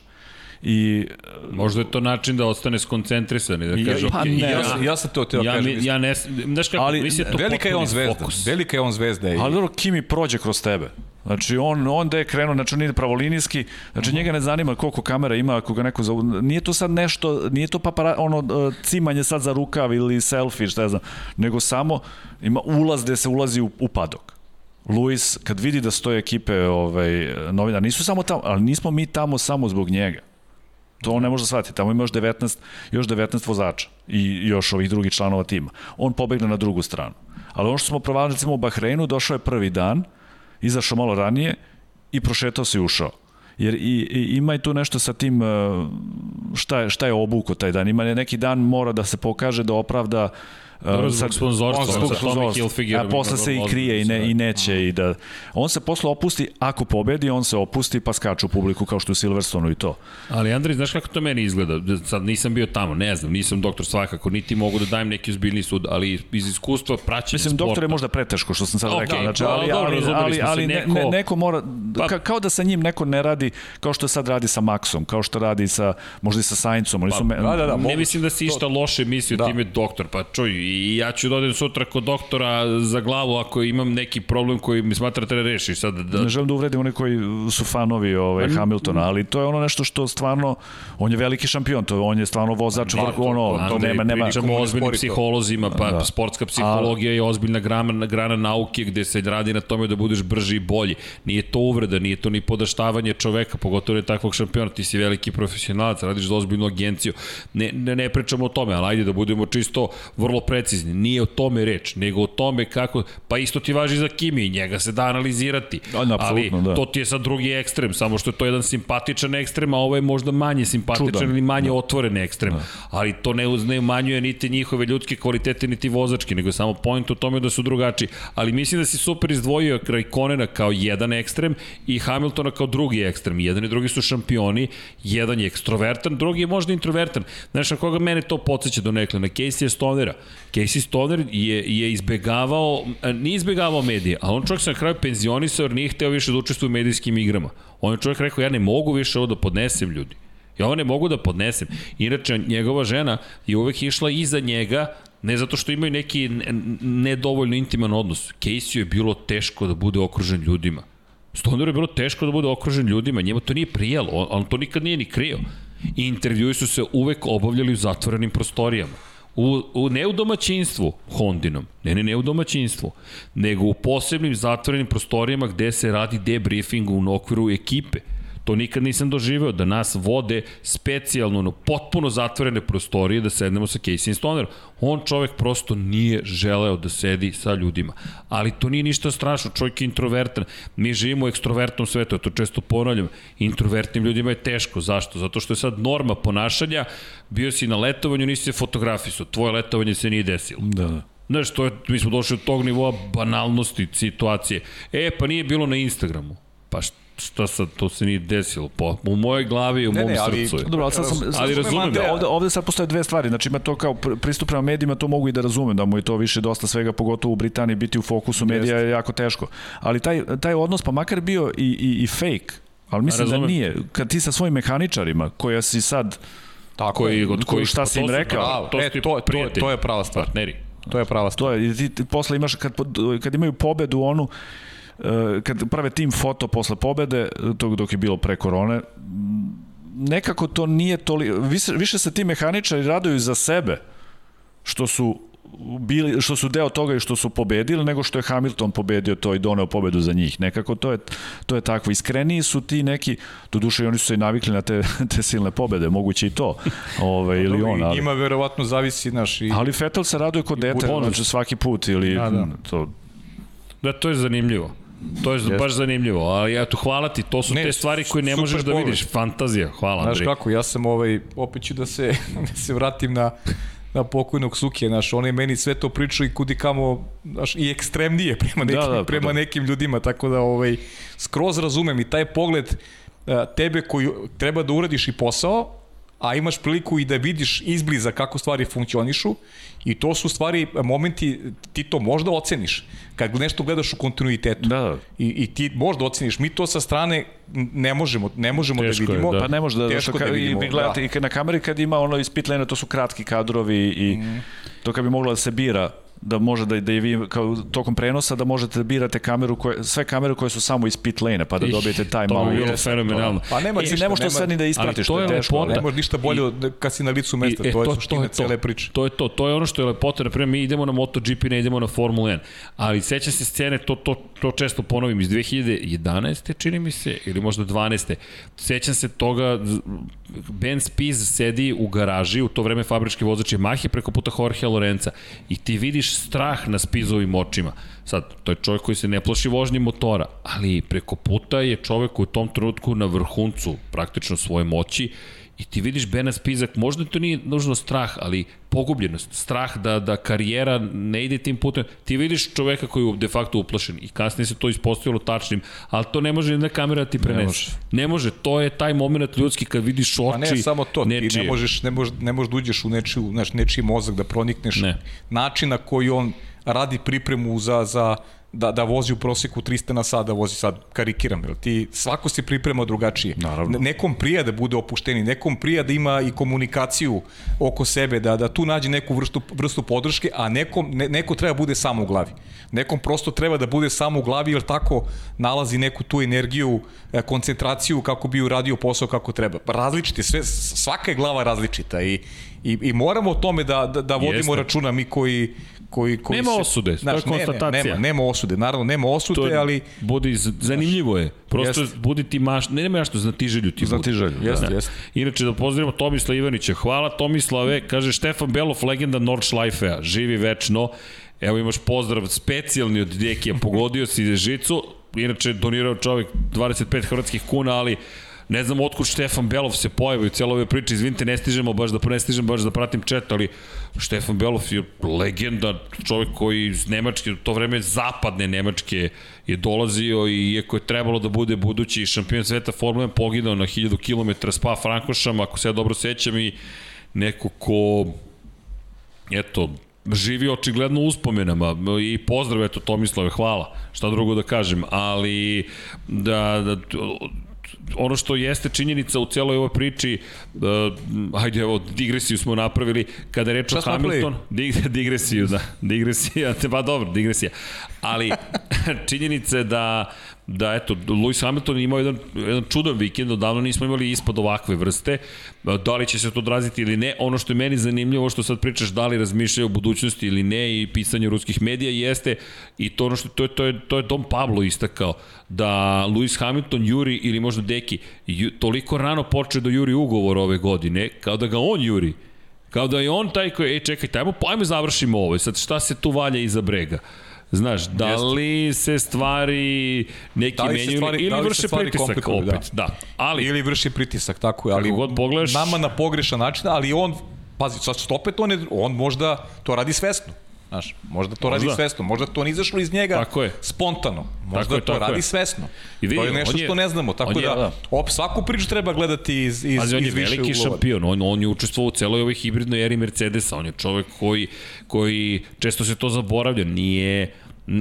I, Možda je to način da ostane skoncentrisan i da kaže, pa, okay, ne, ja, ja sam to teo ja, kažem. Ja ne, znaš kako, ali, mislim, to velika je on zvezda, fokus. velika je on zvezda. I... Ali dobro, Kimi prođe kroz tebe. Znači on on da je krenuo, znači on ide pravolinijski, znači njega ne zanima koliko kamera ima, ako ga neko za nije to sad nešto, nije to papara, ono e, cimanje sad za rukav ili selfie, šta ja znam, nego samo ima ulaz gde se ulazi u, u padok. Luis, kad vidi da stoje ekipe ovaj, novinar, nisu samo tamo, ali nismo mi tamo samo zbog njega. To on ne može shvatiti. Tamo ima još 19, još 19 vozača i još ovih drugih članova tima. On pobegne na drugu stranu. Ali ono što smo provali recimo u Bahreinu, došao je prvi dan, izašao malo ranije i prošetao se i ušao. Jer i, i, ima i tu nešto sa tim uh, šta je, šta je obuko taj dan. Ima neki dan mora da se pokaže da opravda uh, Dobro, zbog sponzorstva, zbog sponzorstva. A posle se i krije i, ne, i neće i da... On se posle opusti, ako pobedi, on se opusti pa skače u publiku kao što je Silverstonu i to. Ali Andrej, znaš kako to meni izgleda? Sad nisam bio tamo, ne znam, nisam doktor svakako, niti mogu da dajem neki uzbiljni sud, ali iz iskustva praćenja Mislim, sporta... doktor je možda preteško što sam sad okay, rekao. Znači, ali, ali, ali, ali, ali neko... Ne, neko mora, pa, ka, kao da sa njim neko ne radi kao što sad radi sa Maxom, kao što radi sa, možda i sa Saincom. Pa, me, da, da, da, ne mislim da si išta loše mislio, da. time doktor, pa čuj, i ja ću da sutra kod doktora za glavu ako imam neki problem koji mi smatra da treba reši. Sad, da... Ne želim da uvredim one koji su fanovi ovaj, Hamiltona, ali to je ono nešto što stvarno, on je veliki šampion, to on je stvarno vozač, da, vrhu, ono, to, to, to nema, nema. Pričamo o ozbiljnim psiholozima, pa da. sportska psihologija A... je ozbiljna grana, grana nauke gde se radi na tome da budeš brži i bolji. Nije to uvreda, nije to ni podaštavanje čoveka, pogotovo je takvog šampiona, ti si veliki profesionalac, radiš za ozbiljnu agenciju. Ne, ne, ne pričamo o tome, ali ajde da budemo čisto vrlo precizni. Nije o tome reč, nego o tome kako, pa isto ti važi za Kimi, njega se da analizirati. Da, ali da. to ti je sad drugi ekstrem, samo što je to jedan simpatičan ekstrem, a ovo je možda manje simpatičan Čudan. ili manje da. otvoren ekstrem. Da. Ali to ne, ne umanjuje niti njihove ljudske kvalitete, niti vozačke, nego samo point u tome da su drugačiji. Ali mislim da si super izdvojio kraj Konena kao jedan ekstrem i Hamiltona kao drugi ekstrem. Jedan i drugi su šampioni, jedan je ekstrovertan, drugi je možda introvertan. Znaš na koga mene to podsjeća do nekle? Na Casey Stonera. Casey Stoner je, je izbegavao, nije izbegavao medije, a on čovjek se na kraju penzionisao jer nije hteo više da učestvuje u medijskim igrama. On je čovjek rekao, ja ne mogu više ovo da podnesem ljudi. Ja ovo ne mogu da podnesem. Inače, njegova žena je uvek išla iza njega, ne zato što imaju neki nedovoljno intiman odnos. Casey je bilo teško da bude okružen ljudima. Stoneru je bilo teško da bude okružen ljudima, njemu to nije prijelo, on, on to nikad nije ni krio. I intervjui su se uvek obavljali u zatvorenim prostorijama. U, u, ne u domaćinstvu Hondinom, ne, ne, ne u domaćinstvu, nego u posebnim zatvorenim prostorijama gde se radi debriefing u okviru ekipe. To nikad nisam doživeo, da nas vode specijalno, no, potpuno zatvorene prostorije da sednemo sa Casey Stonerom. On čovek prosto nije želeo da sedi sa ljudima. Ali to nije ništa strašno, čovjek je introvertan. Mi živimo u ekstrovertnom svetu, ja to često ponavljam. Introvertnim ljudima je teško. Zašto? Zato što je sad norma ponašanja, bio si na letovanju, nisi se fotografisao, tvoje letovanje se nije desilo. Da, da. Znaš, to je, mi smo došli od tog nivoa banalnosti situacije. E, pa nije bilo na Instagramu. Pa šta? Šta sad, to se nije desilo. Po, u mojoj glavi i u ne, mom ne, ali, srcu. Dobro, ali, sad sam, ali razumem. Da, ovde, ovde sad postoje dve stvari. Znači ima to kao pristup prema medijima, to mogu i da razumem, da mu je to više dosta svega, pogotovo u Britaniji, biti u fokusu medija je jako teško. Ali taj, taj odnos, pa makar bio i, i, i fake, ali mislim da razumem. da nije. Kad ti sa svojim mehaničarima, koja si sad Tako koji, od koji šta si im rekao? To, e, to, to, to, to je prava stvar. Partneri. To je prava stvar. To je, ti, ti posle imaš, kad, kad imaju pobedu onu, kad prave tim foto posle pobede, tog dok je bilo pre korone, nekako to nije toliko, više, više se ti mehaničari raduju za sebe, što su bili, što su deo toga i što su pobedili, nego što je Hamilton pobedio to i doneo pobedu za njih. Nekako to je, to je takvo. Iskreniji su ti neki, do duše i oni su se i navikli na te, te silne pobede, moguće i to. Ove, ili on, ali... Njima verovatno zavisi naš i... Ali Vettel se raduje kod dete, znači svaki put ili da, da. to... Da, to je zanimljivo. To je Jeste. baš zanimljivo, ali eto, hvala ti, to su ne, te stvari koje ne možeš da vidiš, fantazija, hvala Znaš Andrej. kako, ja sam ovaj, opet ću da se, da se vratim na, na pokojnog Sukije, znaš, on je meni sve to pričao i kudi kamo, znaš, i ekstremnije prema nekim, da, da, prema da. nekim ljudima, tako da, ovaj, skroz razumem i taj pogled tebe koji treba da uradiš i posao, a imaš priliku i da vidiš izbliza kako stvari funkcionišu i to su stvari, momenti, ti to možda oceniš kad nešto gledaš u kontinuitetu da. i, i ti možda oceniš, mi to sa strane ne možemo, ne možemo da Teško da vidimo. Je, da. Pa ne može da, Teško da, vidimo, i vi gledate da. i na kameri kad ima ono pit to su kratki kadrovi i mm. to kad bi moglo da se bira da može da, da i vi kao tokom prenosa da možete da birate kameru koje, sve kamere koje su samo iz pit lane pa da dobijete taj malo. To je bilo fenomenalno. Pa nema ništa, ne možeš to sad ni da ispratiš, to je, je teško. Ne možeš ništa bolje I, kad si na licu mesta, i, e, to je suština cele priče. To je to, to je ono što je lepota, na primjer mi idemo na MotoGP, ne idemo na Formula 1, ali sećam se scene, to, to, to često ponovim iz 2011. čini mi se, ili možda 12. Sećam se toga, Ben Spies sedi u garaži, u to vreme fabrički vozač je Mahi preko puta Jorge Lorenza i ti vidiš strah na Spizovim očima. Sad, to je čovjek koji se ne plaši vožnje motora, ali preko puta je čovjek u tom trenutku na vrhuncu praktično svoje moći i ti vidiš Bena Spizak, možda to nije nužno strah, ali pogubljenost, strah da, da karijera ne ide tim putem. Ti vidiš čoveka koji je de facto uplašen i kasnije se to ispostavilo tačnim, ali to ne može jedna kamera da ti prenese. Ne može. ne može, to je taj moment ljudski kad vidiš oči. A ne samo to, nečije. ti ne možeš, ne možeš, ne možeš da uđeš u nečiju, znaš, nečiji mozak, da pronikneš ne. način na koji on radi pripremu za, za da, da vozi u proseku 300 na sat, da vozi sad, karikiram, jel ti, svako se priprema drugačije. Naravno. Nekom prija da bude opušteni, nekom prija da ima i komunikaciju oko sebe, da, da tu nađe neku vrstu, vrstu podrške, a nekom, ne, neko treba bude samo u glavi. Nekom prosto treba da bude samo u glavi, jer tako nalazi neku tu energiju, e, koncentraciju kako bi uradio posao kako treba. Različite, sve, svaka je glava različita i, i, i moramo o tome da, da, da vodimo Jeste. računa mi koji, koji, koji nema se, osude, znaš, to je konstatacija. Ne, nema, nema osude, naravno nema osude, to je, ali... Budi, zanimljivo je, prosto jest. budi ti maš, ne nema ja što znati želju ti znati želju, jeste, da. jeste. Inače da pozdravimo Tomisla Ivanića, hvala Tomislave, kaže Štefan Belov, legenda Nordschleife-a, živi večno, evo imaš pozdrav specijalni od Dekija, pogodio si žicu, inače donirao čovjek 25 hrvatskih kuna, ali Ne znam otkud Štefan Belov se pojavi u cijeloj ovoj izvinite, ne stižemo baš da ne stižem baš da pratim chat, ali Štefan Belov je legenda, čovjek koji iz Nemačke, u to vreme zapadne Nemačke je dolazio i iako je trebalo da bude budući šampion sveta Formule 1, poginao na 1000 km spa Frankošama, ako se ja dobro sećam i neko ko eto, živi očigledno uspomenama. I pozdrav eto Tomislave, hvala, šta drugo da kažem, ali da, da ono što jeste činjenica u celoj ovoj priči, uh, ajde evo, digresiju smo napravili, kada reč o Hamilton, dig, digresiju, da, digresija, pa dobro, digresija, ali činjenica je da da eto, Lewis Hamilton imao jedan, jedan čudan vikend, odavno nismo imali ispod ovakve vrste, da li će se to odraziti ili ne, ono što je meni zanimljivo, što sad pričaš da li razmišljaju o budućnosti ili ne i pisanje ruskih medija jeste i to ono što to je, to je, to je Dom Pablo istakao, da Lewis Hamilton juri ili možda Deki ju, toliko rano počeo da juri ugovor ove godine, kao da ga on juri, kao da je on taj koji, ej čekaj, tajmo, pojme završimo ovo, sad šta se tu valja iza brega? Znaš, da li se stvari neki da menjaju stvari, ili da vrše pritisak opet, da. da. Ali, ili vrši pritisak, tako je, ali god pogledaš, nama na pogrešan način, ali on, pazi, sad opet on, je, on možda to radi svesno. Znaš, možda to možda. radi svesno, možda to ne izašlo iz njega tako je. spontano, možda tako je, to radi je. svesno. I vidi, to je nešto je, što ne znamo, tako da, da, op, svaku priču treba gledati iz, iz, Ali on je veliki uglova. šampion, on, on je učestvovao u celoj ovoj hibridnoj eri Mercedesa, on je čovek koji, koji često se to zaboravlja, nije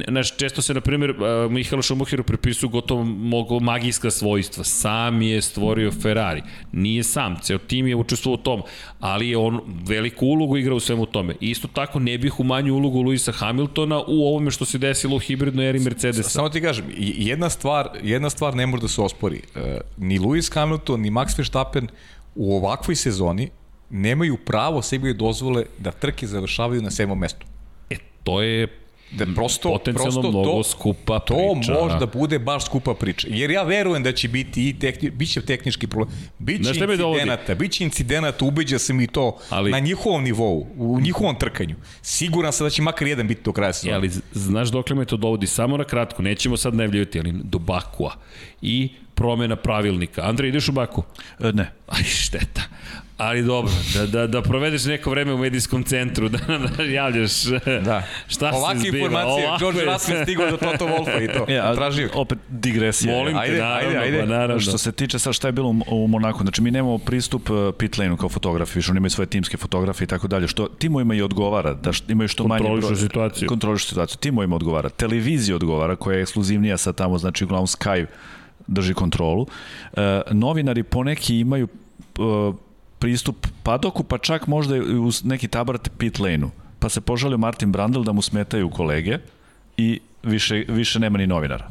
Znaš, često se, na primjer, Mihaelu Šumuhiru pripisuju gotovo mogo magijska svojstva. Sam je stvorio Ferrari. Nije sam, ceo tim je učestvovao u tom, ali je on veliku ulogu igrao u svemu tome. Isto tako ne bih umanju ulogu Luisa Hamiltona u ovome što se desilo u hibridnoj eri Mercedesa. Samo ti kažem, jedna stvar, jedna stvar ne može da se ospori. E, ni Lewis Hamilton, ni Max Verstappen u ovakvoj sezoni nemaju pravo sebi dozvole da trke završavaju na sedmom mestu. E, to je Da prosto, Potencijalno prosto mnogo to, skupa priča. To možda bude baš skupa priča. Jer ja verujem da će biti i tehni, biće tehnički problem. Biće incidenata, biće incidenata, ubeđa se mi to ali, na njihovom nivou, u njihovom trkanju. Siguran sam da će makar jedan biti do kraja sezona. ali znaš dokle me to dovodi? Samo na kratko, nećemo sad najavljivati, ali do Bakua. I promena pravilnika. Andrej, ideš u Baku? E, ne. Aj, šteta. Ali dobro, da, da, da provedeš neko vreme u medijskom centru, da nam da javljaš da. šta Ovakve se zbiva. informacije, Ovakve... George Russell stigao do Toto Wolfa i to. Ja, Tražio. Opet digresija. Molim ajde, te, naravno, ajde, ajde. Pa naravno. Što se tiče sad šta je bilo u Monaku, znači mi nemamo pristup uh, pit lane-u kao fotografi, više oni imaju svoje timske fotografije i tako dalje, što timovima i odgovara, da što, imaju što manje... Kontrolišu situaciju. Kontrolišu situaciju. Timovima odgovara. Televizija odgovara, koja je ekskluzivnija sa tamo, znači uglavnom Sky drži kontrolu. Uh, novinari poneki imaju uh, pristup padoku, pa čak možda u neki tabart pit lane-u. Pa se požalio Martin Brandl da mu smetaju kolege i više, više nema ni novinara.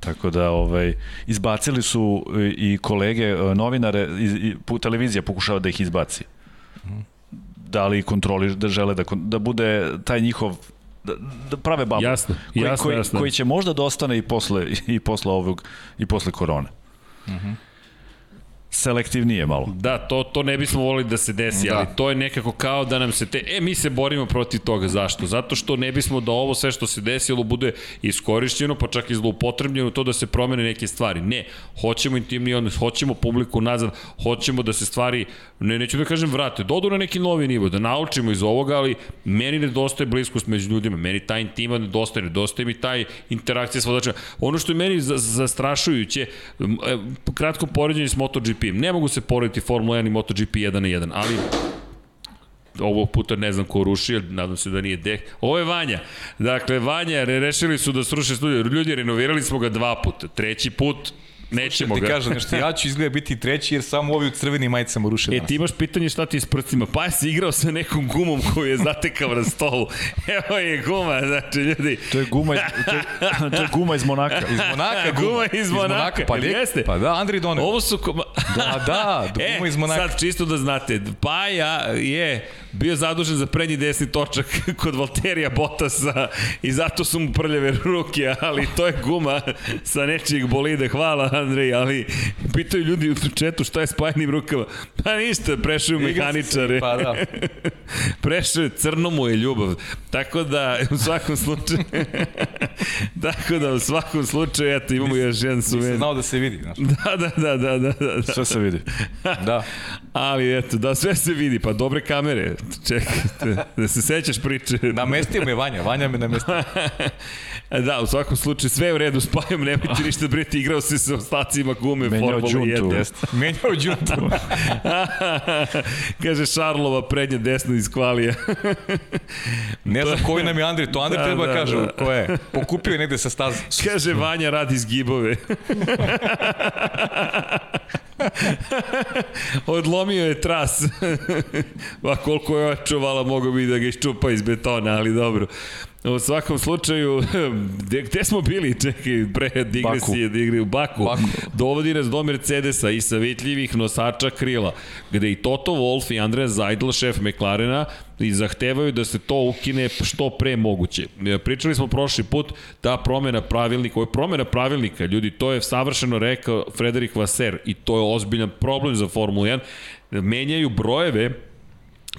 Tako da ovaj izbacili su i kolege e, novinare i, i televizija pokušava da ih izbaci. Da li kontroli da žele da da bude taj njihov da, da prave babu. Jasno, koji, jasno, koji, jasno. koji će možda da ostane i posle i posle ovog i posle korone. Mhm. Uh -huh selektivnije malo. Da, to, to ne bismo volili da se desi, da. ali to je nekako kao da nam se te... E, mi se borimo protiv toga. Zašto? Zato što ne bismo da ovo sve što se desilo bude iskorišćeno, pa čak i zloupotrebljeno to da se promene neke stvari. Ne, hoćemo intimni odnos, hoćemo publiku nazad, hoćemo da se stvari, ne, neću da kažem vrate, dodu na neki novi nivo, da naučimo iz ovoga, ali meni nedostaje bliskost među ljudima, meni taj intima nedostaje, nedostaje mi taj interakcija s vodačima. Ono što je meni zastrašujuće, e, kratko poređenje s MotoGP, MotoGP. Ne mogu se porediti Formula 1 i MotoGP 1 na 1, ali ovog puta ne znam ko ruši, nadam se da nije Deh. Ovo je Vanja. Dakle, Vanja, rešili su da sruše studio. Ljudi, renovirali smo ga dva puta. Treći put Nećemo ga. Ti kažem nešto, ja ću izgleda biti treći jer samo ovi u crvenim majicama ruše danas. E, ti imaš pitanje šta ti s prstima. Pa si igrao sa nekom gumom koju je zatekao na stolu. Evo je guma, znači ljudi. To je guma, to je, to je guma iz Monaka. Iz Monaka guma. guma iz Monaka. Iz Monaka. Pa, jeste. pa da, Andri Donel. Ovo su... Koma... Da, da, guma e, iz Monaka. Sad čisto da znate, Paja je bio zadužen za prednji desni točak kod Valterija Bottasa i zato su mu prljave ruke, ali to je guma sa nečijeg bolide. Hvala Andrej, ali pitaju ljudi u četu šta je spajenim rukama. Pa ništa, prešao mehaničare. Pa da. prešao je, crno mu je ljubav. Tako da, u svakom slučaju, tako da, u svakom slučaju, eto, imamo još jedan suven. Nisam znao da se vidi, znaš. Da, da, da, da, da, da. Sve se vidi. da. Ali, eto, da, sve se vidi, pa dobre kamere. Čekajte, da se sećaš priče. Namestio me Vanja, Vanja me namestio. da, u svakom slučaju, sve je u redu, spajom, nemojte ništa briti, igrao se sa ostacima gume Formula 1. Menjao džuntu. Kaže Šarlova prednja desna iz kvalija. ne znam koji nam je Andri, to Andri da, treba da, kaže, da. ko je. Pokupio je negde sa staze. Kaže Vanja radi zgibove. Odlomio je tras. Pa koliko je očuvala, mogo bi da ga iščupa iz betona, ali dobro. U svakom slučaju, gde, gde smo bili, čekaj, pre digresije, da igri u Baku. Baku. Dovodi nas do Mercedesa i savjetljivih nosača krila, gde i Toto Wolff i Andrea Zajdl, šef McLarena, i zahtevaju da se to ukine što pre moguće. Pričali smo prošli put da promena pravilnika, ovo je promena pravilnika, ljudi, to je savršeno rekao Frederik Vasser i to je ozbiljan problem za Formulu 1. Menjaju brojeve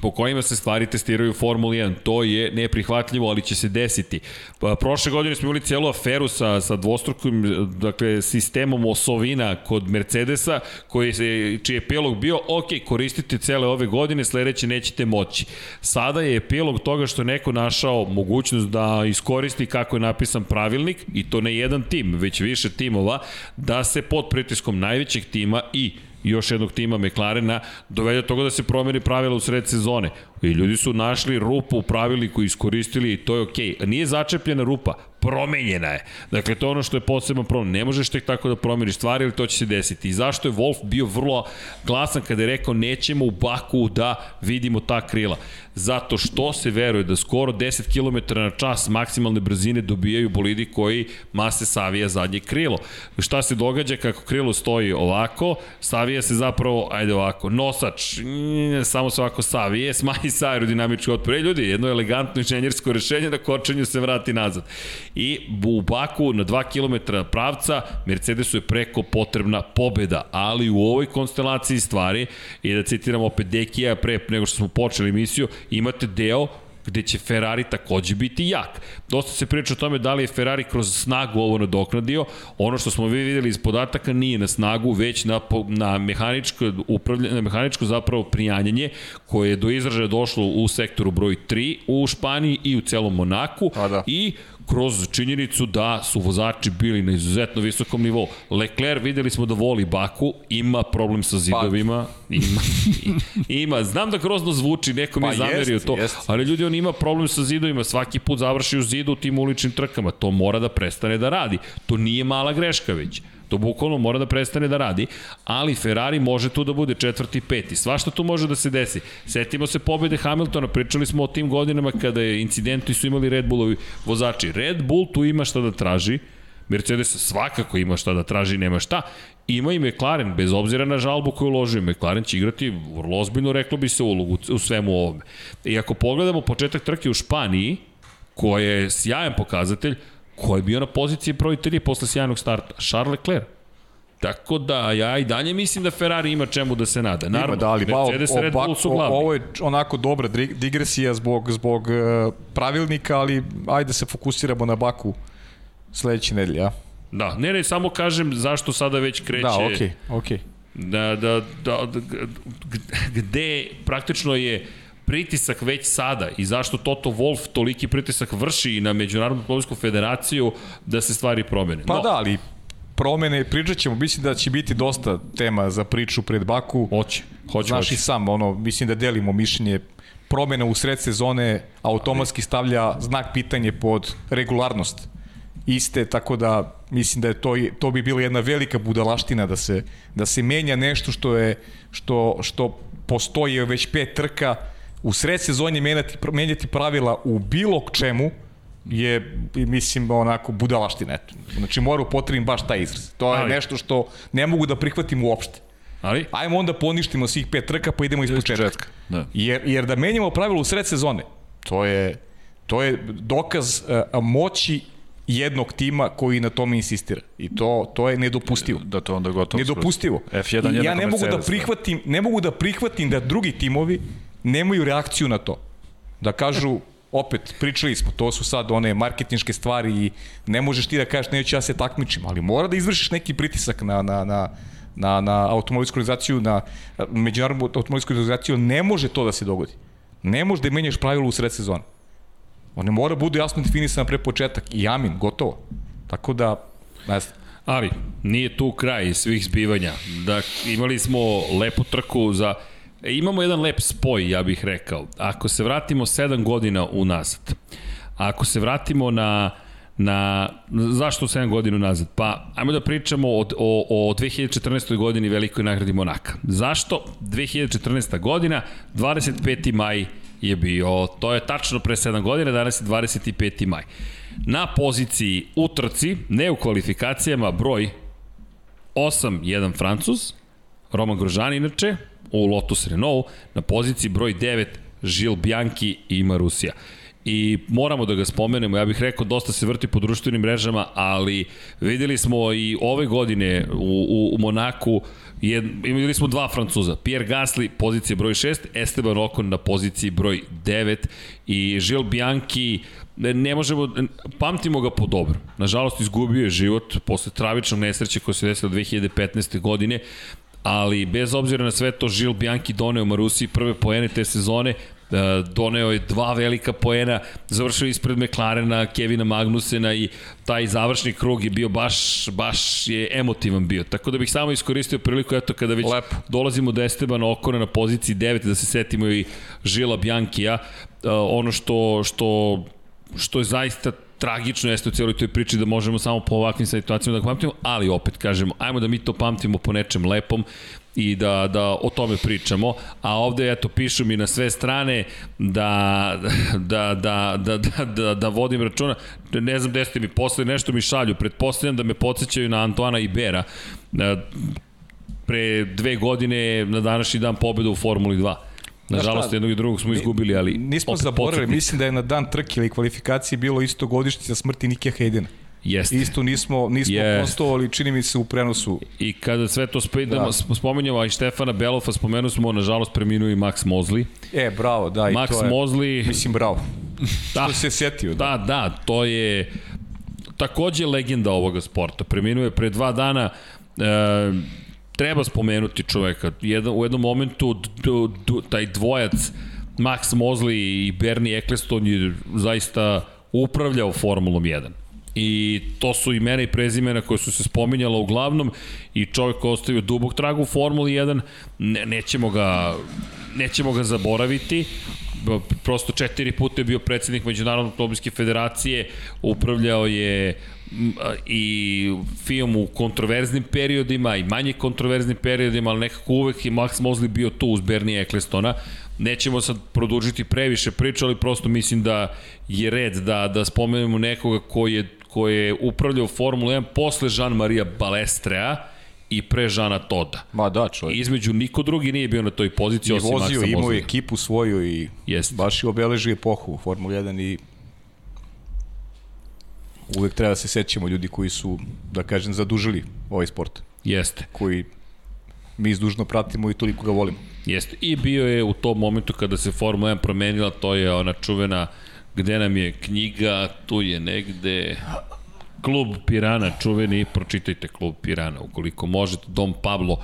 po kojima se stvari testiraju u Formuli 1. To je neprihvatljivo, ali će se desiti. Pa, prošle godine smo imali cijelu aferu sa, sa dvostrukim dakle, sistemom osovina kod Mercedesa, koji se, čiji je epilog bio, ok, koristite cele ove godine, sledeće nećete moći. Sada je epilog toga što neko našao mogućnost da iskoristi kako je napisan pravilnik, i to ne jedan tim, već više timova, da se pod pritiskom najvećeg tima i još jednog tima McLarena dovede do toga da se promeni pravila u sred sezone. I ljudi su našli rupu u pravilniku, iskoristili i to je okej. Okay. Nije začepljena rupa, promenjena je. Dakle, to je ono što je posebno problem. Ne možeš tek tako da promeniš stvari, ali to će se desiti. I zašto je Wolf bio vrlo glasan kada je rekao nećemo u Baku da vidimo ta krila? Zato što se veruje da skoro 10 km na čas maksimalne brzine dobijaju bolidi koji mase savija zadnje krilo. Šta se događa kako krilo stoji ovako, savija se zapravo, ajde ovako, nosač, samo se ovako savije, smanji sa aerodinamički otpor. Ljudi, jedno elegantno inženjersko rešenje da kočenju se vrati nazad. I u Baku na 2 km pravca Mercedesu je preko potrebna pobeda, ali u ovoj konstelaciji stvari, i da citiram opet Dekija pre nego što smo počeli emisiju, imate deo gde će Ferrari takođe biti jak. Dosta se priča o tome da li je Ferrari kroz snagu ovo nadoknadio. Ono što smo vi videli iz podataka nije na snagu, već na, na mehaničko, upravljanje, na mehaničko zapravo prijanjanje koje je do izražaja došlo u sektoru broj 3 u Španiji i u celom Monaku. A da. I kroz činjenicu da su vozači bili na izuzetno visokom nivou. Leclerc videli smo da voli Baku, ima problem sa zidovima, ima, ima. Znam da grozno zvuči, neko mi pa je zamerio jest, to, jest. ali ljudi on ima problem sa zidovima, svaki put završi u zidu u tim uličnim trkama, to mora da prestane da radi. To nije mala greška već. To bukvalno mora da prestane da radi, ali Ferrari može tu da bude četvrti, peti. Svašta tu može da se desi. Setimo se pobede Hamiltona, pričali smo o tim godinama kada je incidenti su imali Red Bullovi vozači. Red Bull tu ima šta da traži, Mercedes svakako ima šta da traži, nema šta. Ima i McLaren, bez obzira na žalbu koju uložio. McLaren će igrati vrlo ozbiljno, reklo bi se, ulogu u svemu ovome. I ako pogledamo početak trke u Španiji, koja je sjajan pokazatelj, ko je bio na poziciji broj 3 posle sjajnog starta? Charles Leclerc. Tako da ja i dalje mislim da Ferrari ima čemu da se nada. Naravno, ima, da, ali, Mercedes i Red Bull su glavni. Ovo je onako dobra digresija zbog, zbog uh, pravilnika, ali ajde se fokusiramo na Baku sledeće nedelje, ja? Da, ne, ne, samo kažem zašto sada već kreće... Da, okej, okay, okej. Okay. Da, da, da, da, gde praktično je pritisak već sada i zašto Toto Wolf toliki pritisak vrši i na Međunarodnu automobilsku federaciju da se stvari promene. Pa no, da, ali promene, pričat ćemo, mislim da će biti dosta tema za priču pred Baku. Hoće, hoće, Znaš hoće. i sam, ono, mislim da delimo mišljenje promena u sred sezone automatski stavlja znak pitanje pod regularnost iste, tako da mislim da je to, to bi bila jedna velika budalaština da se, da se menja nešto što je što, što postoji već pet trka u sred sezonje menjati, menjati pravila u bilo čemu je, mislim, onako budalaština. Eto. Znači, mora upotrebim baš taj izraz. To je Ali- nešto što ne mogu da prihvatim uopšte. Ali, Ajmo onda poništimo svih pet trka pa idemo iz početka. da. Jer, jer da menjamo pravilo u sred sezone, to je, to je dokaz uh, moći jednog tima koji na tome insistira. I to, to je nedopustivo. Da to onda gotovo. Nedopustivo. F1 I ja ne mogu da Mercedes, prihvatim, ne mogu da prihvatim da drugi timovi nemaju reakciju na to. Da kažu, opet, pričali smo, to su sad one marketinške stvari i ne možeš ti da kažeš neću ja se takmičim, ali mora da izvršiš neki pritisak na, na, na, na, na automobilsku organizaciju, na međunarodnu automobilsku organizaciju, ne može to da se dogodi. Ne može da menjaš pravilo u sred sezone. One mora bude jasno definisana pre početak i amin, gotovo. Tako da, ne znam. ali, nije tu kraj svih zbivanja. Da, imali smo lepu trku za... E, Imamo jedan lep spoj, ja bih rekao. Ako se vratimo 7 godina unazad, ako se vratimo na na zašto 7 godina nazad? Pa ajmo da pričamo o, o, o 2014. godini velikoj nagradi Monaka. Zašto 2014. godina 25. maj je bio, to je tačno pre 7 godina, danas je 25. maj. Na poziciji u trci, ne u kvalifikacijama, broj 8, jedan Francuz, Roman Grožan inače, u Lotus Renault, na poziciji broj 9, Žil Bianchi i Marusija. I moramo da ga spomenemo, ja bih rekao dosta se vrti po društvenim mrežama, ali videli smo i ove godine u, u, u Monaku Jed, imali smo dva Francuza, Pierre Gasly, pozicija broj 6, Esteban Ocon na poziciji broj 9 i Žil Bianchi, ne možemo, pamtimo ga po dobro. Nažalost, izgubio je život posle travičnog nesreće koja se desila 2015. godine, ali bez obzira na sve to Žil Bianchi doneo Marusi prve poene te sezone, e, doneo je dva velika poena, završio ispred McLarena, Kevina Magnusena i taj završni krug je bio baš, baš je emotivan bio. Tako da bih samo iskoristio priliku, eto kada već Lepo. dolazimo do Estebana Okona na poziciji 9, da se setimo i Žila Bjankija, uh, ono što, što, što je zaista tragično jeste u cijeloj toj priči da možemo samo po ovakvim situacijama da pamtimo, ali opet kažemo, ajmo da mi to pamtimo po nečem lepom i da, da o tome pričamo, a ovde eto pišu mi na sve strane da, da, da, da, da, da, da vodim računa, ne znam gde ste mi poslali, nešto mi šalju, pretpostavljam da me podsjećaju na Antoana Ibera, E, pre dve godine na današnji dan pobjeda u Formuli 2. Nažalost, šta? jednog i drugog smo izgubili, ali... Nismo zaboravili, podsjetnik. mislim da je na dan trke ili kvalifikacije bilo isto godišnjica smrti Nike Haydena. Jeste. Isto nismo, nismo Jest. postovali, čini mi se, u prenosu. I kada sve to spedamo, Da. spomenjamo, a i Štefana Belofa, spomenuo smo, nažalost, preminuo i Max Mosley. E, bravo, da, i Max to je, Mosley, mislim, bravo. da, Što se setio, da. da, da, to je takođe legenda ovoga sporta. Preminuo je pre dva dana, e, treba spomenuti čoveka. Jedan, u jednom momentu d, d, taj dvojac Max Mosley i Bernie Eccleston je zaista upravljao Formulom 1. I to su imena i prezimena koje su se spominjala uglavnom i čovjek koji ostavio dubog trag u Formuli 1, ne, nećemo ga nećemo ga zaboraviti, prosto četiri puta je bio predsednik Međunarodne automobilske federacije, upravljao je i film u kontroverznim periodima i manje kontroverznim periodima, ali nekako uvek je Max Mosley bio tu uz Bernie Ecclestona. Nećemo sad produžiti previše priču, ali prosto mislim da je red da, da spomenemo nekoga koji je, koji je upravljao Formula 1 posle Jean-Maria Balestrea i pre Žana Toda. Ma da, čovjek. Između niko drugi nije bio na toj poziciji I osim vozio, Maxa imao je ekipu svoju i Jeste. baš je obeležio epohu u Formula 1 i uvek treba da se sećamo ljudi koji su, da kažem, zadužili ovaj sport, Jeste. koji mi izdužno pratimo i toliko ga volimo. Jeste. I bio je u tom momentu kada se Formula 1 promenila, to je ona čuvena gde nam je knjiga, tu je negde Klub Pirana, čuveni, pročitajte Klub Pirana, ukoliko možete. Dom Pablo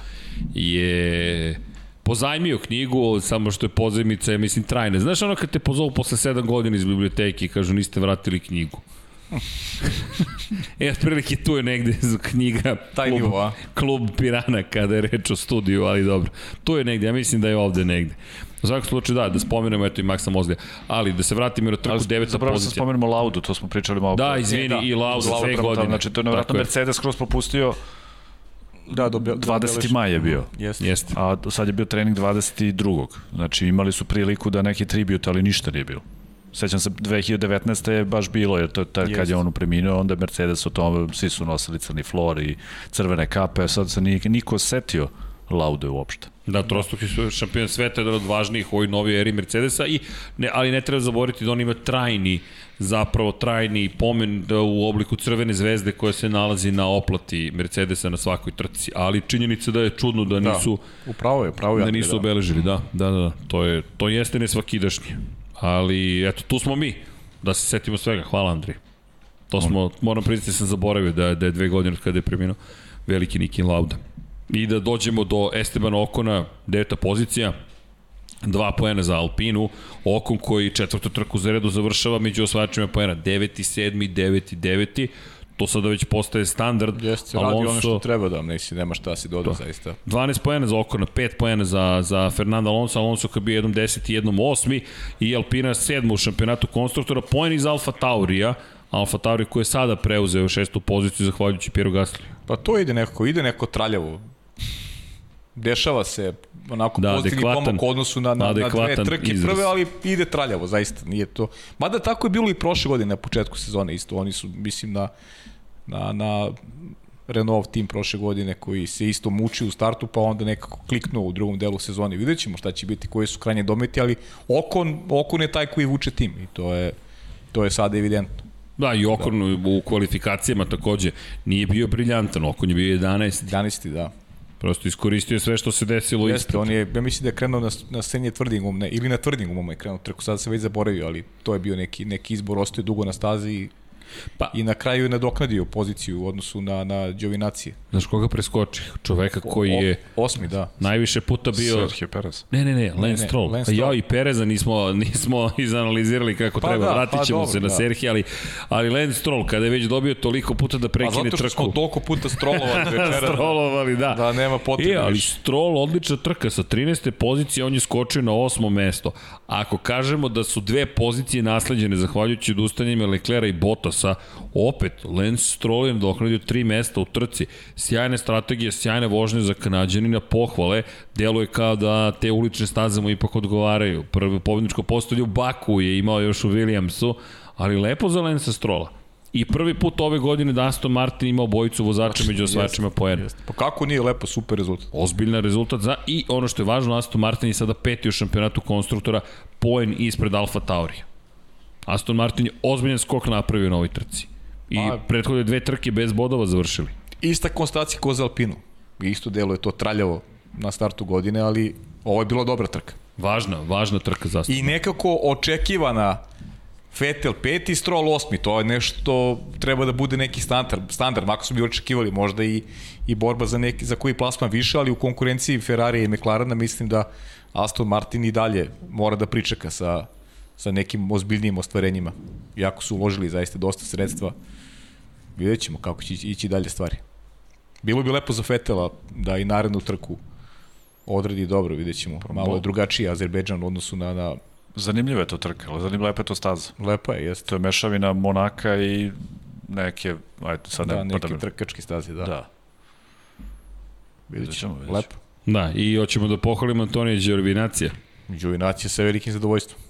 je pozajmio knjigu, samo što je pozajmica, je, mislim, trajna. Znaš ono kad te pozovu posle 7 godina iz biblioteke i kažu niste vratili knjigu? E, otprilike tu je negde knjiga Taj klub, nivo, a? klub Pirana kada je reč o studiju, ali dobro. Tu je negde, ja mislim da je ovde negde. U svakom slučaju da, da spomenemo eto i Maksa Mozlija. Ali da se vratimo na trku deveta Zapravo se pozicija. spomenemo Laudu, to smo pričali malo. Da, izvini, E, da. i Lauda sve godine. tamo, Znači, to je nevratno. Mercedes kroz propustio, Da, do, 20. maj je bio. Jeste. Jeste. a sad je bio trening 22. Znači imali su priliku da neki tribut, ali ništa nije bilo. Sećam se 2019. je baš bilo, jer to je taj, kad Jeste. je on preminuo, onda je Mercedes o tome, svi su nosili crni flor i crvene kape, a sad se nije, niko setio Laude uopšte. Da, trostruki su šampion sveta, jedan od važnijih u ovoj novoj eri Mercedesa, i, ne, ali ne treba zaboraviti da on ima trajni, zapravo trajni pomen da u obliku crvene zvezde koja se nalazi na oplati Mercedesa na svakoj trci, ali činjenica da je čudno da nisu, Upravo je, upravo je. da nisu obeležili, da, da, da, da, to, je, to jeste nesvakidašnje. Ali, eto, tu smo mi, da se setimo svega. Hvala, Andrij. To smo, moram priznati, sam zaboravio da, je- da je dve godine od kada je preminuo veliki Nikin Lauda. I da dođemo do Estebana Okona, deveta pozicija, dva poena za Alpinu, Okon koji četvrtu trku za redu završava među osvajačima poena, 9. 7. 9. 9. To sada već postaje standard. Jeste, radi ono što treba da, nisi, nema šta si dodao zaista. 12 poena za Okona, 5 poena za, za Fernando Alonso, Alonso kad bio jednom 10 i jednom 8 i Alpina 7 u šampionatu konstruktora, poen iz Alfa Taurija, Alfa Tauri koji je sada preuzeo šestu poziciju zahvaljujući Piero Gasly. Pa to ide nekako, ide neko traljavo. Dešava se onako Da, pozitivni pomak u odnosu na, na, na dve trke izraz. prve, ali ide traljavo, zaista, nije to. Mada tako je bilo i prošle godine na početku sezone isto, oni su, mislim, na, na, na Renault tim prošle godine koji se isto muči u startu, pa onda nekako kliknuo u drugom delu sezone. Vidjet ćemo šta će biti, koji su krajnje dometi, ali Okon, Okon je taj koji vuče tim i to je, to je sada evidentno. Da, i Okon da. u kvalifikacijama takođe nije bio briljantan, Okon je bio 11. 11. da. Prosto iskoristio sve što se desilo Jeste, ispred. on je, ja mislim da je krenuo na, na srednje tvrdingum, ne, ili na tvrdingum je krenuo trku, sad se već zaboravio, ali to je bio neki, neki izbor, ostao je dugo na stazi i, Pa- i na kraju je nadoknadio poziciju u odnosu na, na Đovinacije. Znaš koga preskoči? Čoveka koji je O, osmi, da. najviše puta bio... Sergio Perez. Ne, ne, ne, Lance ne, Stroll. Lance Ja Stroll. i Pereza nismo, nismo izanalizirali kako Pa treba. da, Vratit pa ćemo dobro, se na da. Serhi, ali, ali Lance Stroll, kada je već dobio toliko puta da Pa prekine zato što smo trku, toliko puta strolovali večera. Strollovali, da. Da, nema potrebe E, ali. Stroll odlična trka sa 13. pozicije, on je skočio na osmo mesto. Ako kažemo da su dve pozicije nasleđene zahvaljujući odustanjima Leclera i Bottasa, opet Lance Stroll je nadoknadio tri mesta u trci. Sjajne strategije, sjajne vožnje za Kanadjanina, pohvale. Deluje kao da te ulične staze mu ipak odgovaraju. Prvo pobedničko postolje u Baku je imao još u Williamsu, ali lepo za Lance Strolla. I prvi put ove godine da Aston Martin imao bojicu vozača među osvajačima poena. Pa kako nije lepo, super rezultat. Ozbiljan rezultat za i ono što je važno, Aston Martin je sada peti u šampionatu konstruktora, poen ispred Alfa Taurija. Aston Martin je ozbiljan skok napravio na ovoj trci. I Pa- prethodne dve trke bez bodova završili. Ista konstatacija ko za Alpinu. Isto delo je to traljavo na startu godine, ali ovo je bila dobra trka. Važna, važna trka za Aston. I nekako očekivana Vettel peti, Stroll osmi, to je nešto, treba da bude neki standard, standard mako su bi očekivali možda i, i borba za, neki, za koji plasman više, ali u konkurenciji Ferrari i McLarena mislim da Aston Martin i dalje mora da pričeka sa, sa nekim ozbiljnijim ostvarenjima. Iako su uložili zaista dosta sredstva, vidjet ćemo kako će ići, dalje stvari. Bilo bi lepo za Fetela da i narednu trku odradi dobro, vidjet ćemo. Malo je drugačiji Azerbejdžan u odnosu na, na Zanimljiva je to trka, ali zanimljiva je to staza. Lepo je, jeste. To je mešavina Monaka i neke, ajde sad Da, ne, neke da, trkačke staze, da. da. Vidjet ćemo, ćemo, vidjet lepo. Da, i hoćemo da pohvalimo Antonija Đorvinacija. Đovinacija sa velikim zadovoljstvom.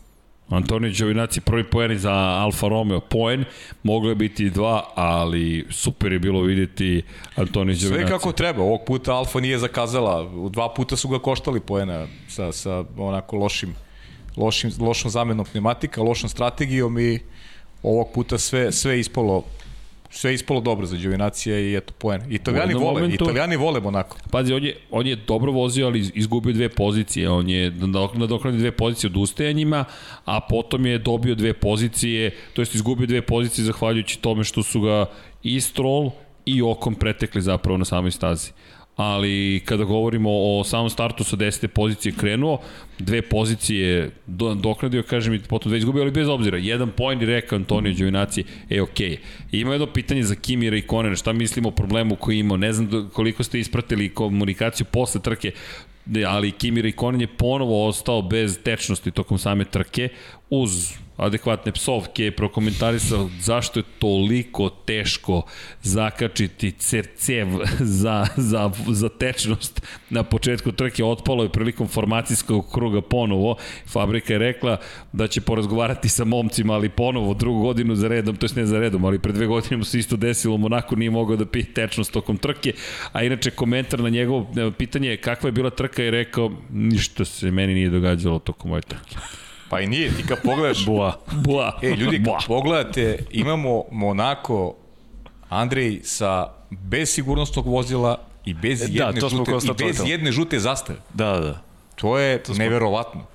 Antonio Đovinaci prvi poen za Alfa Romeo poen, moglo je biti i dva, ali super je bilo vidjeti Antonio Đovinaci. Sve kako treba, ovog puta Alfa nije zakazala, u dva puta su ga koštali poena sa, sa onako lošim, lošim, lošom zamenom pneumatika, lošom strategijom i ovog puta sve, sve ispalo sve ispalo dobro za Đovinacija i eto poen. Italijani vole, momentu- Italijani vole Monako. Pazi, on je, on je dobro vozio, ali izgubio dve pozicije. On je nadoknadio dve pozicije odustajanjima, a potom je dobio dve pozicije, to jest izgubio dve pozicije zahvaljujući tome što su ga i Stroll i Okom pretekli zapravo na samoj stazi. Ali kada govorimo o samom startu sa 10. pozicije krenuo, dve pozicije do, doknadio, kažem i potom dve izgubio, ali bez obzira, jedan point i rekao Antonio Đovinaci, e ok. Ima jedno pitanje za Kimira i Konena, šta mislimo o problemu koji imao, ne znam koliko ste ispratili komunikaciju posle trke, ali Kimi Rikonen je ponovo ostao bez tečnosti tokom same trke uz adekvatne psovke, prokomentarisao zašto je toliko teško zakačiti cercev za, za, za tečnost na početku trke. Otpalo je prilikom formacijskog kruga ponovo. Fabrika je rekla da će porazgovarati sa momcima, ali ponovo drugu godinu za redom, to je ne za redom, ali pre dve godine mu se isto desilo, Monako nije mogao da pije tečnost tokom trke, a inače komentar na njegovo e, pitanje kakva je bila trka je rekao ništa se meni nije događalo tokom moje trke. Pa i nije, ti kad pogledaš... Bua. Bua. E, ljudi, kad pogledate, imamo Monako, Andrej, sa bez sigurnostnog vozila i bez, da, jedne, to žute, i bez jedne žute zastave. Da, da. To je to smo... neverovatno.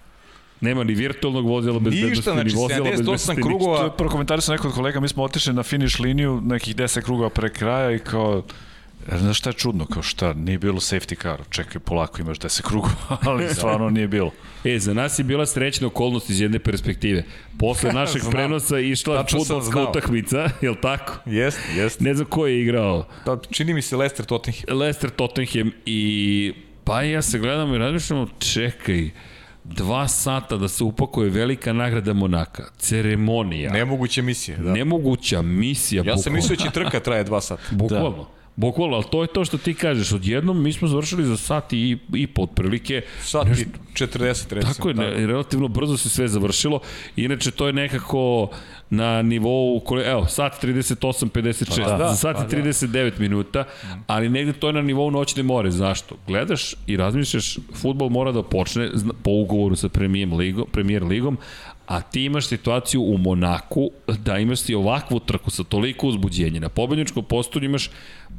Nema ni virtualnog vozila bez Ništa, znači, ni vozila bez bezbednosti. krugova. To je prokomentarisao neko od kolega, mi smo otišli na finish liniju nekih 10 krugova pre kraja i kao E, znaš šta je čudno, kao šta, nije bilo safety car, čekaj, polako imaš 10 krugova, ali stvarno nije bilo. E, za nas je bila srećna okolnost iz jedne perspektive. Posle našeg Znam. prenosa išla futbolska utakmica, je li tako? Jest, jest. Ne znam ko je igrao. Da, čini mi se Leicester Tottenham. Leicester Tottenham i pa ja se gledam i razmišljam, čekaj, dva sata da se upakuje velika nagrada Monaka. Ceremonija. Nemoguća misija. Da. Nemoguća misija. Ja sam mislio da će trka traje dva sata. Bukvalno. Da. Bukvalno, ali to je to što ti kažeš. Odjednom mi smo završili za sat i, i po otprilike. Sat i 40 recimo. Tako je, ne, relativno brzo se sve završilo. Inače, to je nekako na nivou, evo, sat 38.56, pa, da, za sat pa, 39 da. minuta, ali negde to je na nivou noćne more. Zašto? Gledaš i razmišljaš, futbol mora da počne po ugovoru sa premijer ligom, premijer ligom, a ti imaš situaciju u Monaku da imaš ti ovakvu trku sa toliko uzbuđenja. Na pobedničkom postolju imaš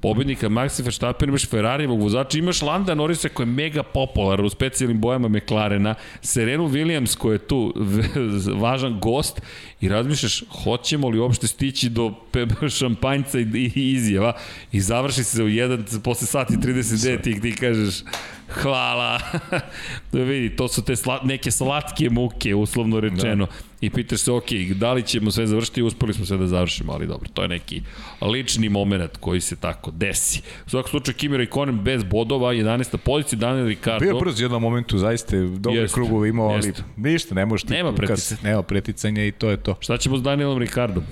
pobednika Maxi Verstappen, imaš Ferrarijevog vozača, imaš Landa Norrisa koji je mega popular u specijalnim bojama McLarena, Serenu Williams koji je tu važan gost i razmišljaš hoćemo li uopšte stići do šampanjca i izjava i završi se u jedan posle sati 39 i ti kažeš hvala. da vidi, to su te sla, neke slatke muke, uslovno rečeno. Da. I pitaš se, ok, da li ćemo sve završiti? Uspeli smo sve da završimo, ali dobro, to je neki lični moment koji se tako desi. U svakom slučaju, Kimi Raikkonen bez bodova, 11. pozicija, Daniel Ricardo. Bio brzo jednom momentu, zaista dobre krugove imao, ali jest. ništa, ne možeš Nema preticanja. Nema preticanja i to je to. Šta ćemo s Danielom Ricardom?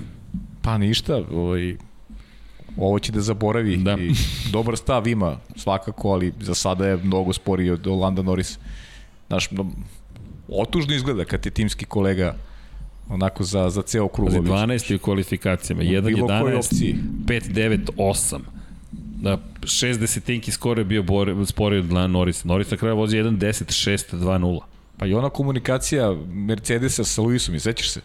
Pa ništa, ovaj, ovo će da zaboravi da. i dobar stav ima svakako, ali za sada je mnogo sporiji od Landa Norris. Znaš, otužno izgleda kad je timski kolega onako za, za ceo krug. 12 u kvalifikacijama, 1, 11, 5, 9, 8. Da, 6 desetinki skoro je bio sporiji od Landa Norris. Norris na kraju vozi 1, 10, 6, 2, 0. Pa i ona komunikacija Mercedesa sa Luisom, sećaš se?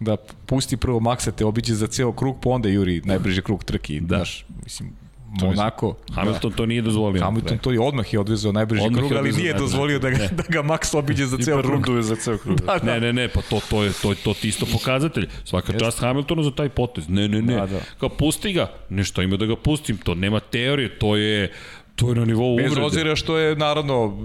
da pusti prvo Maxa te obiđe za ceo krug, pa onda juri najbrži krug trki. Da. Daš, mislim, Monako. Hamilton da, to nije dozvolio. Hamilton to je odmah je odvezao najbrži odmah krug, ali nije dozvolio da ga, ne. da ga Max obiđe za ceo krug. za ceo krug. Da, da. Ne, ne, ne, pa to, to je to, to ti isto pokazatelj. Svaka čast Hamiltonu za taj potez. Ne, ne, ne. Da, da. Kao pusti ga. Nešto ima da ga pustim. To nema teorije, to je to je na nivou uvrede. Bez ozira što je naravno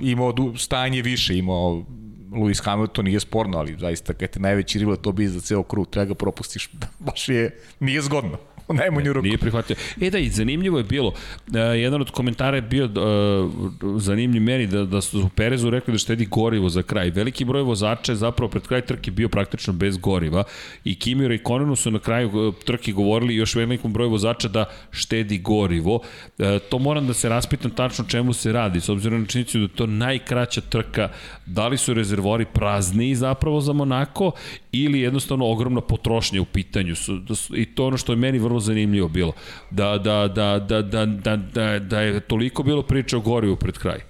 imao stanje više, imao Lewis Hamilton nije sporno, ali zaista kad je najveći rival to bi za ceo krug, treba ga propustiš, baš je, nije zgodno najmanju ruku. Nije prihvatio. E da, i zanimljivo je bilo, uh, jedan od komentara je bio uh, zanimljiv meni da, da su u Perezu rekli da štedi gorivo za kraj. Veliki broj vozača je zapravo pred kraj trke bio praktično bez goriva i Kimi Raikkonenu su na kraju e, trke govorili još velikom broju vozača da štedi gorivo. Uh, to moram da se raspitam tačno čemu se radi, s obzirom na činjenicu da to najkraća trka, da li su rezervori prazni zapravo za Monako ili jednostavno ogromna potrošnja u pitanju. Su, da su, I to ono što je meni vrlo zanimljivo bilo. Da, da, da, da, da, da, da, da je toliko bilo priča o gorivu pred kraj.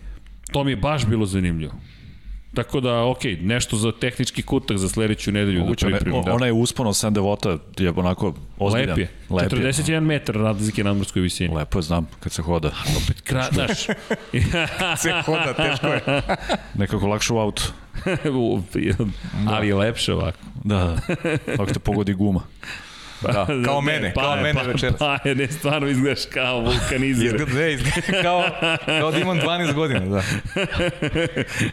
To mi je baš bilo zanimljivo. Tako da, ok, nešto za tehnički kutak za sledeću nedelju da Moguće, da pripremim. Da. Ona je uspon od 7 devota, je onako ozbiljan. Lep je. Lep 41 metar razlike na morskoj visini. Lepo je, znam, kad se hoda. Opet kra, znaš. se hoda, teško je. Nekako lakše u autu. Ali je lepše ovako. Da, da. Ako te pogodi guma. Da, kao mene, pa, kao mene pa, večeras. Pa, ne, stvarno izgledaš kao vulkanizir. Izgleda, ne, izgleda kao, kao da imam 12 godina, da.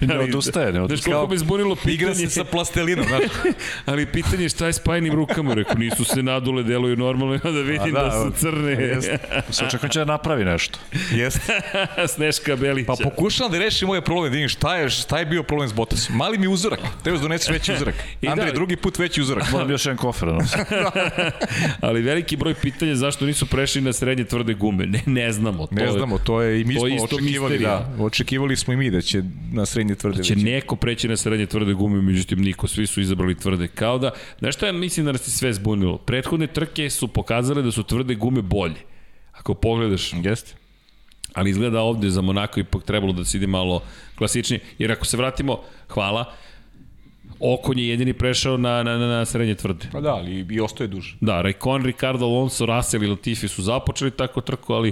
ne odustaje, ne Znaš odustaje. koliko me zbunilo pitanje... Igra se sa plastelinom, znaš. Ali pitanje je šta je s pajnim rukama, rekao, nisu se nadule, deluju normalno, i onda vidim A da, da, su crne. Se očekujem će da napravi nešto. Jeste. Sneška Belića. Pa pokušavam da rešim ovaj problem, da vidim šta je, šta je bio problem s Bottasom. Mali mi uzorak, treba da doneseš veći uzorak. I da, Andrej, drugi put veći uzorak. Moram još jedan kofer. da nosim. Ali veliki broj pitanja zašto nisu prešli na srednje tvrde gume. Ne, ne znamo. To Ne znamo, to je i mi smo očekivali, misterija. da. Očekivali smo i mi da će na srednje tvrde će veći. neko preći na srednje tvrde gume, međutim niko, svi su izabrali tvrde. Kao da, znaš šta ja mislim da nas je sve zbunilo? Prethodne trke su pokazale da su tvrde gume bolje. Ako pogledaš, Jeste. ali izgleda ovde za Monako ipak trebalo da se ide malo klasičnije. Jer ako se vratimo, hvala, Okon je jedini prešao na, na, na, na srednje tvrde. Pa da, ali i ostaje duže. Da, Raikkonen, Ricardo, Alonso, Russell i Latifi su započeli tako trku, ali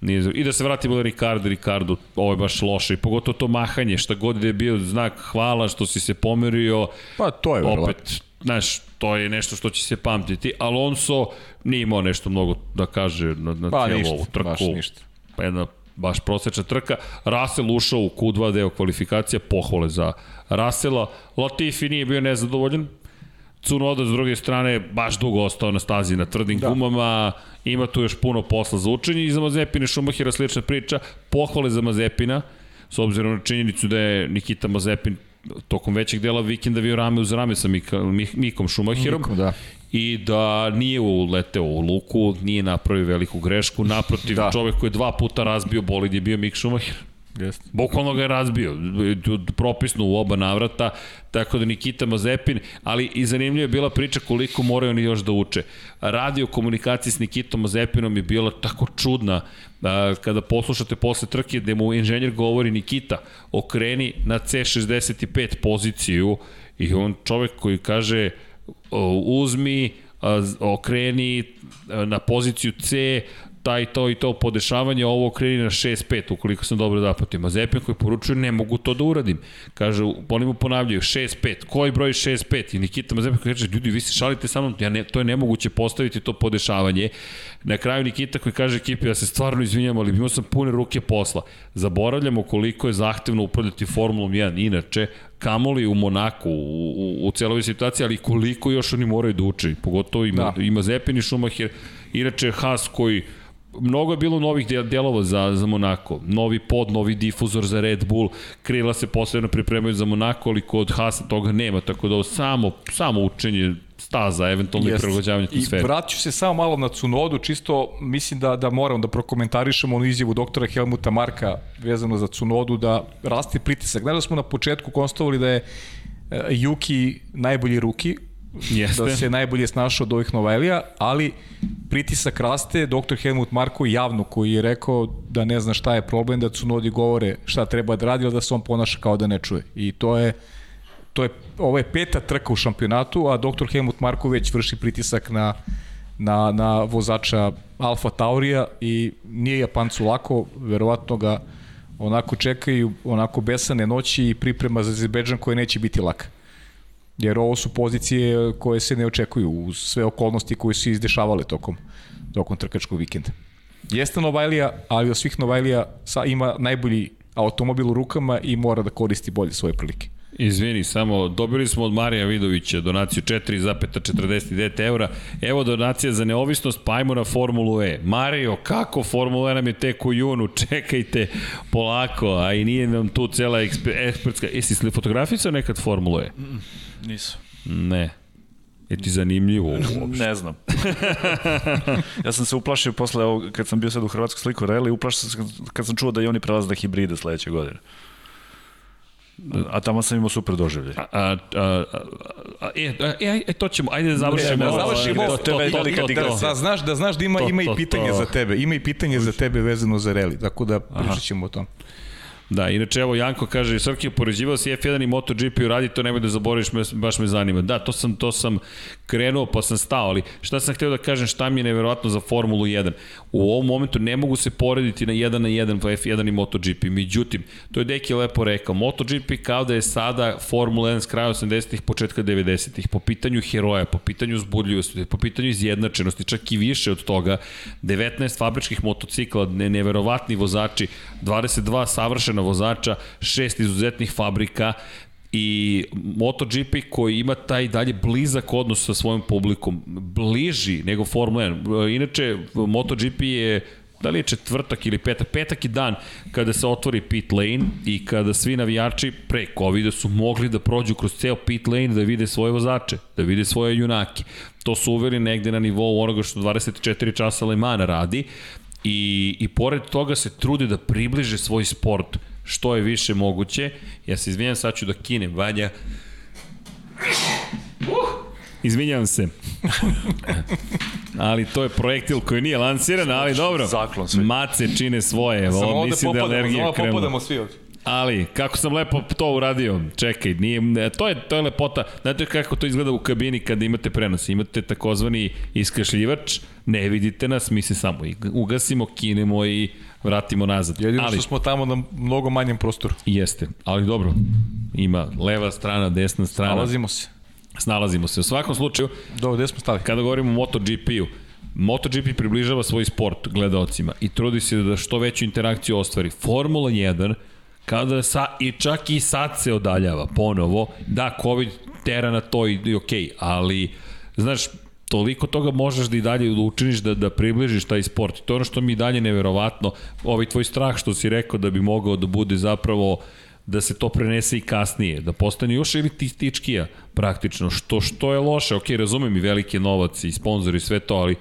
nije I da se vratimo na Ricardo, Ricardo, ovo je baš loše. I pogotovo to mahanje, šta god je bio znak hvala što si se pomerio, Pa to je verovatno. opet, znaš, to je nešto što će se pamtiti. Alonso nije imao nešto mnogo da kaže na, na Pa cijelu ništa, ovu trku. baš ništa. Pa jedna baš prosečna trka. Russell ušao u Q2 deo kvalifikacija, pohvale za Russella. Latifi nije bio nezadovoljan, Cunoda s druge strane baš dugo ostao na stazi na tvrdim da. gumama, ima tu još puno posla za učenje i za Mazepine Šumahira slična priča, pohvale za Mazepina, s obzirom na činjenicu da je Nikita Mazepin tokom većeg dela vikenda bio rame uz rame sa Mika, Mikom Šumahirom Mikom, da. I da nije uleteo u luku, nije napravio veliku grešku, naprotiv da. Čovek koji je dva puta razbio bolid je bio Mik Šumahir. Jeste. Bukvalno ga je razbio, propisno u oba navrata, tako da Nikita Mazepin, ali i zanimljiva je bila priča koliko moraju oni još da uče. Radio komunikacija s Nikitom Mazepinom je bila tako čudna, kada poslušate posle trke gde mu inženjer govori Nikita, okreni na C65 poziciju i on čovek koji kaže uzmi, okreni na poziciju C, taj to i to podešavanje, ovo okreni na 6-5, ukoliko sam dobro zapatio. Mazepin koji poručuje, ne mogu to da uradim. Kaže, oni mu ponavljaju, 6-5, koji broj 6-5? I Nikita Mazepin koji kaže, ljudi, vi se šalite sa mnom, ja ne, to je nemoguće postaviti to podešavanje. Na kraju Nikita koji kaže ekipi, ja se stvarno izvinjam, ali imao sam pune ruke posla. Zaboravljamo koliko je zahtevno upravljati Formulom 1, inače, kamoli u Monaku, u, u, u celoj situaciji, ali koliko još oni moraju da uče, pogotovo ima, da. ima Zepin i Schumacher, inače Haas koji mnogo je bilo novih del- delova za, za Monako. Novi pod, novi difuzor za Red Bull, krila se posebno pripremaju za Monako, ali kod Haasa toga nema, tako da samo, samo učenje staza, eventualno i Jeste. prilagođavanje atmosfere. I vratit ću se samo malo na Cunodu, čisto mislim da, da moram da prokomentarišemo onu izjavu doktora Helmuta Marka vezano za Cunodu, da raste pritisak. Znaš da smo na početku konstatovali da je e, Juki najbolji ruki, Jeste. da se najbolje snašao od ovih Novajlija, ali pritisak raste, doktor Helmut Marko javno koji je rekao da ne zna šta je problem, da Cunodi govore šta treba da radi, ali da se on ponaša kao da ne čuje. I to je to je, ovo je peta trka u šampionatu, a dr. Helmut Marko već vrši pritisak na, na, na vozača Alfa Taurija i nije Japancu lako, verovatno ga onako čekaju onako besane noći i priprema za Azerbejdžan koja neće biti laka. Jer ovo su pozicije koje se ne očekuju uz sve okolnosti koje su izdešavale tokom, tokom trkačkog vikenda. Jeste Novajlija, ali od svih Novajlija sa, ima najbolji automobil u rukama i mora da koristi bolje svoje prilike. Izvini, samo dobili smo od Marija Vidovića donaciju 4,49 eura. Evo donacija za neovisnost, pa ajmo na Formulu E. Mario, kako Formula E nam je tek u junu? Čekajte polako, a i nije nam tu cela eksper, ekspertska... Jesi li fotografisao nekad Formulu E? Nisam. Ne. Je ti zanimljivo uopšte? Ne znam. ja sam se uplašio posle ovog, kad sam bio sad u Hrvatskoj sliku reli, uplašio sam kad sam čuo da i oni prelaze na hibride sledeće godine. A tamo sam imao super doživlje. A, a, a, a, e, e, e, to ćemo, ajde da završimo. da ovo. završimo To, to, to to, to, to, digresija. to. Da, znaš, da znaš da ima, To, ima to, i pitanje to. za tebe. Ima i pitanje za tebe vezano za reli, tako da pričat ćemo o tom. Da, inače evo Janko kaže, Srki, poređivao si F1 i MotoGP radi, to nemoj da zaboriš, me, baš me zanima. Da, to sam, to sam krenuo pa sam stao, ali šta sam hteo da kažem, šta mi je neverovatno za Formulu 1? U ovom momentu ne mogu se porediti na 1 na 1 pa F1 i MotoGP, međutim, to je Deki lepo rekao, MotoGP kao da je sada Formula 1 s kraja 80-ih, početka 90-ih, po pitanju heroja, po pitanju zbudljivosti, po pitanju izjednačenosti, čak i više od toga, 19 fabričkih motocikla, ne, neverovatni vozači, 22 savršena vozača, šest izuzetnih fabrika, i MotoGP koji ima taj dalje blizak odnos sa svojim publikom, bliži nego Formula 1. Inače, MotoGP je da li je četvrtak ili petak, petak je dan kada se otvori pit lane i kada svi navijači pre covid su mogli da prođu kroz ceo pit lane da vide svoje vozače, da vide svoje junake. To su uveli negde na nivou onoga što 24 časa Le Mans radi i, i pored toga se trude da približe svoj sport što je više moguće. Ja se izvinjam, sad ću da kinem, Vanja. Uh! Izvinjavam se. ali to je projektil koji nije lansiran, ali dobro. Zaklon sve. Mace čine svoje. Ovde mislim da energija krenula. Samo svi ovde. Ali, kako sam lepo to uradio, čekaj, nije, to, je, to je lepota. Znate kako to izgleda u kabini kada imate prenos? Imate takozvani iskašljivač, ne vidite nas, mi se samo ugasimo, kinemo i vratimo nazad. Jedino ali, što smo tamo na mnogo manjem prostoru. Jeste, ali dobro, ima leva strana, desna strana. Nalazimo se. Snalazimo se. U svakom slučaju, Dobro, gde smo stali? Kada govorimo o MotoGP-u, MotoGP približava svoj sport gledalcima i trudi se da što veću interakciju ostvari. Formula 1 kada sa, i čak i sad se odaljava ponovo, da, COVID tera na to i, i ok, ali znaš, toliko toga možeš da i dalje da učiniš da, da približiš taj sport. To je ono što mi dalje neverovatno, ovaj tvoj strah što si rekao da bi mogao da bude zapravo da se to prenese i kasnije, da postane još elitističkija praktično, što što je loše, ok, razumem i velike novac i sponzori i sve to, ali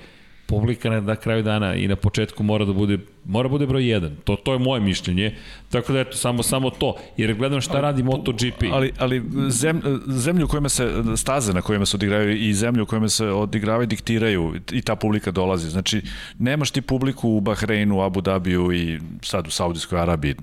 publika na, na kraju dana i na početku mora da bude mora bude broj 1. To to je moje mišljenje. Tako da eto samo samo to. Jer gledam šta ali, radi MotoGP. Ali ali zem, zemlju u kojima se staze na kojima se odigravaju i zemlju u kojima se odigravaju diktiraju i ta publika dolazi. Znači nemaš ti publiku u Bahreinu, Abu Dabiju i sad u Saudijskoj Arabiji.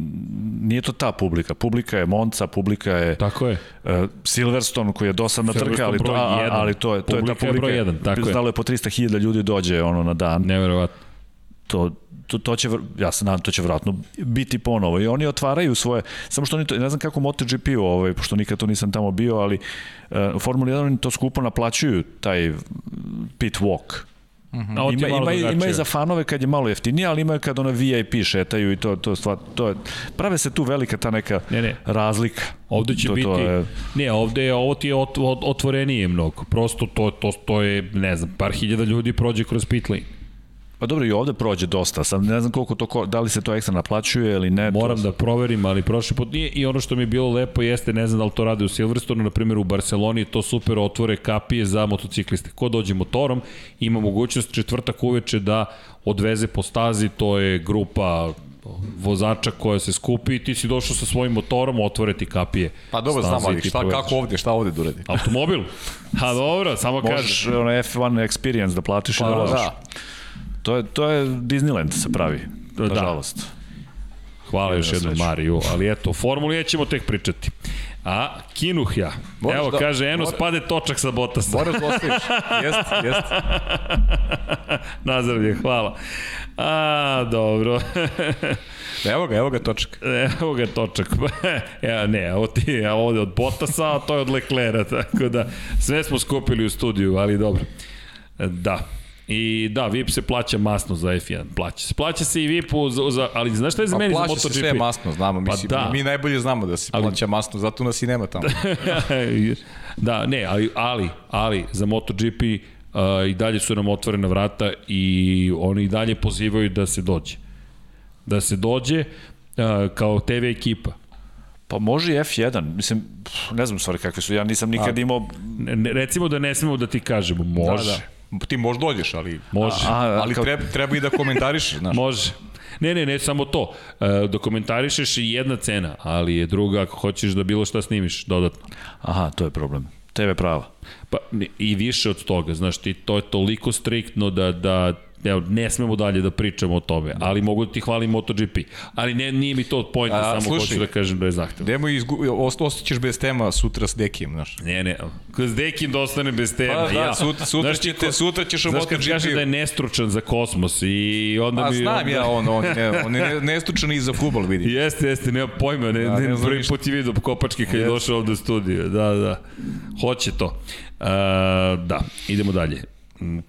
Nije to ta publika. Publika je Monca, publika je Tako je. Uh, Silverstone koji je dosadna trka, ali to ali to je to je ta publika. Je broj jedan, tako je. je po 300.000 ljudi dođe ono na dan. Neverovatno. To to, to će, ja se nadam, to će vratno biti ponovo. I oni otvaraju svoje, samo što oni to, ne znam kako MotoGP, ovaj, pošto nikad to nisam tamo bio, ali uh, u Formuli 1 oni to skupo naplaćuju, taj pit walk. Mhm. -huh. Ima, ima, ima, ima i za fanove kad je malo jeftinije, ali ima kad ono VIP šetaju i to, to, stvar, to je, prave se tu velika ta neka ne, ne. razlika. Ovde će to, biti, to je... ne, ovde je, ovo ti je ot, ot, otvorenije mnogo, prosto to, to, to je, ne znam, par hiljada ljudi prođe kroz pit lane. Pa dobro, i ovde prođe dosta. Sam ne znam koliko to, da li se to ekstra naplaćuje ili ne. Moram to... da proverim, ali prošli put nije. I ono što mi je bilo lepo jeste, ne znam da li to rade u Silverstone, na primjer u Barceloni, to super otvore kapije za motocikliste. Ko dođe motorom, ima mogućnost četvrtak uveče da odveze po stazi, to je grupa vozača koja se skupi i ti si došao sa svojim motorom, otvore ti kapije. Pa dobro, znam, ali šta, kako ovde, šta ovde da uradi? Automobil? Ha, dobro, samo kažeš. Možeš ono F1 experience da platiš pa, i da, da. To je, to je Disneyland se pravi, da. nažalost. Da. Hvala još jednom Mariju, ali eto, o Formuli ćemo tek pričati. A, Kinuhja. Moraš Evo, da, kaže, eno mora, spade točak sa Botasa. Moraš da ostaviš. Jest, jest. Nazdravlje, hvala. A, dobro. evo ga, evo ga točak. Evo ga točak. ja, ne, ovo ti je ovde od Botasa, a to je od Leklera, tako da sve smo skupili u studiju, ali dobro. Da, I da, VIP se plaća masno za F1. Plaća se. Plaća se i VIP za, za ali znaš šta je za pa meni za MotoGP? Plaća se sve masno, znamo. Pa mislim, da. Mi najbolje znamo da se ali, plaća masno, zato nas i nema tamo. da, ne, ali, ali, ali za MotoGP uh, i dalje su nam otvorena vrata i oni i dalje pozivaju da se dođe. Da se dođe uh, kao TV ekipa. Pa može i F1, mislim, ne znam stvari kakve su, ja nisam nikad A, imao... Ne, recimo da ne smemo da ti kažemo, može. Da, da ti možeš dođeš, ali, može. A, ali treba, treba i da komentarišeš. Znaš. Može. Ne, ne, ne, samo to. E, dokumentarišeš i jedna cena, ali je druga ako hoćeš da bilo šta snimiš dodatno. Aha, to je problem. TV prava. Pa i više od toga, znaš, ti to je toliko striktno da, da evo, ne smemo dalje da pričamo o tome, ali mogu da ti hvalim MotoGP. Ali ne, nije mi to od pojenta, samo slušaj, hoću da kažem da je zahtevno. Nemo izgu... ostaćeš bez tema sutra s Dekijem, znaš. Ne, ne, s Dekijem da ostane bez tema. Pa, da, ja. sutra, sutra, ćete, sutra ćeš o MotoGP. Znaš kaže da je nestručan za kosmos i onda A, mi... znam onda... ja, on, on, ne, on je nestručan i za futbol, vidi. Jeste, jeste, nema pojma, ne, ja, ne, ne prvi put je vidio Kopački kad je došao ovde u studiju, da, da, hoće to. Uh, da, idemo dalje.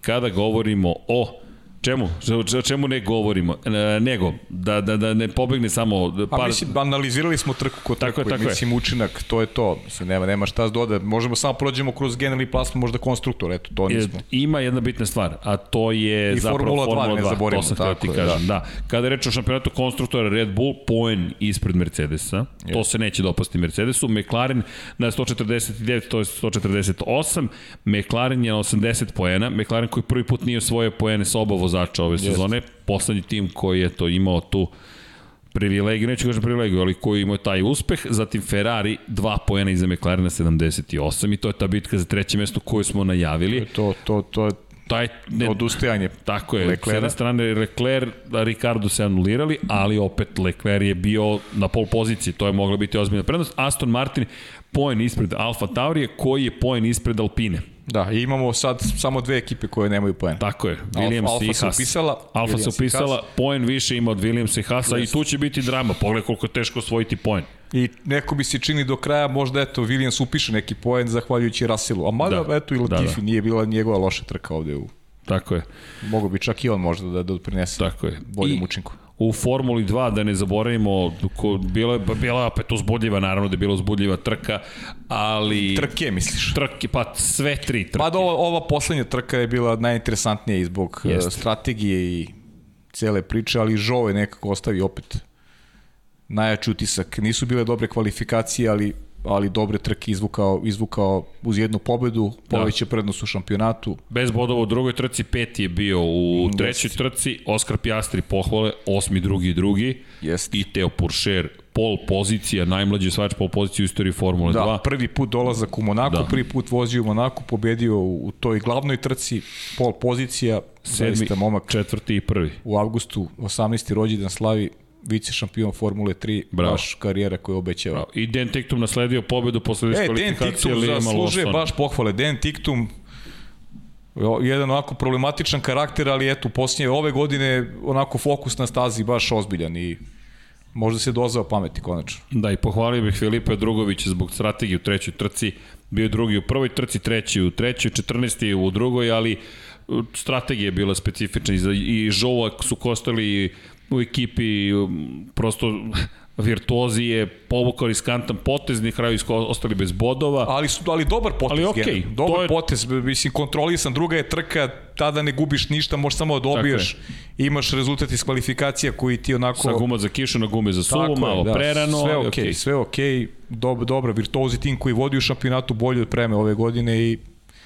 Kada govorimo o Čemu? O čemu ne govorimo? E, nego, da, da, da ne pobegne samo par... Pa mislim, analizirali smo trku kod tako trku, je, tako mislim, je. učinak, to je to. Mislim, nema, nema šta doda. Možemo samo prođemo kroz generalni plasma, možda konstruktor, eto, to nismo. E, ima jedna bitna stvar, a to je I zapravo Formula 2, Formula 2, ne zaborimo, to sam tako ti kažem, da. da. Kada reč o šampionatu konstruktora Red Bull, poen ispred Mercedesa, je. to se neće dopasti Mercedesu, McLaren na 149, to je 148, McLaren je na 80 poena, McLaren koji prvi put nije osvojio poene sa oba vozača ove sezone, Jest. poslednji tim koji je to imao tu privilegiju, neću kažem privilegiju, ali koji imao taj uspeh, zatim Ferrari dva poena iza McLarena 78 i to je ta bitka za treće mesto koju smo najavili. To, to, to je taj ne, odustajanje. Tako je, Leclerc. s jedne strane Leclerc, Ricardo se anulirali, ali opet Leclerc je bio na pol poziciji, to je mogla biti ozbiljna prednost. Aston Martin poen ispred Alfa Taurije, koji je poen ispred Alpine. Da, i imamo sad samo dve ekipe koje nemaju poen. Tako je, Williams Alfa, i Haas. Alfa se upisala, Alfa se upisala, poen više ima od Williamsa i Haasa i tu će biti drama. Pogledaj koliko je teško osvojiti poen. I neko bi se čini do kraja, možda eto, Williams upiše neki poen zahvaljujući Russellu. A mada, da. eto, i Latifi da, da. nije bila njegova loša trka ovde u... Tako je. Mogu bi čak i on možda da, da prinese Tako je. boljem I, učinku u Formuli 2, da ne zaboravimo, ko, bila, je, bila opet uzbudljiva, naravno da je bila uzbudljiva trka, ali... Trke, misliš? Trke, pa sve tri trke. Pa da ova, ova poslednja trka je bila najinteresantnija i zbog e, Jest. strategije i cele priče, ali Žo je nekako ostavi opet najjači utisak. Nisu bile dobre kvalifikacije, ali ali dobre trke izvukao, izvukao uz jednu pobedu, poveće da. prednost u šampionatu. Bez bodova u drugoj trci, peti je bio u mm, trećoj trci, Oskar Pjastri pohvale, osmi, drugi drugi, yes. i Teo Puršer pol pozicija, najmlađi osvajač pol pozicije u istoriji Formule da, 2. Da, prvi put dolazak u Monaku, da. prvi put vozio u Monaku, pobedio u toj glavnoj trci, pol pozicija, sedmi, momak. četvrti i prvi. U avgustu, 18. rođendan slavi, vice šampion Formule 3, Bravo. baš karijera koju obećava. Bravo. I Den Tiktum nasledio pobedu posle diskvalifikacije e, Den Tiktum zaslužuje baš pohvale. Den Tiktum jedan onako problematičan karakter, ali eto, posljednje ove godine onako fokus na stazi baš ozbiljan i možda se dozao pameti konačno. Da, i pohvalio bih Filipe Drugovića zbog strategije u trećoj trci, bio drugi u prvoj trci, treći u trećoj, 14. u drugoj, ali strategija je bila specifična i, i Žova su kostali u ekipi prosto virtuozi je povukao riskantan potez, na kraju ostali bez bodova. Ali su ali dobar potez. Ali okay, dobar je... potez, mislim kontrolisan, druga je trka, tada ne gubiš ništa, možeš samo da dobiješ. Imaš rezultat iz kvalifikacija koji ti onako sa guma za kišu na gume za suvo, malo da, prerano, sve okej, okay, okay. sve okej. Okay. Dob, dobro, virtuozi tim koji vodi u šampionatu bolje od preme ove godine i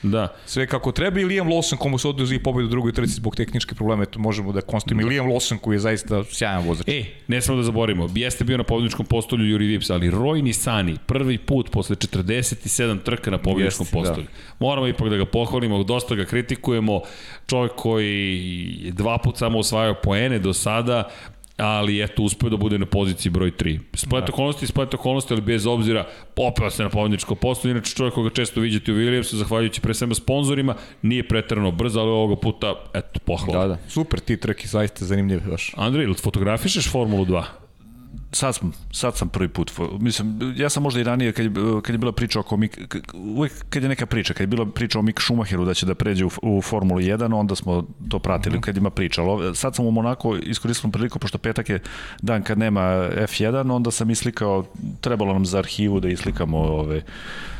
Da. Sve kako treba i Liam Lawson komu se odnosi i pobedu u drugoj trci zbog tehničke probleme, to možemo da konstatujemo. I Liam Lawson koji je zaista sjajan vozač. E, ne smemo da zaborimo, jeste bio na pobedničkom postolju Juri Vips, ali Roy Nisani prvi put posle 47 trka na pobedničkom da. postolju. Da. Moramo ipak da ga pohvalimo, dosta ga kritikujemo, čovjek koji je dva put samo osvajao poene do sada, ali eto, uspeo da bude na poziciji broj 3. Splet da. okolnosti, splet okolnosti, ali bez obzira, popeo se na pobjedničko posto, inače čovjek koga često vidite u Williamsu, zahvaljujući pre svema sponsorima, nije pretrano brz, ali ovoga puta, eto, pohvala. Da, da, super, ti treki zaista zanimljivi baš. Andrej, ili fotografišeš Formulu 2? Sad sam, sad sam prvi put, mislim, ja sam možda i ranije, kad je, kad je bila priča oko Mik, uvek kad je neka priča, kad je bila priča o Mik Schumacheru da će da pređe u, u Formulu 1, onda smo to pratili mm -hmm. kad ima priča, ali sad sam u Monako iskoristio priliku, pošto petak je dan kad nema F1, onda sam islikao, trebalo nam za arhivu da islikamo ove,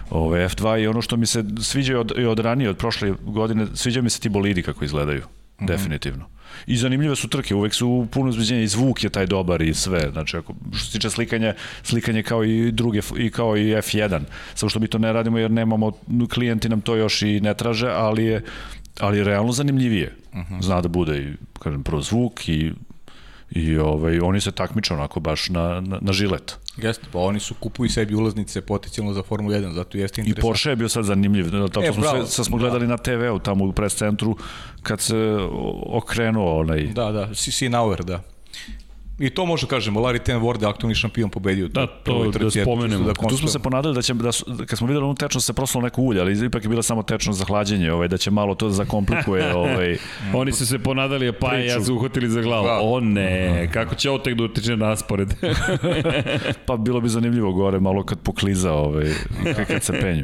ove F2 i ono što mi se sviđa od, od ranije, od prošle godine, sviđa mi se ti bolidi kako izgledaju, mm -hmm. definitivno. I zanimljive su trke, uvek su puno uzbeđenja i zvuk je taj dobar i sve. Znači, ako, što se tiče slikanja, slikanje kao i druge, i kao i F1. Samo što mi to ne radimo jer nemamo, klijenti nam to još i ne traže, ali je, ali je realno zanimljivije. Uh mhm. -huh. Zna da bude i, kažem, prvo zvuk i i ovaj, oni se takmiče onako baš na, na, na žilet. Jeste, pa oni su kupuju sebi ulaznice potencijalno za Formulu 1, zato jeste interesantno. I Porsche je bio sad zanimljiv, to e, smo, sve, sad smo gledali da. na TV-u tamo u pres centru kad se okrenuo onaj... Da, da, Sinauer, da. I to može kažemo, Larry Ten Ward je aktualni šampion pobedio. Da, to da spomenemo. Da tu smo se ponadali da će, da su, kad smo videli onu tečnost se proslo neko ulje, ali ipak je bila samo tečnost za hlađenje, ovaj, da će malo to da zakomplikuje. ovaj, Oni su se ponadali, pa ja su uhvatili za glavu. Da. O ne, kako će ovo tek da utiče naspored? pa bilo bi zanimljivo gore, malo kad pokliza, ovaj, kad se penju.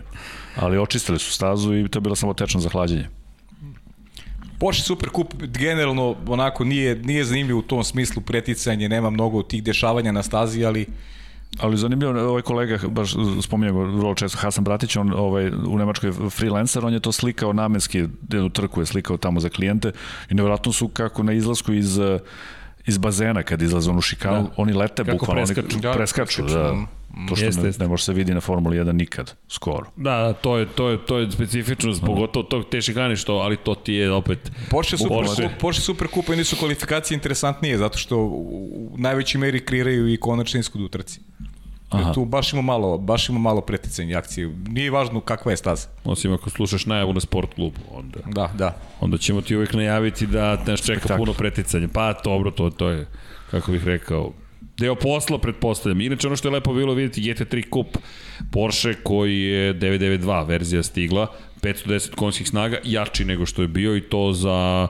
Ali očistili su stazu i to je bila samo tečnost za hlađenje. Porsche Super Cup generalno onako nije, nije zanimljiv u tom smislu preticanje, nema mnogo tih dešavanja na stazi, ali Ali zanimljivo, ovaj kolega, baš spominja ga vrlo često, Hasan Bratić, on ovaj, u Nemačkoj freelancer, on je to slikao namenski, jednu trku je slikao tamo za klijente i nevjerojatno su kako na izlasku iz iz bazena kad izlaze onu šikanu, da. oni lete kako bukvalno, preskaču, oni preskaču, da. da. To što jeste, ne, ne može se vidi na Formuli 1 nikad, skoro. Da, to je, to je, to je specifičnost, mm. pogotovo tog te šikane što, ali to ti je opet... Porsche Super, Porsche. Porsche Super Kupa i nisu kvalifikacije interesantnije, zato što u najvećoj meri kreiraju i konačni ishod u trci. Aha. Tu baš ima malo, baš ima malo preticanja akcije. Nije važno kakva je staza. Osim ako slušaš najavu na sport klubu, onda. Da, da. Onda ćemo ti uvek najaviti da nas čeka Spektakl. puno preticanja. Pa dobro, to, to je, kako bih rekao, deo posla, pretpostavljam. Inače, ono što je lepo bilo vidjeti GT3 Cup Porsche koji je 992 verzija stigla, 510 konjskih snaga, jači nego što je bio i to za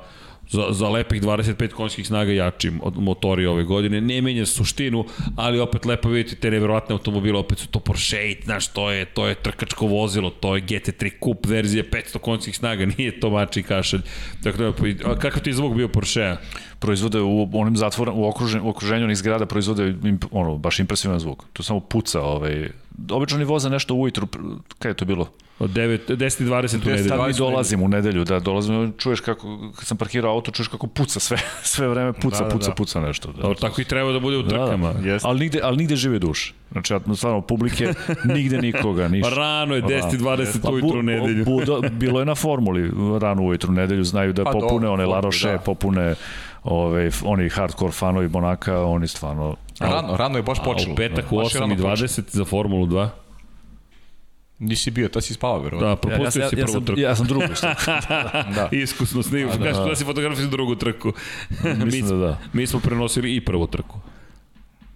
za, za lepih 25 konjskih snaga jačim od motori ove godine. Ne menja suštinu, ali opet lepo vidite te neverovatne automobile, opet su to Porsche, znaš, to je, to je trkačko vozilo, to je GT3 Coupe verzije 500 konjskih snaga, nije to mači kašalj. Tako da, a kakav ti zvuk bio Porsche-a? proizvode u onim zatvorenim, u okruženju, u okruženju onih zgrada proizvode ono, baš impresivan zvuk. To samo puca, ovaj, obično oni voze nešto ujutru, kada je to bilo? Od 9, 10.20 u nedelju. Tad mi dolazim u nedelju, da, dolazim, čuješ kako, kad sam parkirao auto, čuješ kako puca sve, sve vreme, puca, da, da, puca, da. puca nešto. Da. Dobro, tako i treba da bude u trkama. Da, da. Ali, nigde, ali nigde žive duš. Znači, stvarno, publike, nigde nikoga, ništa. Pa rano je 10.20 pa, ujutru u nedelju. Bu, bilo je na formuli rano ujutru u nedelju, znaju da pa, popune do, one Laroše, da. popune ove, oni hardcore fanovi Monaka, oni stvarno... Rano, rano je baš počelo. A u petak u 8.20 za Formulu 2? Nisi bio, ta si spavao, verovatno. Da, propustio ja, ja, si prvu ja trku. Ja sam drugu da. Iskusno snimio. Da, da, da. si fotografisao drugu trku. Mislim mi, da da. Mi smo prenosili i prvu trku.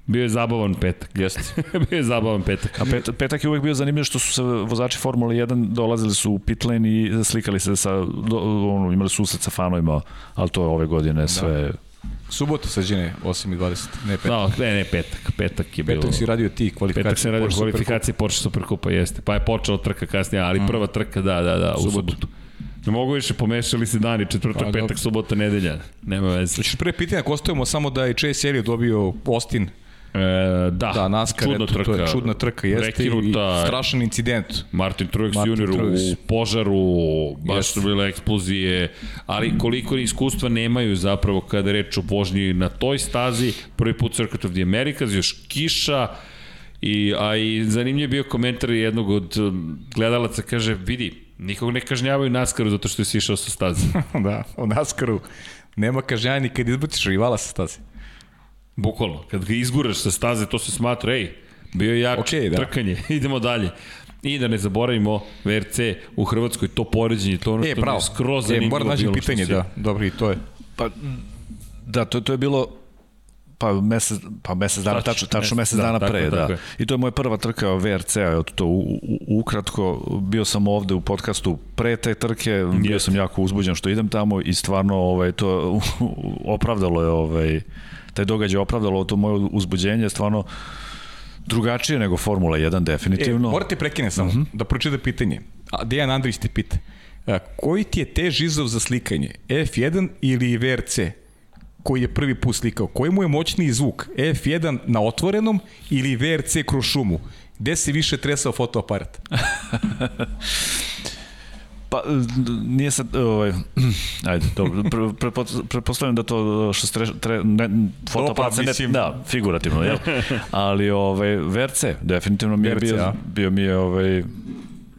Bio je zabavan petak. Jeste. bio je zabavan petak. A pet, petak je uvek bio zanimljiv što su se vozači Formule 1 dolazili su u pit lane i slikali se sa, do, ono, imali susret sa fanovima, ali to je ove godine da. sve... Da. Subota sađene 8 i 20, ne petak. Da, ne, ne, petak. Petak je bilo... Petak si radio ti kvalifikacije. Petak si radio kvalifikacije Porsche Superkupa, jeste. Pa je počela trka kasnije, ali mm. prva trka, da, da, da, u subotu. Ne mogu više, pomešali se dani, četvrtak, pa, petak, subota, nedelja. Nema veze. Znači, pre pitanja, ako ostajemo samo da je Chase seriju dobio Austin E, da, da NASCAR, čudna eto, trka, to je čudna trka, jeste prekinuta, i strašan incident. Martin Truex Martin Jr. Truex. u požaru, baš su bile eksplozije, ali koliko iskustva nemaju zapravo kada reč o vožnji na toj stazi, prvi put Circuit of the Americas, još kiša, I, a i zanimljiv je bio komentar jednog od um, gledalaca, kaže, vidi, nikog ne kažnjavaju NASCAR-u zato što je sišao sa staze. da, u NASCAR-u nema kažnjavanja ni kad izbaciš rivala sa staze. Bukvalno, kad ga izguraš sa staze, to se smatra, ej, bio je jač, okay, da. trkanje, idemo dalje. I da ne zaboravimo VRC u Hrvatskoj, to poređenje, to ono e, što pravo. je skroz e, zanimljivo moram naći pitanje, da, dobro i to je. Pa, da, to, to je bilo pa mesec, pa mesec dana, tačno, tačno mesec da, dana pre, tako, da. Tako I to je moja prva trka VRC-a, to u, u, ukratko, bio sam ovde u podcastu pre te trke, Jest. bio sam jako uzbuđen što idem tamo i stvarno ovaj, to opravdalo je ovaj, taj događaj opravdalo to moje uzbuđenje, stvarno drugačije nego Formula 1, definitivno. E, morate prekine samo, uh mhm. -huh. da pročite pitanje. A Dejan Andrić te pita, a, koji ti je tež izov za slikanje, F1 ili VRC? koji je prvi put slikao, koji mu je moćniji zvuk, F1 na otvorenom ili VRC kroz šumu? Gde se više tresao fotoaparat? Pa, nije sad, ovaj, ajde, dobro, pre, pre, pretpostavljam da to što tre, tre, ne, fotoaparat se ne, da, figurativno, jel? Ali, ovaj, VRC, definitivno mi je bio, bio mi je, ovaj,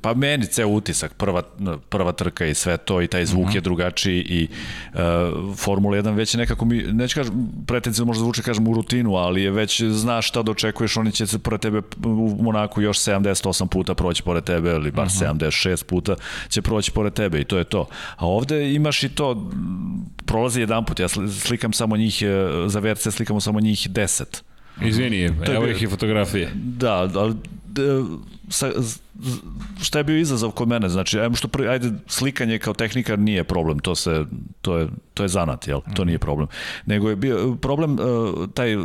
Pa meni ceo utisak, prva, prva trka i sve to i taj zvuk uh -huh. je drugačiji i uh, Formula 1 već nekako mi, neću kažem, pretencijno možda zvuče kažem u rutinu, ali je već znaš šta da očekuješ, oni će se pored tebe u Monaku još 78 puta proći pored tebe ili bar uh -huh. 76 puta će proći pored tebe i to je to. A ovde imaš i to, prolazi jedan put, ja slikam samo njih, e, za VRC slikamo samo njih 10. Izvini, evo ih i fotografije. Da, ali sa, šta je bio izazov kod mene? Znači, ajmo što prvi, ajde, slikanje kao tehnika nije problem, to se, to je, to je zanat, jel? To nije problem. Nego je bio problem uh, taj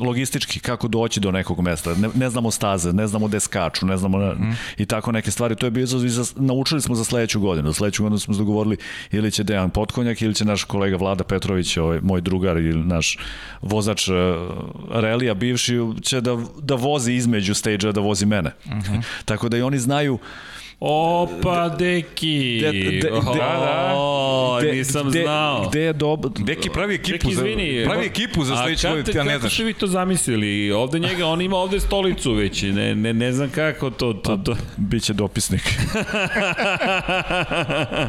logistički, kako doći do nekog mesta. Ne, ne znamo staze, ne znamo gde skaču, ne znamo mm. i tako neke stvari. To je bio izazov i za, naučili smo za sledeću godinu. Za sledeću godinu smo se dogovorili ili će Dejan Potkonjak ili će naš kolega Vlada Petrović, ovaj, moj drugar ili naš vozač uh, relija bivši, će da, da vozi između stage da vozi mene. Mm -hmm. Tako da i oni znaju Opa, deki! De, de, de, oh, da, da. nisam de, znao. Gde je dobro? Deki pravi ekipu, deki, izvini, za, pravi ekipu za sledeću godinu, ja ne znaš. Kako ste vi to zamislili? Ovde njega, on ima ovde stolicu već, ne, ne, ne znam kako to... to, to. Pa, biće dopisnik.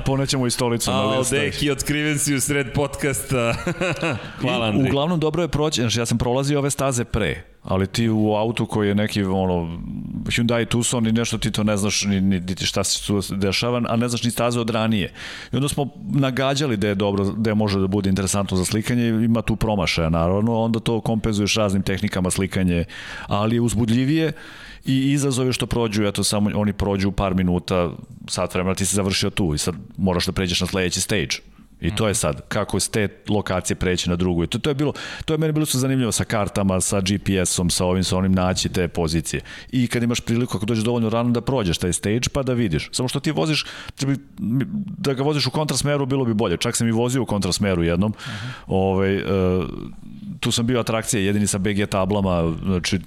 Ponećemo i stolicu na listu. A, deki, otkriven si u sred podcasta. Hvala, Andri. Uglavnom, dobro je proći, znači ja sam prolazio ove staze pre ali ti u autu koji je neki ono Hyundai Tucson i nešto ti to ne znaš ni, ni, ni šta se tu dešava, a ne znaš ni staze od ranije. I onda smo nagađali da je dobro, da je može da bude interesantno za slikanje, ima tu promašaja naravno, onda to kompenzuješ raznim tehnikama slikanje, ali je uzbudljivije i izazove što prođu, eto samo oni prođu par minuta, sat vremena ti se završio tu i sad moraš da pređeš na sledeći stage I to je sad, kako s te lokacije preći na drugu. I to, to je bilo, to je meni bilo su zanimljivo sa kartama, sa GPS-om, sa ovim, sa onim naći te pozicije. I kad imaš priliku, ako dođeš dovoljno rano da prođeš taj stage, pa da vidiš. Samo što ti voziš, da ga voziš u kontrasmeru, bilo bi bolje. Čak sam i vozio u kontrasmeru jednom. Uh -huh. ovaj, uh, tu sam bio atrakcija jedini sa BG tablama, znači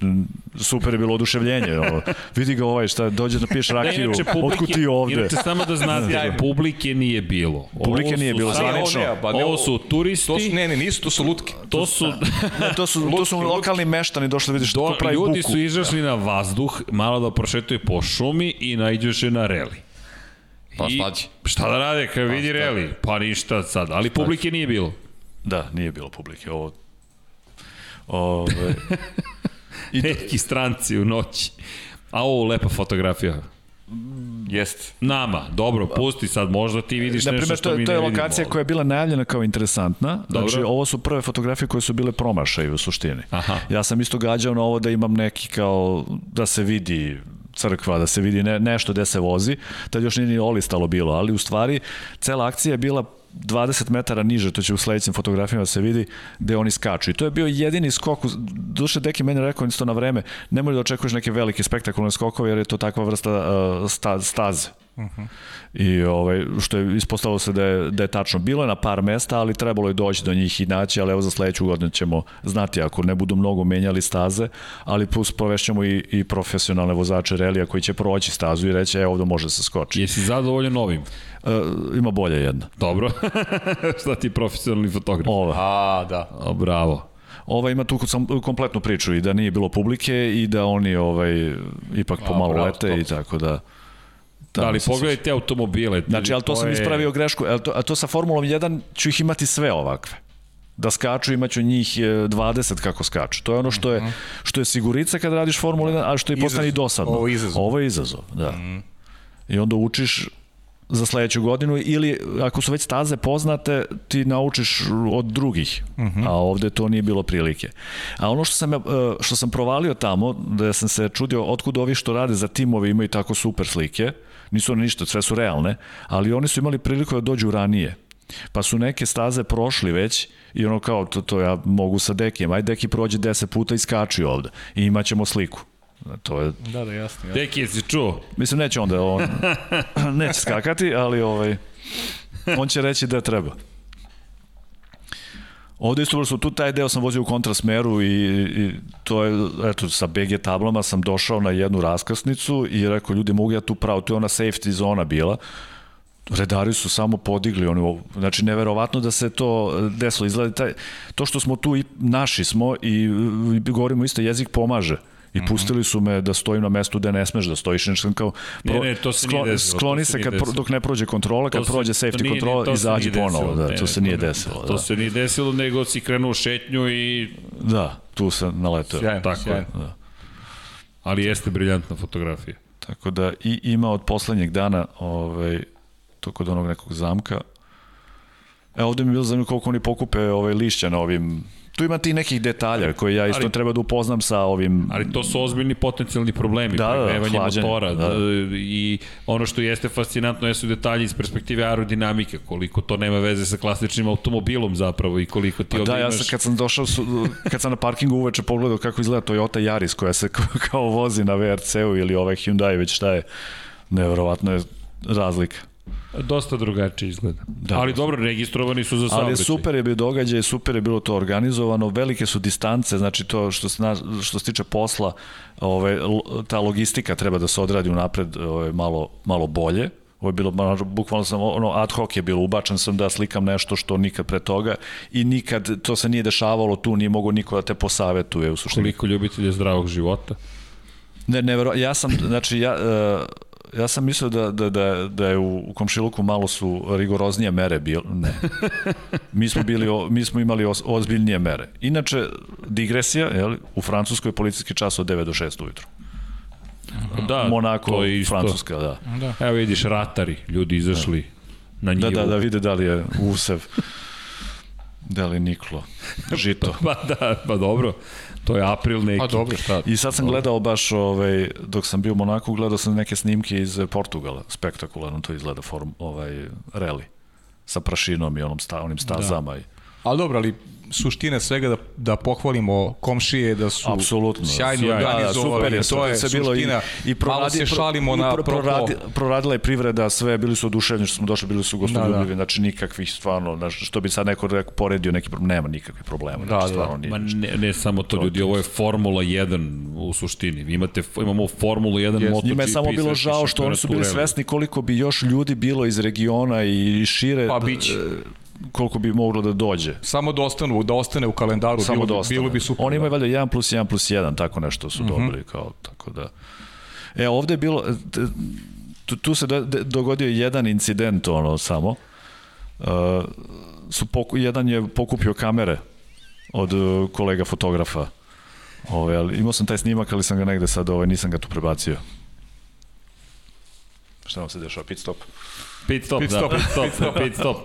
super je bilo oduševljenje. Ovo. Vidi ga ovaj šta, dođe da piješ rakiju, otkud ti ovde? Inače, samo da znate, publike nije bilo. Publike nije bilo, zvanično. Pa ovo su turisti. To su, ne, ne, nisu, to su lutke. To su, ne, to su, to su lokalni meštani došli, vidiš, Do, pravi ljudi buku. Ljudi su izašli na vazduh, malo da prošetaju po šumi i najđeš na reli. Pa I, šta da rade kad pa, vidi reli? Pa ništa sad, ali publike nije bilo. Da, nije bilo publike. Ovo Ove, I Neki stranci u noći. A ovo lepa fotografija. Jest. Nama, dobro, pusti sad, možda ti vidiš Naprimer, nešto što to, mi to je lokacija koja je bila najavljena kao interesantna. Dobro. Znači, ovo su prve fotografije koje su bile promašaj u suštini. Aha. Ja sam isto gađao na ovo da imam neki kao, da se vidi crkva, da se vidi ne, nešto gde se vozi. Tad još nije ni olistalo bilo, ali u stvari cela akcija je bila 20 metara niže, to će u sledećim fotografijama da se vidi, gde oni skaču. I to je bio jedini skok, duše Deki meni rekao isto na vreme, nemoj da očekuješ neke velike spektakularne skokove, jer je to takva vrsta uh, sta, staze. Uh -huh. I ovaj, što je ispostavilo se da je, da je tačno. Bilo je na par mesta, ali trebalo je doći do njih i naći, ali evo za sledeću godinu ćemo znati ako ne budu mnogo menjali staze, ali plus provešćemo i, i profesionalne vozače relija koji će proći stazu i reći, evo ovde može se skoči. Jesi zadovoljan ovim? Uh, ima bolje jedna. Dobro. Šta ti profesionalni fotograf? Ova. A, da. O, bravo. Ova ima tu kompletnu priču i da nije bilo publike i da oni ovaj ipak pomalo bravo, lete top. i tako da Da, ali pogledaj te automobile. Znači, ali to, to sam je... ispravio grešku. A to, a to sa Formulom 1 ću ih imati sve ovakve da skaču, imaću njih 20 e, kako skaču. To je ono što je, mhm. što je sigurica kad radiš Formulu 1, a što je postane i dosadno. Ovo je izazov. Ovo je izazov, da. Mm. I onda učiš za sledeću godinu ili ako su već staze poznate ti naučiš od drugih uh mhm. -huh. a ovde to nije bilo prilike a ono što sam, e, što sam provalio tamo da sam se čudio otkud ovi što rade za timove imaju tako super slike nisu oni ništa, sve su realne ali oni su imali priliku da dođu ranije Pa su neke staze prošli već i ono kao, to, to ja mogu sa Dekijem, aj Deki prođe 10 puta i skači ovde i imaćemo sliku. To je... Da, da, jasno. jasno. Deki, jesi čuo? Mislim, neće onda, on neće skakati, ali ovaj, on će reći da treba. Ovde isto su tu taj deo sam vozio u kontrasmeru i, i to je, eto, sa BG tablama sam došao na jednu raskrsnicu i rekao, ljudi, mogu ja tu pravo, to je ona safety zona bila, redari su samo podigli ono znači neverovatno da se to desilo. Izgleda taj to što smo tu i naši smo i, i govorimo isto jezik pomaže I pustili su me da stojim na mestu gde ne smeš da stojiš. Znači sam kao, pro, ne, ne, to se sklon, nije desilo, skloni se, kad, desilo. dok ne prođe kontrola, kad se, prođe safety kontrola, izađi ponovo. Da, to se nije desilo. To da. se nije desilo, nego si krenuo šetnju i... Da, tu se naletao. Tako. Da. Ali jeste briljantna fotografija. Tako da i ima od poslednjeg dana ovaj, to kod onog nekog zamka. E, ovde mi je bilo zanimljivo koliko oni pokupe ovaj, lišća na ovim tu ima ti nekih detalja koje ja isto ali, treba da upoznam sa ovim... Ali to su ozbiljni potencijalni problemi, da, pregrevanje da, motora da. i ono što jeste fascinantno jesu detalji iz perspektive aerodinamike, koliko to nema veze sa klasičnim automobilom zapravo i koliko ti pa da, ja sam kad sam došao, kad sam na parkingu uveče pogledao kako izgleda Toyota Yaris koja se kao vozi na VRC-u ili ovaj Hyundai već šta je, nevjerovatno je razlika. Dosta drugačije izgleda. Da, ali dobro, registrovani su za saobraćaj. Ali super je bio događaj, super je bilo to organizovano, velike su distance, znači to što se, što se tiče posla, ove, ta logistika treba da se odradi unapred ove, malo, malo bolje. Ovo je bilo, bukvalno sam, ono, ad hoc je bilo, ubačen sam da slikam nešto što nikad pre toga i nikad to se nije dešavalo tu, nije mogo niko da te posavetuje u suštini. Koliko ljubitelja zdravog života? Ne, ne, ja sam, znači, ja, uh, ja sam mislio da, da, da, da je u, komšiluku malo su rigoroznije mere bile. Ne. Mi smo, bili, mi smo imali ozbiljnije mere. Inače, digresija, jel, u Francuskoj je policijski čas od 9 do 6 ujutru. Da, Monako, to je isto. Francuska, da. da. Evo vidiš, ratari, ljudi izašli da. na njivu. Da, da, da vide da li je usev, da li niklo, žito. pa da, pa dobro. To je april neki. Pa dobro, šta? I sad sam dobro. gledao baš, ovaj, dok sam bio u Monaku, gledao sam neke snimke iz Portugala. Spektakularno to izgleda form, ovaj, reli. Sa prašinom i onom sta, onim stazama. Da. I... Ali dobro, ali suština svega da, da pohvalimo komšije da su Apsolutno, sjajno sjajno organizovali, da, da, super je, to je bilo suština. I, i proradi, malo se šalimo pro, na proradi, proradila je privreda, sve bili su oduševljeni što smo došli, bili su gostoljubivi, da, da. znači nikakvih stvarno, znači, što bi sad neko rekao, poredio neki problem, nema nikakvih problema. Da, znači, da. Nije, Ma ne, ne samo to, ljudi, ovo je Formula 1 u suštini. Vi imate, imamo Formulu 1 yes. MotoGP. Njima je samo bilo žao što oni su bili svesni koliko bi još ljudi bilo iz regiona i šire. Pa biće koliko bi moglo da dođe. Samo da ostanu, da ostane u kalendaru, Samo bilo, da ostane. bilo bi super. Oni imaju valjda 1 plus 1 plus 1, tako nešto su mhm. -huh. dobili, kao, tako da... E, ovde je bilo, tu, tu se do, dogodio jedan incident, ono, samo. Uh, su poku, jedan je pokupio kamere od uh, kolega fotografa. Ove, ali imao sam taj snimak, ali sam ga negde sad, ovaj, nisam ga tu prebacio. Šta vam se dešava? Pit stop. Pit stop, pit stop, da, pit stop, pit stop, pit stop.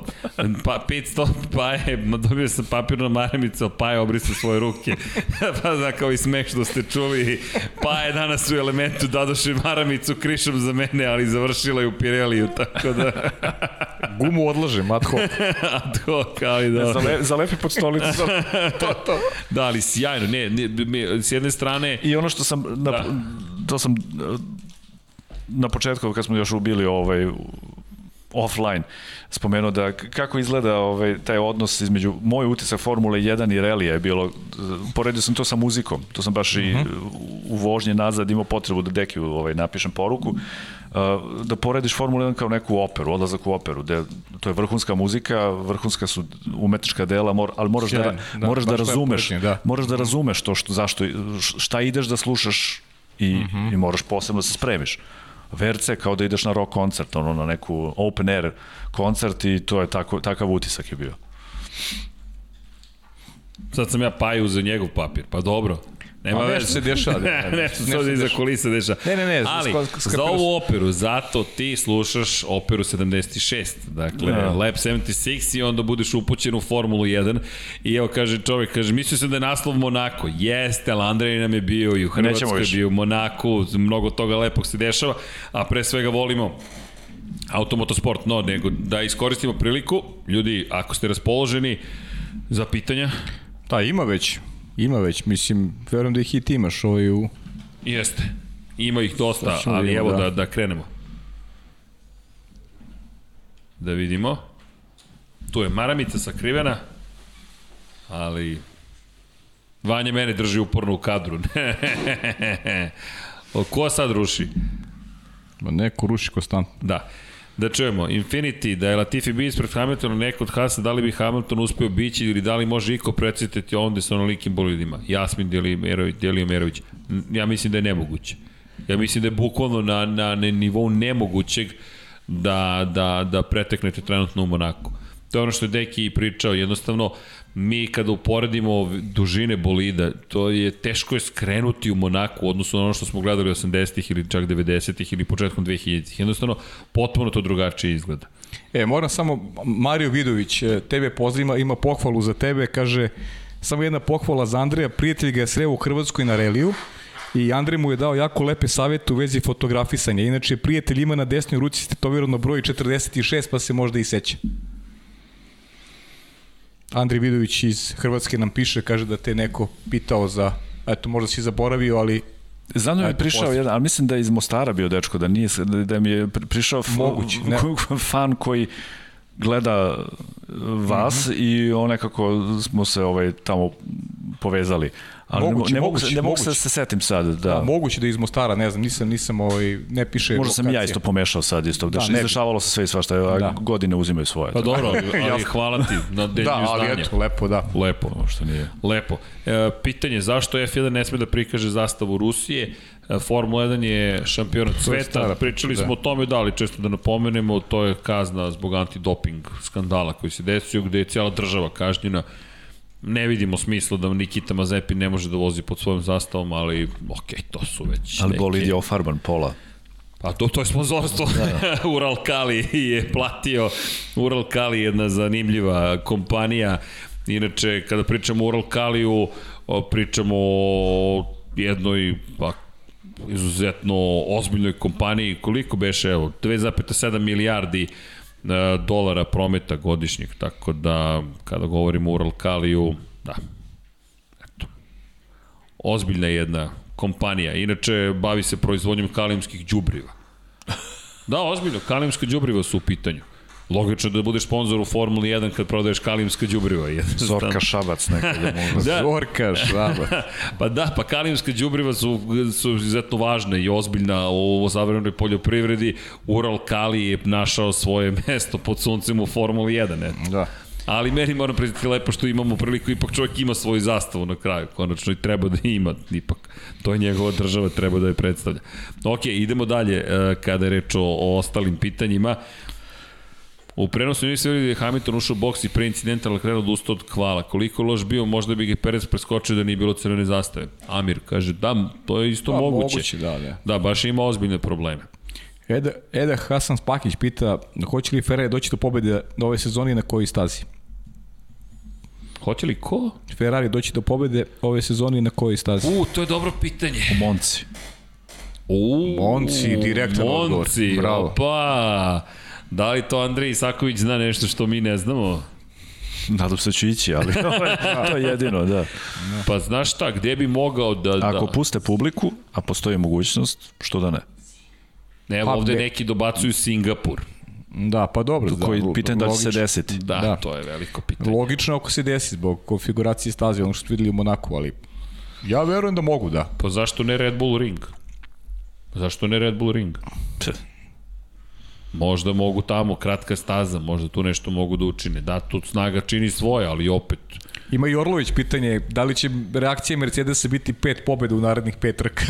Pa, pit stop, pa je, dobio sam papirnu maramicu, pa je obrisao svoje ruke. pa da, kao i smeh što ste čuli, pa je danas u elementu dadoše maramicu krišom za mene, ali završila je u Pireliju, tako da... Gumu odlažem, ad hoc. ad hoc, kao i da... Zale, zalepi pod stolicu. to, to. Da, ali sjajno, ne, ne, ne, s jedne strane... I ono što sam, na, da. to sam na početku kad smo još ubili ovaj offline spomenuo da kako izgleda ovaj, taj odnos između moj utisak Formule 1 i relija je bilo, poredio sam to sa muzikom, to sam baš uh -huh. i mhm. u vožnje nazad imao potrebu da deki ovaj, napišem poruku, uh, da porediš Formulu 1 kao neku operu, odlazak u operu, da to je vrhunska muzika, vrhunska su umetnička dela, mor, ali moraš Sjajn, da, da moraš da razumeš, da. moraš da razumeš to što zašto šta ideš da slušaš i, mhm. -huh. i moraš posebno da se spremiš. VRC kao da ideš na rock koncert, ono na neku open air koncert i to je tako, takav utisak je bio. Sad sam ja paju za njegov papir, pa dobro. Nema pa nešto se dešava. ne, ne, nešto se iza kulisa dešava. Ne, ne, ne. Ali, za ovu operu, zato ti slušaš operu 76, dakle, ja. Da. Lab 76 i onda budeš upućen u Formulu 1 i evo kaže čovjek, kaže, mislio sam da je naslov Monako. Jeste, ali Andrej nam je bio i u Hrvatskoj je bio u Monaku, mnogo toga lepog se dešava, a pre svega volimo automotosport, no, nego da iskoristimo priliku, ljudi, ako ste raspoloženi za pitanja, Da, ima već. Ima već, mislim, verujem da ih i ti imaš ovaj u... Jeste. Ima ih dosta, ali evo da. da, da krenemo. Da vidimo. Tu je maramica sakrivena, ali Vanja mene drži uporno u kadru. o, ko sad ruši? Ma neko ruši konstantno. Da. Da čujemo, Infinity, da je Latifi bio ispred Hamiltona, neko od Hasa, da li bi Hamilton uspeo bići ili da li može iko precitati onda sa onolikim bolidima? Jasmin Delio Merović, Delio Merović. Ja mislim da je nemoguće. Ja mislim da je bukvalno na, na, na nivou nemogućeg da, da, da preteknete trenutno u Monaku. To je ono što je Deki pričao, jednostavno mi kada uporedimo dužine bolida, to je teško je skrenuti u Monaku u odnosu na ono što smo gledali 80-ih ili čak 90-ih ili početkom 2000-ih. Jednostavno, potpuno to drugačije izgleda. E, moram samo, Mario Vidović, e, tebe pozdrava, ima pohvalu za tebe, kaže, samo jedna pohvala za Andreja, prijatelj ga je sreo u Hrvatskoj na reliju, i Andrej mu je dao jako lepe savete u vezi fotografisanja. Inače, prijatelj ima na desnoj ruci stetovirano broj 46, pa se možda i seća. Andrej Vidović iz Hrvatske nam piše, kaže da te neko pitao za, eto možda si zaboravio, ali Znam da mi je prišao jedan, ali mislim da je iz Mostara bio dečko, da nije da mi je prišao Mogući, ne. fan koji gleda vas mm -hmm. i on nekako smo se ovaj tamo povezali. Ali moguće, ne, mogu, moguće, ne mogu se da se setim sad. Da. da. moguće da iz Mostara, ne znam, nisam, nisam ovaj, ne piše Možda sam ja isto pomešao sad isto. Da, izdešavalo se sve i svašta, da. godine uzimaju svoje. Pa dobro, ali hvala ti na delju da, ali znanja. eto, lepo, da. Lepo, što nije. Lepo. E, pitanje, zašto F1 ne sme da prikaže zastavu Rusije? E, Formula 1 je šampion sveta, pričali smo da. o tome da li često da napomenemo, to je kazna zbog antidoping skandala koji se desio, gde je cijela država kažnjena ne vidimo smisla da Nikita Mazepin ne može da vozi pod svojom zastavom, ali ok, to su već Ali neke... bolid je ofarban pola. Pa to, to je sponzorstvo. Da, da. Ural Kali je platio. Ural Kali je jedna zanimljiva kompanija. Inače, kada pričamo o Ural Kaliju, pričamo o jednoj pa, izuzetno ozbiljnoj kompaniji. Koliko beše, evo, 2,7 milijardi uh, dolara prometa godišnjeg, tako da kada govorimo o Uralkaliju, da, eto, ozbiljna jedna kompanija. Inače, bavi se proizvodnjom kalijumskih đubriva. Da, ozbiljno, kalijumska đubriva su u pitanju. Logično da budeš sponsor u Formuli 1 kad prodaješ kalijumska đubriva. Zorka Šabac nekada možda. da. Zorka Šabac. pa da, pa kalijumska đubriva su, su izuzetno važne i ozbiljna u savremenoj poljoprivredi. Ural Kali je našao svoje mesto pod suncem u Formuli 1. Ne? Da. Ali meni moram priznati lepo što imamo priliku, ipak čovjek ima svoju zastavu na kraju, konačno i treba da ima, ipak to je njegova država, treba da je predstavlja. Ok, idemo dalje, e, kada je reč o, o ostalim pitanjima. U prenosu nisi videli da je Hamilton ušao u boks i pre incidenta Leclerc odustao od kvala. Koliko loš bio, možda bi ga Perez preskočio da nije bilo crvene zastave. Amir kaže, da, to je isto da, moguće. moguće. Da, da. da, baš ima ozbiljne probleme. Eda, Eda Hasan Spakić pita, hoće li Ferrari doći do pobede ove sezoni i na kojoj stazi? Hoće li ko? Ferrari doći do pobede ove sezoni na kojoj stazi? U, to je dobro pitanje. U Monci. U, Monci, direktan Monci, odgovor. Bravo. Opa. Da li to Andrej Isaković zna nešto što mi ne znamo? Nadam se da ću ići, ali to je jedino, da. Pa znaš šta, gde bi mogao da... Ako da... puste publiku, a postoji mogućnost, što da ne? Ne, pa, ovde neki dobacuju Singapur. Da, pa dobro. Koji da, pitanje da će se desiti. Da, da, to je veliko pitanje. Logično ako se desi zbog konfiguracije staze, ono što videli u Monaku, ali ja verujem da mogu, da. Pa zašto ne Red Bull Ring? Zašto ne Red Bull Ring? Možda mogu tamo, kratka staza, možda tu nešto mogu da učine. Da, tu snaga čini svoje, ali opet... Ima i Orlović pitanje, da li će reakcija Mercedesa biti pet pobjeda u narednih pet trka?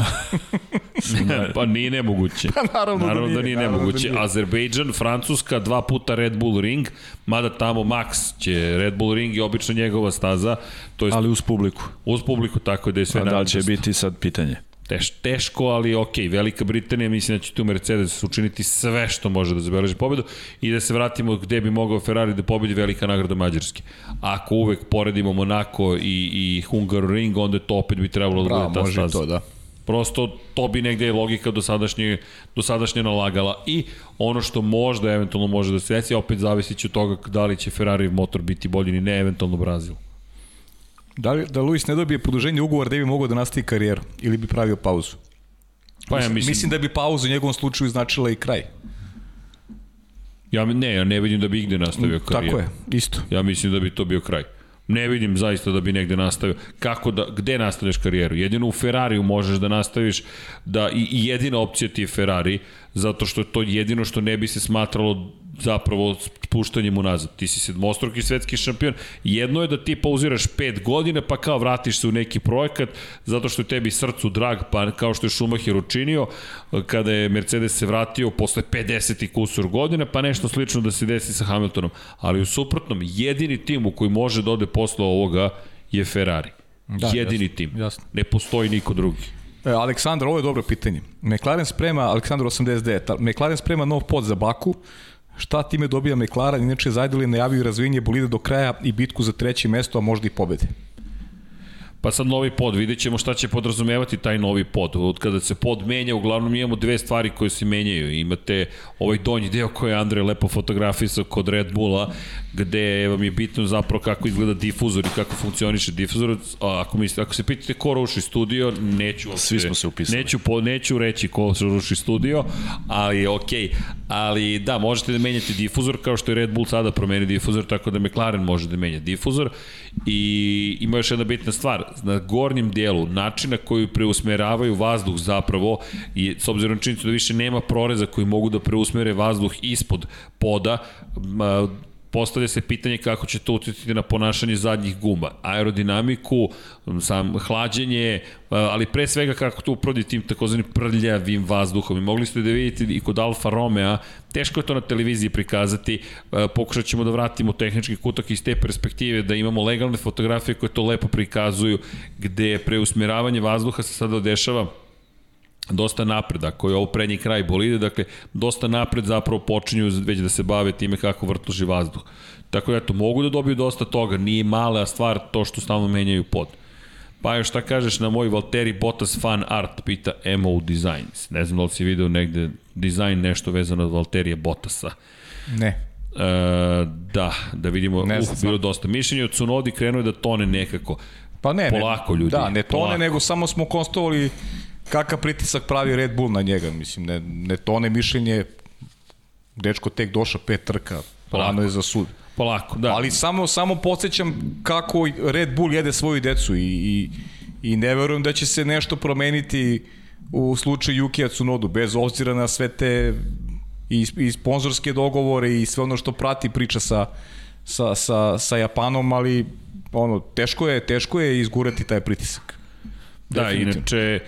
pa nije nemoguće. Pa naravno, naravno da nije. Da nije nemoguće. Da nije. Azerbejdžan, Francuska, dva puta Red Bull Ring, mada tamo Max će Red Bull Ring i obično njegova staza. To je ali uz publiku. Uz publiku, tako da je sve A da li će biti sad pitanje? Teš, teško, ali ok, Velika Britanija mislim da će tu Mercedes učiniti sve što može da zabeleži pobedu i da se vratimo gde bi mogao Ferrari da pobedi velika nagrada Mađarske. Ako uvek poredimo Monako i, i Hungaroring, onda to opet bi trebalo da bude ta staza. to, da. Prosto to bi negde logika do sadašnje, do sadašnje nalagala i ono što možda eventualno može da se desi, opet zavisi će od toga da li će Ferrari motor biti bolji ni ne, eventualno Brazil. Da, li, da Luis ne dobije produženje ugovor da bi mogao da nastavi karijeru ili bi pravio pauzu? Pa ja mislim... Mislim da bi pauzu u njegovom slučaju značila i kraj. Ja ne, ja ne vidim da bi igde nastavio karijeru. Tako je, isto. Ja mislim da bi to bio kraj. Ne vidim zaista da bi negde nastavio. Kako da, gde nastavljaš karijeru? Jedino u Ferrariju možeš da nastaviš da i, i jedina opcija ti je Ferrari zato što je to jedino što ne bi se smatralo zapravo spuštanjem unazad. Ti si sedmostroki svetski šampion. Jedno je da ti pauziraš pet godina pa kao vratiš se u neki projekat zato što je tebi srcu drag, pa kao što je Schumacher učinio kada je Mercedes se vratio posle 50 i kusur godina, pa nešto slično da se desi sa Hamiltonom. Ali u suprotnom, jedini tim u koji može da ode posle ovoga je Ferrari. Da, jedini jasno, tim. Jasno. Ne postoji niko drugi. E, Aleksandar, ovo je dobro pitanje. McLaren sprema, Aleksandar 89, McLaren sprema nov pod za Baku, Šta time dobija McLaren? Inače, Zajdel je najavio razvijenje bolida do kraja i bitku za treće mesto, a možda i pobede. Pa sad novi pod, vidjet ćemo šta će podrazumevati taj novi pod. Od kada se pod menja, uglavnom imamo dve stvari koje se menjaju. Imate ovaj donji deo koji je Andrej lepo fotografisao kod Red Bulla, gde vam je bitno zapravo kako izgleda difuzor i kako funkcioniše difuzor. Ako, mi, ako se pitate ko ruši studio, neću... Svi smo se upisali. Neću, po, neću reći ko ruši studio, ali okej. Okay. Ali da, možete da menjate difuzor kao što je Red Bull sada promeni difuzor, tako da McLaren može da menja difuzor. I ima još jedna bitna stvar, na gornjem dijelu, načina koji preusmeravaju vazduh zapravo, i s obzirom činjenicu da više nema proreza koji mogu da preusmere vazduh ispod poda, postavlja se pitanje kako će to utjecati na ponašanje zadnjih guma, aerodinamiku, sam hlađenje, ali pre svega kako to uprodi tim takozvanim prljavim vazduhom. I mogli ste da vidite i kod Alfa Romeo, teško je to na televiziji prikazati, pokušat ćemo da vratimo tehnički kutak iz te perspektive, da imamo legalne fotografije koje to lepo prikazuju, gde preusmjeravanje vazduha se sada dešava dosta napred, ako je ovo prednji kraj bolide, dakle, dosta napred zapravo počinju već da se bave time kako vrtloži vazduh. Tako da, eto, mogu da dobiju dosta toga, nije mala stvar to što stalno menjaju pod. Pa još šta kažeš na moj Valtteri Bottas fan art, pita MO Designs. Ne znam da li si video negde dizajn nešto vezano od Valterija Bottasa. Ne. E, da, da vidimo, ne znam, uh, bilo dosta. Mišljenje od Cunodi krenuo je da tone nekako. Pa ne, polako ljudi. Da, ne tone, polako. nego samo smo konstovali kakav pritisak pravi Red Bull na njega, mislim, ne, ne tone mišljenje, dečko tek došao pet trka, plano je za sud. Polako, da. Ali samo, samo podsjećam kako Red Bull jede svoju decu i, i, i ne verujem da će se nešto promeniti u slučaju Yukija Tsunodu, bez obzira na sve te i, i sponzorske dogovore i sve ono što prati priča sa, sa, sa, sa Japanom, ali ono, teško je, teško je izgurati taj pritisak. Da, inače, e,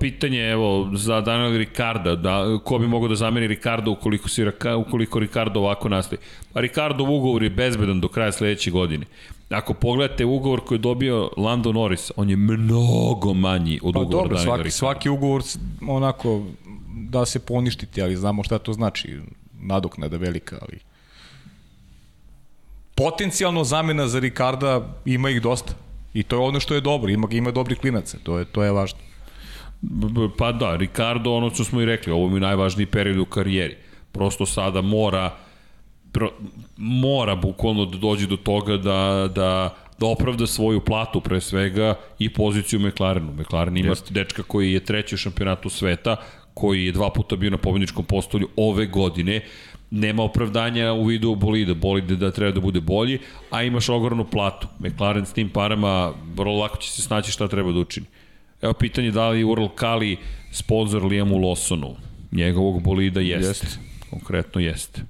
pitanje evo za Daniel Ricarda, da, ko bi mogao da zameni Ricardo ukoliko, si, ukoliko Ricardo ovako nastavi. Pa Ricardo ugovor je bezbedan do kraja sledeće godine. Ako pogledate ugovor koji je dobio Lando Norris, on je mnogo manji od pa, ugovora dobro, Daniela svaki, svaki ugovor onako da se poništiti, ali znamo šta to znači. Nadoknada velika, ali potencijalno zamena za Ricarda ima ih dosta. I to je ono što je dobro, ima, ima dobri klinaca, to je, to je važno. Pa da, Ricardo, ono što smo i rekli, ovo mi je najvažniji period u karijeri. Prosto sada mora, pro, mora bukvalno da dođe do toga da, da, da opravda svoju platu pre svega i poziciju McLarenu. McLaren ima Jeste. dečka koji je treći u šampionatu sveta, koji je dva puta bio na pobedničkom postolju ove godine, nema opravdanja u vidu bolida, bolide da treba da bude bolji, a imaš ogromnu platu. McLaren s tim parama vrlo lako će se snaći šta treba da učini. Evo pitanje da li Ural Kali sponsor Liamu Lawsonu. Njegovog bolida jeste. jeste. Konkretno jeste.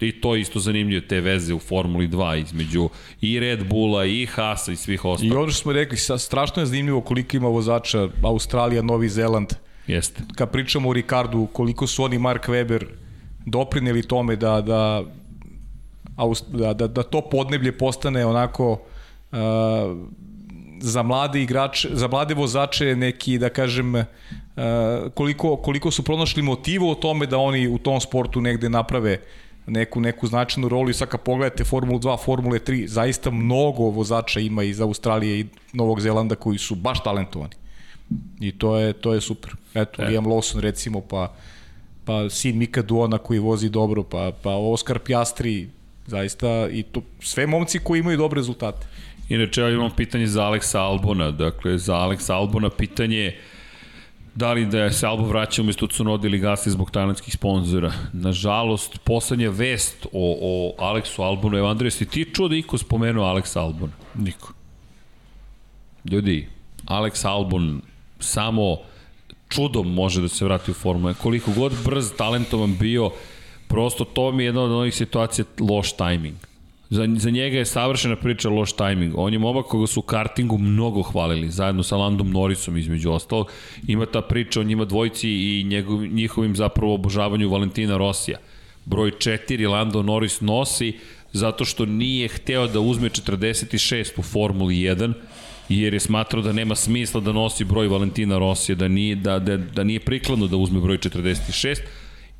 I to je isto zanimljivo, te veze u Formuli 2 između i Red Bulla i Haasa i svih ostalih. I ono što smo rekli, strašno je zanimljivo koliko ima vozača Australija, Novi Zeland. Jeste. Kad pričamo o Ricardu, koliko su oni Mark Webber, doprineli tome da, da, da, da, da to podneblje postane onako uh, za mlade igrače, za mlade vozače neki, da kažem, uh, koliko, koliko su pronašli motivu o tome da oni u tom sportu negde naprave neku, neku značajnu rolu i sad kad pogledate Formulu 2, Formule 3, zaista mnogo vozača ima iz Australije i Novog Zelanda koji su baš talentovani. I to je, to je super. Eto, e. Liam Lawson recimo, pa pa sin Mika Duona koji vozi dobro, pa, pa Oskar Pjastri, zaista, i to sve momci koji imaju dobre rezultate. Inače, ja imam pitanje za Aleksa Albona, dakle, za Aleksa Albona pitanje da li da se Albo vraća umesto Tsunoda ili gasi zbog tajlandskih sponzora. Nažalost, poslednja vest o, o Aleksu Albonu, evo Andrej, si ti čuo da iko spomenuo Aleksa Albona? Niko. Ljudi, Aleks Albon samo čudom može da se vrati u formu. Koliko god brz, talentovan bio, prosto to mi je jedna od onih situacija loš tajming. Za, za njega je savršena priča loš tajming. On je momak koga su u kartingu mnogo hvalili, zajedno sa Landom Norrisom između ostalog. Ima ta priča o njima dvojci i njegov, njihovim zapravo obožavanju Valentina Rosija. Broj 4 Lando Norris nosi zato što nije hteo da uzme 46 u Formuli 1, jer je smatrao da nema smisla da nosi broj Valentina Rosija, da nije, da, da, da nije prikladno da uzme broj 46,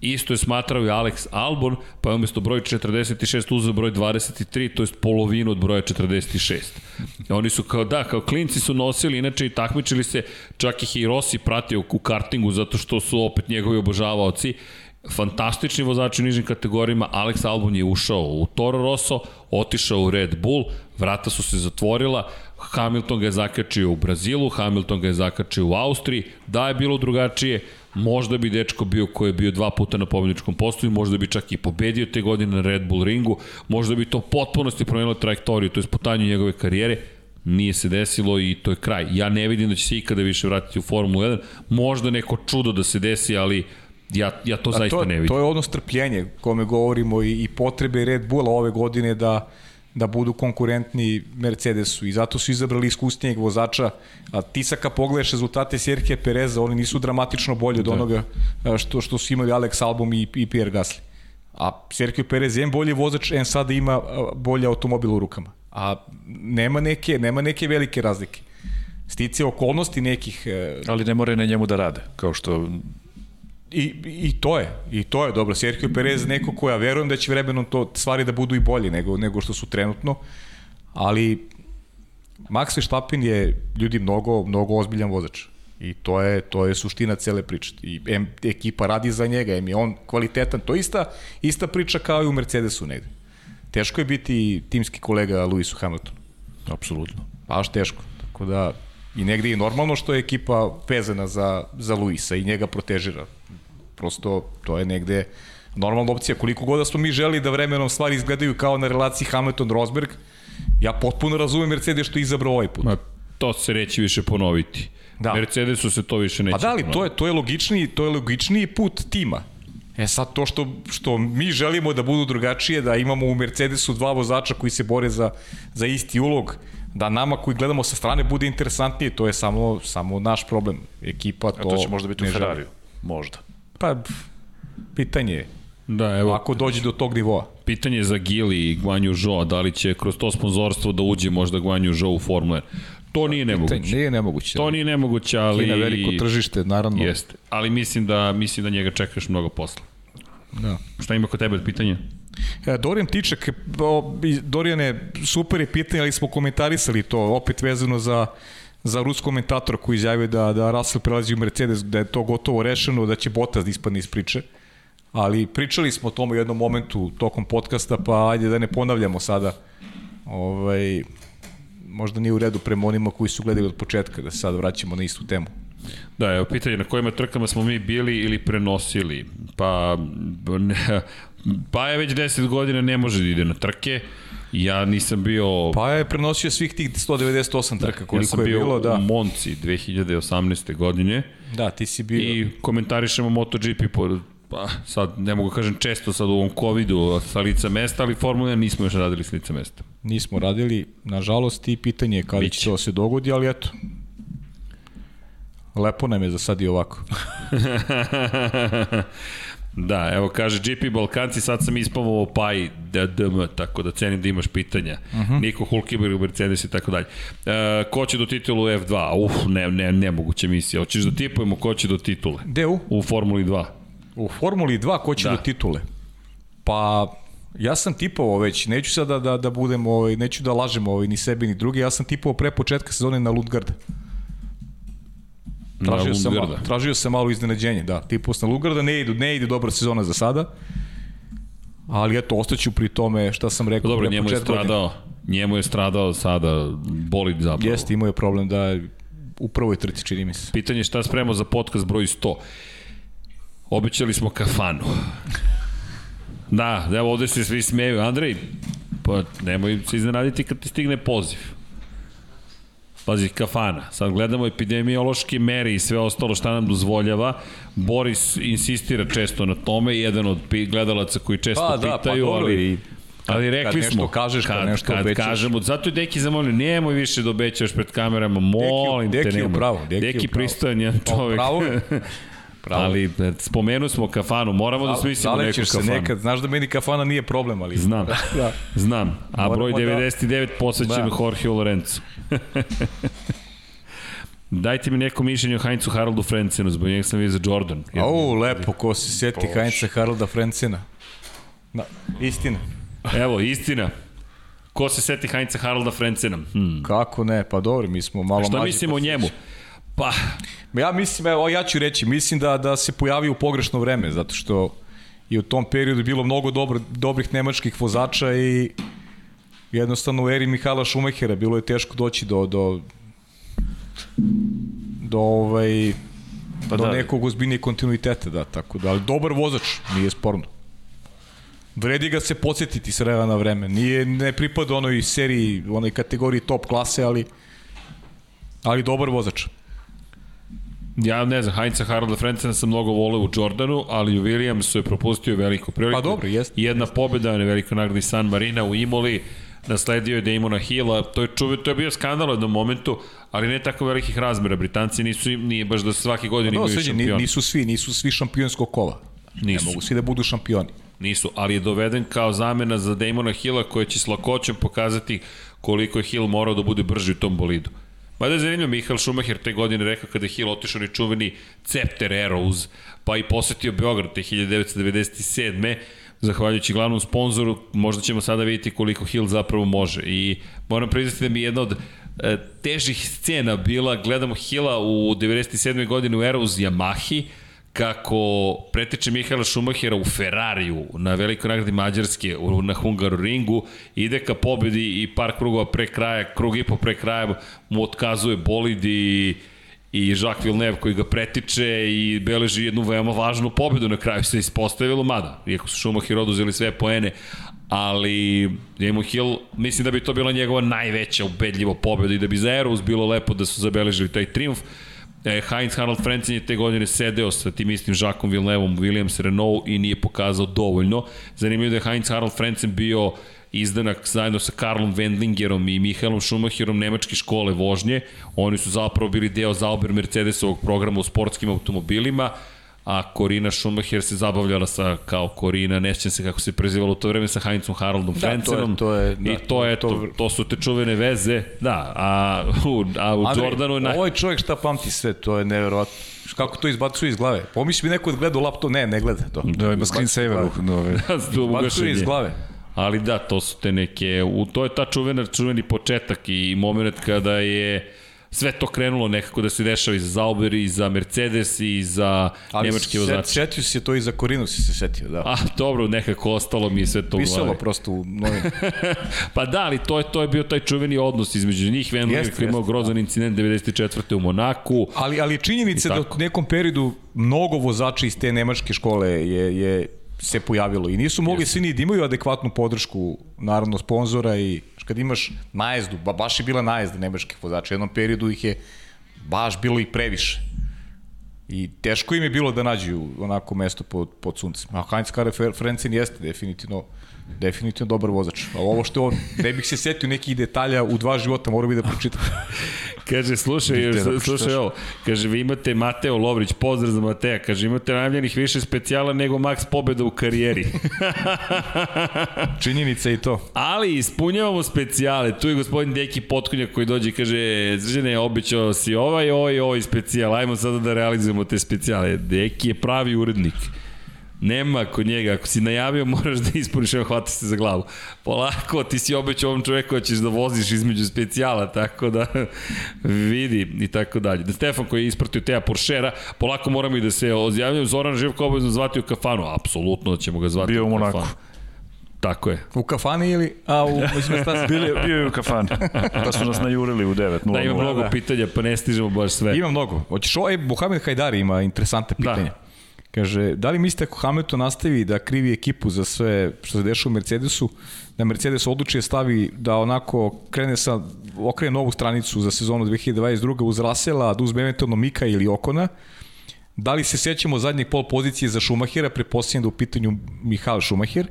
Isto je smatrao i Alex Albon, pa je umesto broj 46 uzeo broj 23, to je polovinu od broja 46. Oni su kao, da, kao klinci su nosili, inače i takmičili se, čak ih i Rossi pratio u kartingu zato što su opet njegovi obožavaoci fantastični vozači u nižim kategorijama, Alex Albon je ušao u Toro Rosso, otišao u Red Bull, vrata su se zatvorila, Hamilton ga je zakačio u Brazilu, Hamilton ga je zakačio u Austriji, da je bilo drugačije, možda bi dečko bio koji je bio dva puta na pobedničkom postoju, možda bi čak i pobedio te godine na Red Bull ringu, možda bi to potpunosti promenilo trajektoriju, to je sputanje njegove karijere, nije se desilo i to je kraj. Ja ne vidim da će se ikada više vratiti u Formulu 1, možda neko čudo da se desi, ali ja, ja to A zaista to, ne vidim. To je odnos trpljenje kome govorimo i, i potrebe Red Bulla ove godine da da budu konkurentni Mercedesu i zato su izabrali iskusnijeg vozača. A ti sa kad pogledaš rezultate Serhije Pereza, oni nisu dramatično bolji od da. onoga što, što su imali Alex Albom i, i Pierre Gasly. A Sergio Perez je bolji vozač, en sada ima bolji automobil u rukama. A nema neke, nema neke velike razlike. Stice okolnosti nekih... E, Ali ne more na njemu da rade, kao što I, I to je, i to je dobro. Sergio Perez neko koja verujem da će vremenom to stvari da budu i bolje nego, nego što su trenutno, ali Max Verstappen je ljudi mnogo, mnogo ozbiljan vozač. I to je, to je suština cele priče. I M, ekipa radi za njega, M je on kvalitetan. To je ista, ista priča kao i u Mercedesu negde. Teško je biti timski kolega Lewisu Hamiltonu. Apsolutno. Baš teško. Tako da, i negde je normalno što je ekipa vezana za, za Luisa i njega protežira prosto to je negde normalna opcija. Koliko god da smo mi želi da vremenom stvari izgledaju kao na relaciji Hamilton-Rosberg, ja potpuno razumem Mercedes što je izabrao ovaj put. Ma, to se reći više ponoviti. Da. Mercedesu se to više neće. A da li, to je, to je logičniji, to je logičniji put tima. E sad to što, što mi želimo da budu drugačije, da imamo u Mercedesu dva vozača koji se bore za, za isti ulog, da nama koji gledamo sa strane bude interesantnije, to je samo, samo naš problem. Ekipa to... A to će možda biti u Ferrariju. Možda. Pa, pitanje je. Da, evo, Ako dođe do tog nivoa. Pitanje za Gili i Guanju Zhou, da li će kroz to sponzorstvo da uđe možda Guanju Zhou u Formule To nije nemoguće. Pitanje, nije nemoguće. To nije nemoguće, ali... Kina veliko tržište, naravno. Jeste, ali mislim da, mislim da njega čekaš mnogo posla. Da. Šta ima kod tebe od pitanja? E, Dorijan Tičak, Dorijane, super je pitanje, ali smo komentarisali to, opet vezano za za rus komentator koji izjavio da, da Russell prelazi u Mercedes, da je to gotovo rešeno, da će Bottas da ispadne iz priče. Ali pričali smo o tom u jednom momentu tokom podcasta, pa ajde da ne ponavljamo sada. Ovaj, možda nije u redu prema onima koji su gledali od početka, da se sad vraćamo na istu temu. Da, evo pitanje na kojima trkama smo mi bili ili prenosili. Pa, ne, pa je već 10 godina ne može da ide na trke. Ja nisam bio... Pa je prenosio svih tih 198 trka koliko ja je bilo, da. Ja sam bio u Monci 2018. godine. Da, ti si bio... I komentarišemo MotoGP po, pa sad ne mogu da kažem često sad u ovom covidu sa lica mesta, ali Formula nismo još radili s lica mesta. Nismo radili, nažalost, i pitanje je kada će to se dogodi, ali eto, lepo nam je za sad i ovako. Da, evo kaže GP Balkanci, sad sam ispavao Paj DDM, tako da cenim da imaš pitanja. Uh mhm. -huh. Niko Hulkenberg, Mercedes i tako dalje. E, ko će do titulu F2? Uf, ne, ne, nemoguća misija. Hoćeš da tipujemo ko će do titule? Gde u? U Formuli 2. U Formuli 2 ko će da. do titule? Pa, ja sam tipovao već, neću sada da, da budem, ovaj, neću da lažem ovaj, ni sebi ni drugi, ja sam tipovao pre početka sezone na Lundgarda. Tražio sam, malo, tražio sam malo iznenađenje, da. Tipu na Lugarda, ne ide, ne ide dobra sezona za sada. Ali eto, ostaću pri tome šta sam rekao. Dobro, njemu je stradao, godine. njemu je stradao sada boli zapravo. Jeste, imao je problem da u prvoj trci čini mi se. Pitanje je šta spremamo za podcast broj 100. Obećali smo kafanu. Da, evo ovde se svi smeju. Andrej, pa nemoj se iznenaditi kad ti stigne poziv. Pazi, kafana. Sad gledamo epidemiološke mere i sve ostalo šta nam dozvoljava. Boris insistira često na tome, jedan od gledalaca koji često pa, da, pitaju, pa, ali... I Ali rekli kad smo, kažeš, kad, kad nešto kad obećaš. kažemo, zato je Deki zamolio, nemoj više da obećaš pred kamerama, molim Deki, te, nemoj. Deki upravo, Deki, Deki pristojan je pa, čovek. Pravo je. Pravo. Ali e, spomenu smo kafanu, moramo da smislimo neku kafanu. se nekad, znaš da meni kafana nije problem, ali... Znam, da. znam. A broj 99 da... posvećen da. Jorge Lorenzo. Dajte mi neko mišljenje o Heinzu Haraldu Frencenu, zbog njega sam vidio za Jordan. Au, lepo, ko se sjeti Heinza Haralda Frencena. Da, istina. Evo, istina. Ko se seti Heinza Haralda Frencena? Hmm. Kako ne, pa dobro, mi smo malo... Šta mislimo o njemu? Pa... Ja mislim, evo, ja ću reći, mislim da, da se pojavio u pogrešno vreme, zato što i u tom periodu bilo mnogo dobro, dobrih nemačkih vozača i jednostavno u eri Mihala Šumahera bilo je teško doći do, do, do ovaj, pa do da. nekog ozbiljnijeg kontinuiteta, da, tako da, ali dobar vozač, nije sporno. Vredi ga se podsjetiti s vremena na vreme. Nije, ne pripada onoj seriji, onoj kategoriji top klase, ali, ali dobar vozač. Ja ne znam, Heinza Haralda Frencena sam mnogo voleo u Jordanu, ali u Williamsu je propustio veliku priliku. Pa dobro, jest. Jedna pobjeda na velikoj nagradi San Marina u Imoli, nasledio je Damona Hilla, to je, čuve, to je bio skandal u jednom momentu, ali ne tako velikih razmera. Britanci nisu, nije baš da svake godine pa, imaju šampion. Nisu svi, nisu svi šampionskog kova. Nisu. Ne mogu svi da budu šampioni. Nisu, ali je doveden kao zamena za Damona Hilla koja će s lakoćem pokazati koliko je Hill morao da bude brži u tom bolidu. Mada je zanimljivo, Mihael Schumacher te godine rekao kada je Hill otišao ni čuveni Scepter Arrows, pa i posetio Beograd te 1997 zahvaljujući glavnom sponzoru, možda ćemo sada vidjeti koliko Hill zapravo može. I moram priznati da mi jedna od e, težih scena bila, gledamo Hilla u 97. godini u Arrows Yamahi, kako pretiče Mihaela Šumahera u Ferrariju na velikoj nagradi Mađarske na Hungaru ringu, ide ka pobedi i par krugova pre kraja, krug i po pre kraja mu otkazuje bolid i i Jacques Villeneuve koji ga pretiče i beleži jednu veoma važnu pobedu na kraju se ispostavilo, mada, iako su Schumacher oduzeli sve poene, ali Damon Hill, mislim da bi to bila njegova najveća ubedljiva pobeda i da bi za Eros bilo lepo da su zabeležili taj triumf. E, Heinz Harald Frenzen je te godine sedeo sa tim istim Jacques Villeneuveom, Williams Renault i nije pokazao dovoljno. Zanimljivo da je Heinz Harald Frenzen bio izdanak zajedno sa Karlom Wendlingerom i Mihaelom Schumacherom nemačke škole vožnje. Oni su zapravo bili deo Zauber Mercedesovog programa u sportskim automobilima a Korina Schumacher se zabavljala sa kao Korina, nešćem se kako se prezivalo u to vreme sa Heinzom Haraldom da, Frencenom. To je, to je, da, I to je to, to, to su te čuvene veze, da, a u, a u Andrej, Jordanu... Na... Ovaj čovjek šta pamti sve, to je nevjerovatno. Kako to izbacuje iz glave? Pomisli mi neko da gleda u laptop, ne, ne gleda to. Da, ima screensaver. Izbacuje iz glave. Ali da, to su te neke, u, to je ta čuvena, čuveni početak i moment kada je sve to krenulo nekako da se dešava i za Zauber i za Mercedes i za Ali nemačke vozače. Ali setio se to i za Korinu si se setio, da. A, dobro, nekako ostalo mi je sve to u Pisalo prosto u novim. pa da, ali to je, to je bio taj čuveni odnos između njih. Van je imao grozan da. incident 94. u Monaku. Ali, ali činjenica da u nekom periodu mnogo vozača iz te nemačke škole je, je se pojavilo i nisu mogli svi ni da imaju adekvatnu podršku naravno sponzora i kad imaš najezdu, ba, baš je bila najezda nemačkih vozača, u jednom periodu ih je baš bilo i previše. I teško im je bilo da nađu onako mesto pod, pod suncem. A Heinz Kare Frencen jeste definitivno definitivno dobar vozač. A ovo što on, ne bih se setio nekih detalja u dva života, morao bi da pročitam. kaže, slušaj, još, da slušaj ovo, kaže, vi imate Mateo Lovrić, pozdrav za Mateja, kaže, imate najavljenih više specijala nego Max pobeda u karijeri. Činjenica i to. Ali ispunjavamo specijale, tu je gospodin Deki Potkonjak koji dođe i kaže, Zrđane, običao si ovaj, ovaj, ovaj specijal, ajmo sada da realizujemo te specijale. Deki je pravi urednik. Nema kod njega, ako si najavio moraš da ispuniš, evo hvati se za glavu. Polako, ti si obećao ovom čoveku da ćeš da voziš između specijala, tako da vidi i tako dalje. Da Stefan koji je ispratio Teja Poršera, polako moramo i da se ozjavljaju. Zoran Živko obavezno zvati u kafanu, apsolutno da ćemo ga zvati Bio u, u Monaku. Tako je. U kafani ili? A, u, mislim, šta bio, bio je u kafani. Pa su nas najurili u 9.00. Da, ima mnogo da. pitanja, pa ne stižemo baš sve. Ima mnogo. Hoćeš ovaj, Mohamed Hajdari ima interesante pitanja. Da. Kaže, da li mislite ako Hamilton nastavi da krivi ekipu za sve što se dešava u Mercedesu, da Mercedes odluči da stavi da onako krene sa okrene novu stranicu za sezonu 2022. uz Rasela, da uzme eventualno Mika ili Okona, Da li se sećamo zadnjih pol pozicije za Šumahira, prepostavljam da u pitanju Mihal Šumahir,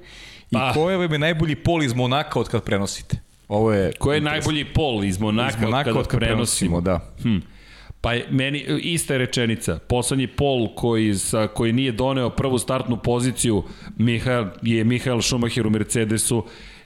i pa. ko je vam najbolji pol iz Monaka od kad prenosite? Ovo je Ko je najbolji pol iz Monaka, iz Monaka od kada od kad prenosimo? Da. Hm. Pa je, meni, ista rečenica, poslednji pol koji, sa, koji nije doneo prvu startnu poziciju Mihael, je Mihael Schumacher u Mercedesu,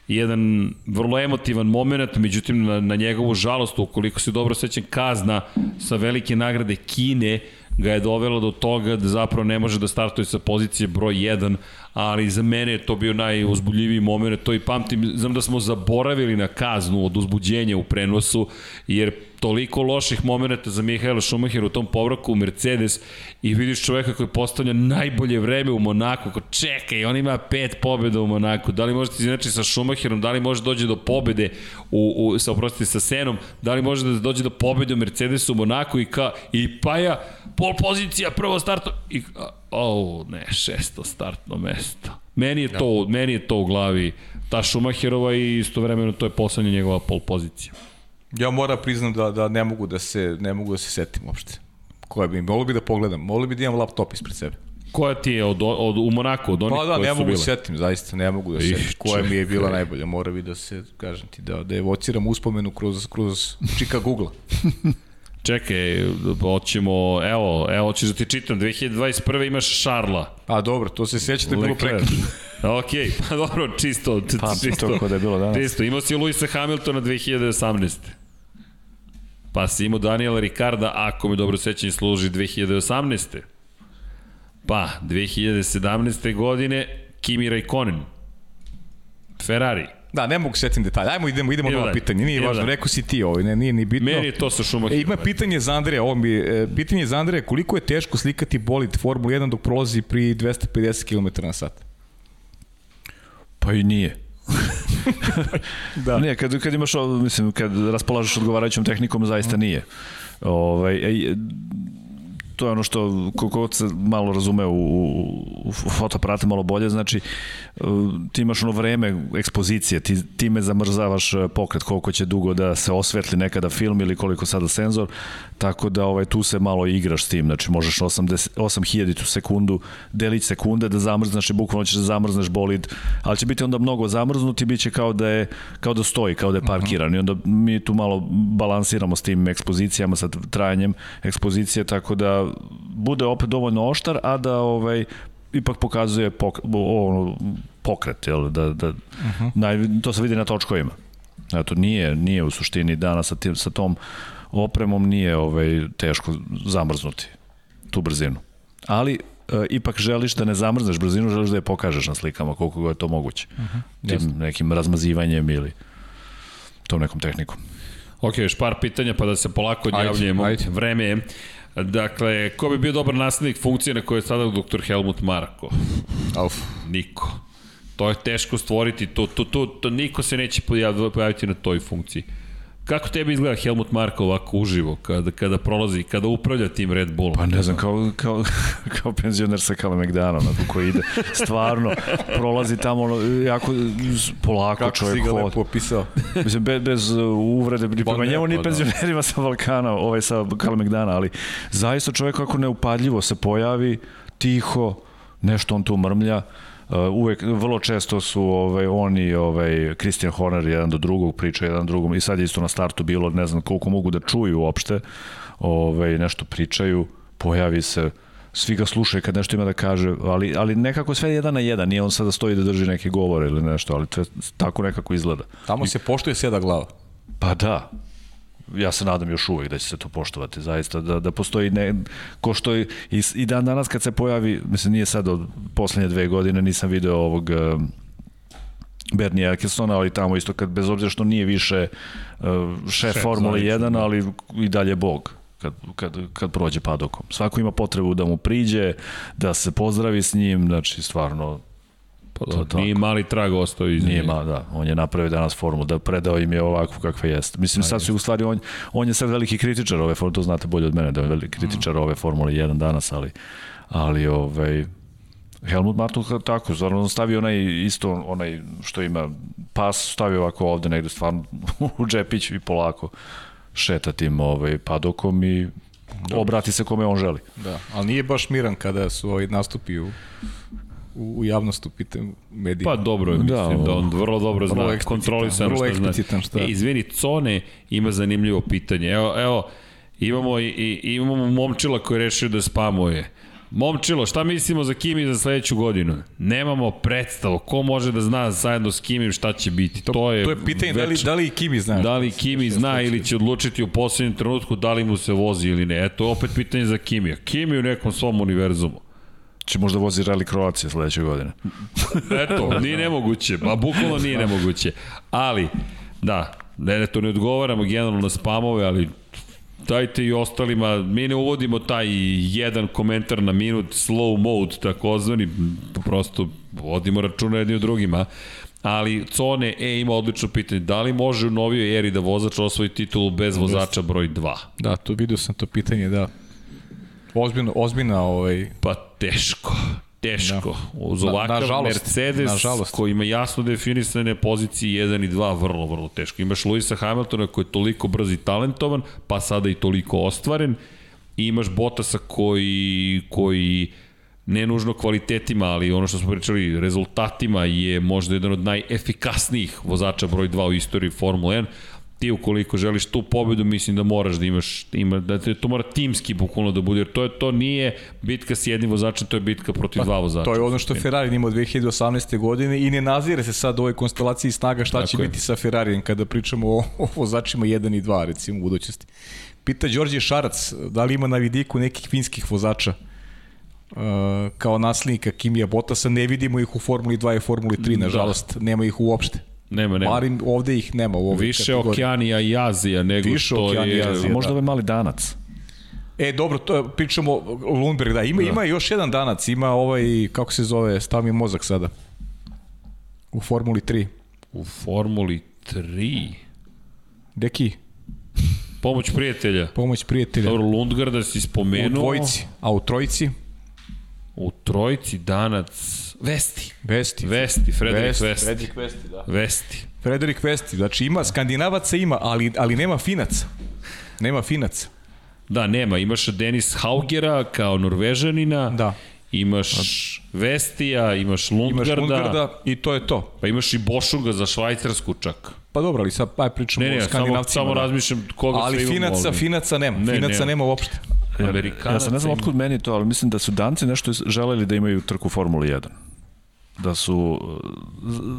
jedan vrlo emotivan moment, međutim na, na njegovu žalost, ukoliko se dobro sećam, kazna sa velike nagrade Kine, ga je dovelo do toga da zapravo ne može da startuje sa pozicije broj 1, ali za mene je to bio najuzbuljiviji moment, to i pamtim, znam da smo zaboravili na kaznu od uzbuđenja u prenosu, jer toliko loših momenta za Mihaela Šumahira u tom povraku u Mercedes i vidiš čoveka koji postavlja najbolje vreme u Monaku, ko čekaj, on ima pet pobjeda u Monaku, da li možete izinači sa Šumahirom, da li može dođe do pobede u, u, sa, oprostite, sa Senom, da li može da dođe do pobede u Mercedesu u Monaku i, ka, i Paja, pol pozicija, prvo starto i, o, ne, šesto startno mesto. Meni je, to, ja. meni je to u glavi ta Šumahirova i istovremeno to je poslednja njegova pol pozicija. Ja moram priznam da, da ne mogu da se ne mogu da se setim uopšte. Koja bi moglo bi da pogledam, moglo bi da imam laptop ispred sebe. Koja ti je od, od, u Monaku, od onih pa da, koje ne mogu da setim, zaista ne mogu da se setim. Koja mi je bila najbolja, mora bi da se, kažem ti, da, da evociram uspomenu kroz, kroz čika Google. Čekaj, hoćemo, evo, evo, hoćeš da ti čitam, 2021. imaš Šarla. A dobro, to se sećate bilo prekad. ok, pa dobro, čisto. Pa, čisto, to da je bilo danas. Čisto, imao si Luisa Hamiltona 2018. Pa si imao Daniela Ricarda, ako me dobro sećanje služi, 2018. Pa, 2017. godine Kimi Raikkonen. Ferrari. Da, ne mogu setim detalje. Ajmo idemo, idemo na pitanje. Nije važno, rekao si ti ovo, ne, nije ni bitno. Meni je to sa šumom. E, ima pitanje za Andreja, ovo mi, e, pitanje za Andreja, koliko je teško slikati bolid Formula 1 dok prolazi pri 250 km na sat? Pa i nije. da. Ne, kad, kad imaš, mislim, kad raspolažeš odgovarajućom tehnikom, zaista nije. Ovaj, ej, to je ono što koliko se malo razume u, u fotoaparate malo bolje, znači e, ti imaš ono vreme ekspozicije, ti, ti me zamrzavaš e, pokret koliko će dugo da se osvetli nekada film ili koliko sada senzor, tako da ovaj, tu se malo igraš s tim, znači možeš 80, 8000 tu sekundu, delić sekunde da zamrznaš i bukvalno ćeš da zamrzneš bolid, ali će biti onda mnogo zamrznuti, bit će kao da je, kao da stoji, kao da je parkiran uh -huh. i onda mi tu malo balansiramo s tim ekspozicijama, sa trajanjem ekspozicije, tako da bude opet dovoljno oštar, a da ovaj ipak pokazuje pok, ono, pokret, jel, da, da, uh -huh. naj, to se vidi na točkovima. Eto, nije, nije u suštini danas sa, tim, sa tom opremom nije ovaj, teško zamrznuti tu brzinu. Ali e, ipak želiš da ne zamrzneš brzinu, želiš da je pokažeš na slikama koliko je to moguće. Uh -huh. Tim Jasne. nekim razmazivanjem ili tom nekom tehnikom. Ok, još par pitanja pa da se polako odjavljujemo. Vreme je. Dakle, ko bi bio dobar naslednik funkcije na kojoj je sada dr. Helmut Marko? Auf. Niko. To je teško stvoriti, to, to, to, to niko se neće pojaviti na toj funkciji. Kako tebi izgleda Helmut Marko ovako uživo, kada, kada prolazi, kada upravlja tim Red Bullom? Pa ne znam, kao, kao, kao penzioner sa onako koji ide, stvarno, prolazi tamo ono, jako polako Kako čovjek hod. Kako si ga lepo opisao? Mislim, bez, bez uh, uvrede, ni prema njemu, ni penzionerima sa Balkana, ovaj sa Kala McDana, ali zaista čovjek kako neupadljivo se pojavi, tiho, nešto on tu mrmlja, uvek vrlo često su ovaj oni ovaj Christian Horner jedan do drugog priča jedan drugom i sad je isto na startu bilo ne znam koliko mogu da čuju uopšte ovaj nešto pričaju pojavi se svi ga slušaju kad nešto ima da kaže, ali, ali nekako sve jedan na jedan, nije on sada da stoji da drži neke govore ili nešto, ali to tako nekako izgleda. Tamo se poštuje seda glava. Pa da, ja se nadam još uvek da će se to poštovati, zaista, da, da postoji ne, ko što i, i dan danas kad se pojavi, mislim nije sad od poslednje dve godine, nisam video ovog uh, Bernie Ecclestona, ali tamo isto kad bez obzira što nije više uh, šef, šef Formule 1, ali i dalje bog kad, kad, kad prođe padokom. Svako ima potrebu da mu priđe, da se pozdravi s njim, znači stvarno Pa da, to, nije mali trag ostao iz Nije ma, da. On je napravio danas formu, da predao im je ovakvu kakva jeste. Mislim, sad su u stvari, on, on je sad veliki kritičar ove formule, to znate bolje od mene, da je veliki kritičar ove Formule 1 danas, ali, ali ovaj, Helmut Marko tako, stvarno on stavio onaj isto, onaj što ima pas, stavio ovako ovde negde stvarno u džepić i polako šeta tim ovaj, padokom i obrati se kome on želi. Da, ali nije baš miran kada su ovaj nastupi u, u, u javnosti pitam medijima. Pa dobro, da, mislim da on vrlo dobro zna, vrlo kontrolisano šta zna. Šta. E, izvini, Cone ima zanimljivo pitanje. Evo, evo imamo, i, i, imamo momčila koji je rešio da spamuje. Momčilo, šta mislimo za Kimi za sledeću godinu? Nemamo predstavu. Ko može da zna zajedno s Kimim šta će biti? To, to je, to je pitanje da li, da li Kimi zna. Da li Kimi zna ili će odlučiti u poslednjem trenutku da li mu se vozi ili ne. Eto, opet pitanje za Kimija. Kimi u nekom svom univerzumu. Će možda vozi Rally Kroacija sledeće godine. Eto, nije nemoguće. Pa bukvalno nije nemoguće. Ali, da, ne, ne, to ne odgovaramo generalno na spamove, ali dajte i ostalima, mi ne uvodimo taj jedan komentar na minut, slow mode takozvani, prosto vodimo računa jedni u drugima, ali Cone E ima odlično pitanje, da li može u novijoj eri da vozač osvoji titulu bez vozača broj 2? Da, to vidio sam to pitanje, da. Ozbiljno, ozbiljna ovaj... Pa teško teško. Da. Uz ovakav na, Mercedes žalost. koji ima jasno definisane pozicije 1 i 2, vrlo, vrlo teško. Imaš Luisa Hamiltona koji je toliko brz i talentovan, pa sada i toliko ostvaren. I imaš Bottasa koji, koji ne nužno kvalitetima, ali ono što smo pričali, rezultatima je možda jedan od najefikasnijih vozača broj 2 u istoriji Formule 1 ti ukoliko želiš tu pobedu, mislim da moraš da imaš, ima, da te, to mora timski bukvalno da bude, jer to, je, to nije bitka s jednim vozačem, to je bitka protiv pa, dva vozača. To je ono što Ferrari nima od 2018. godine i ne nazire se sad u ovoj konstelaciji snaga šta Tako će je. biti sa Ferrarijem kada pričamo o, o vozačima 1 i 2 recimo u budućnosti. Pita Đorđe Šarac, da li ima na vidiku nekih finskih vozača uh, kao naslednika Kimija Botasa, ne vidimo ih u Formuli 2 i Formuli 3, da. nažalost, da. nema ih uopšte. Nema, nema. Barim ovde ih nema u ovoj Više kategoriji. Okeanija i Azija nego Više što je... I Azija, možda da. ovaj mali danac. E, dobro, to pričamo Lundberg, da, ima, da. ima još jedan danac, ima ovaj, kako se zove, stav mi mozak sada, u Formuli 3. U Formuli 3? Deki? Pomoć prijatelja. Pomoć prijatelja. Dobro, Lundgarda si spomenuo. U dvojici, a u trojici? U trojici danac Vesti. Vesti. Vesti, Frederik Vesti. Vesti. Frederik Vesti, da. Vesti. Frederik Vesti, znači ima, skandinavaca ima, ali, ali nema finaca. Nema finaca. Da, nema. Imaš Denis Haugera kao norvežanina. Da. Imaš Vestija, imaš Lundgarda. Imaš Lundgarda i to je to. Pa imaš i Bošunga za švajcarsku čak. Pa dobro, ali sad pa pričamo ne, ne, o skandinavcima. Samo, samo da. razmišljam koga ali sve imamo finaca, ovdje. finaca nema. Ne, finaca nema, nema uopšte. Amerikanaca ja sam ne znam otkud meni to, ali mislim da su Danci nešto želeli da imaju trku Formula 1 da su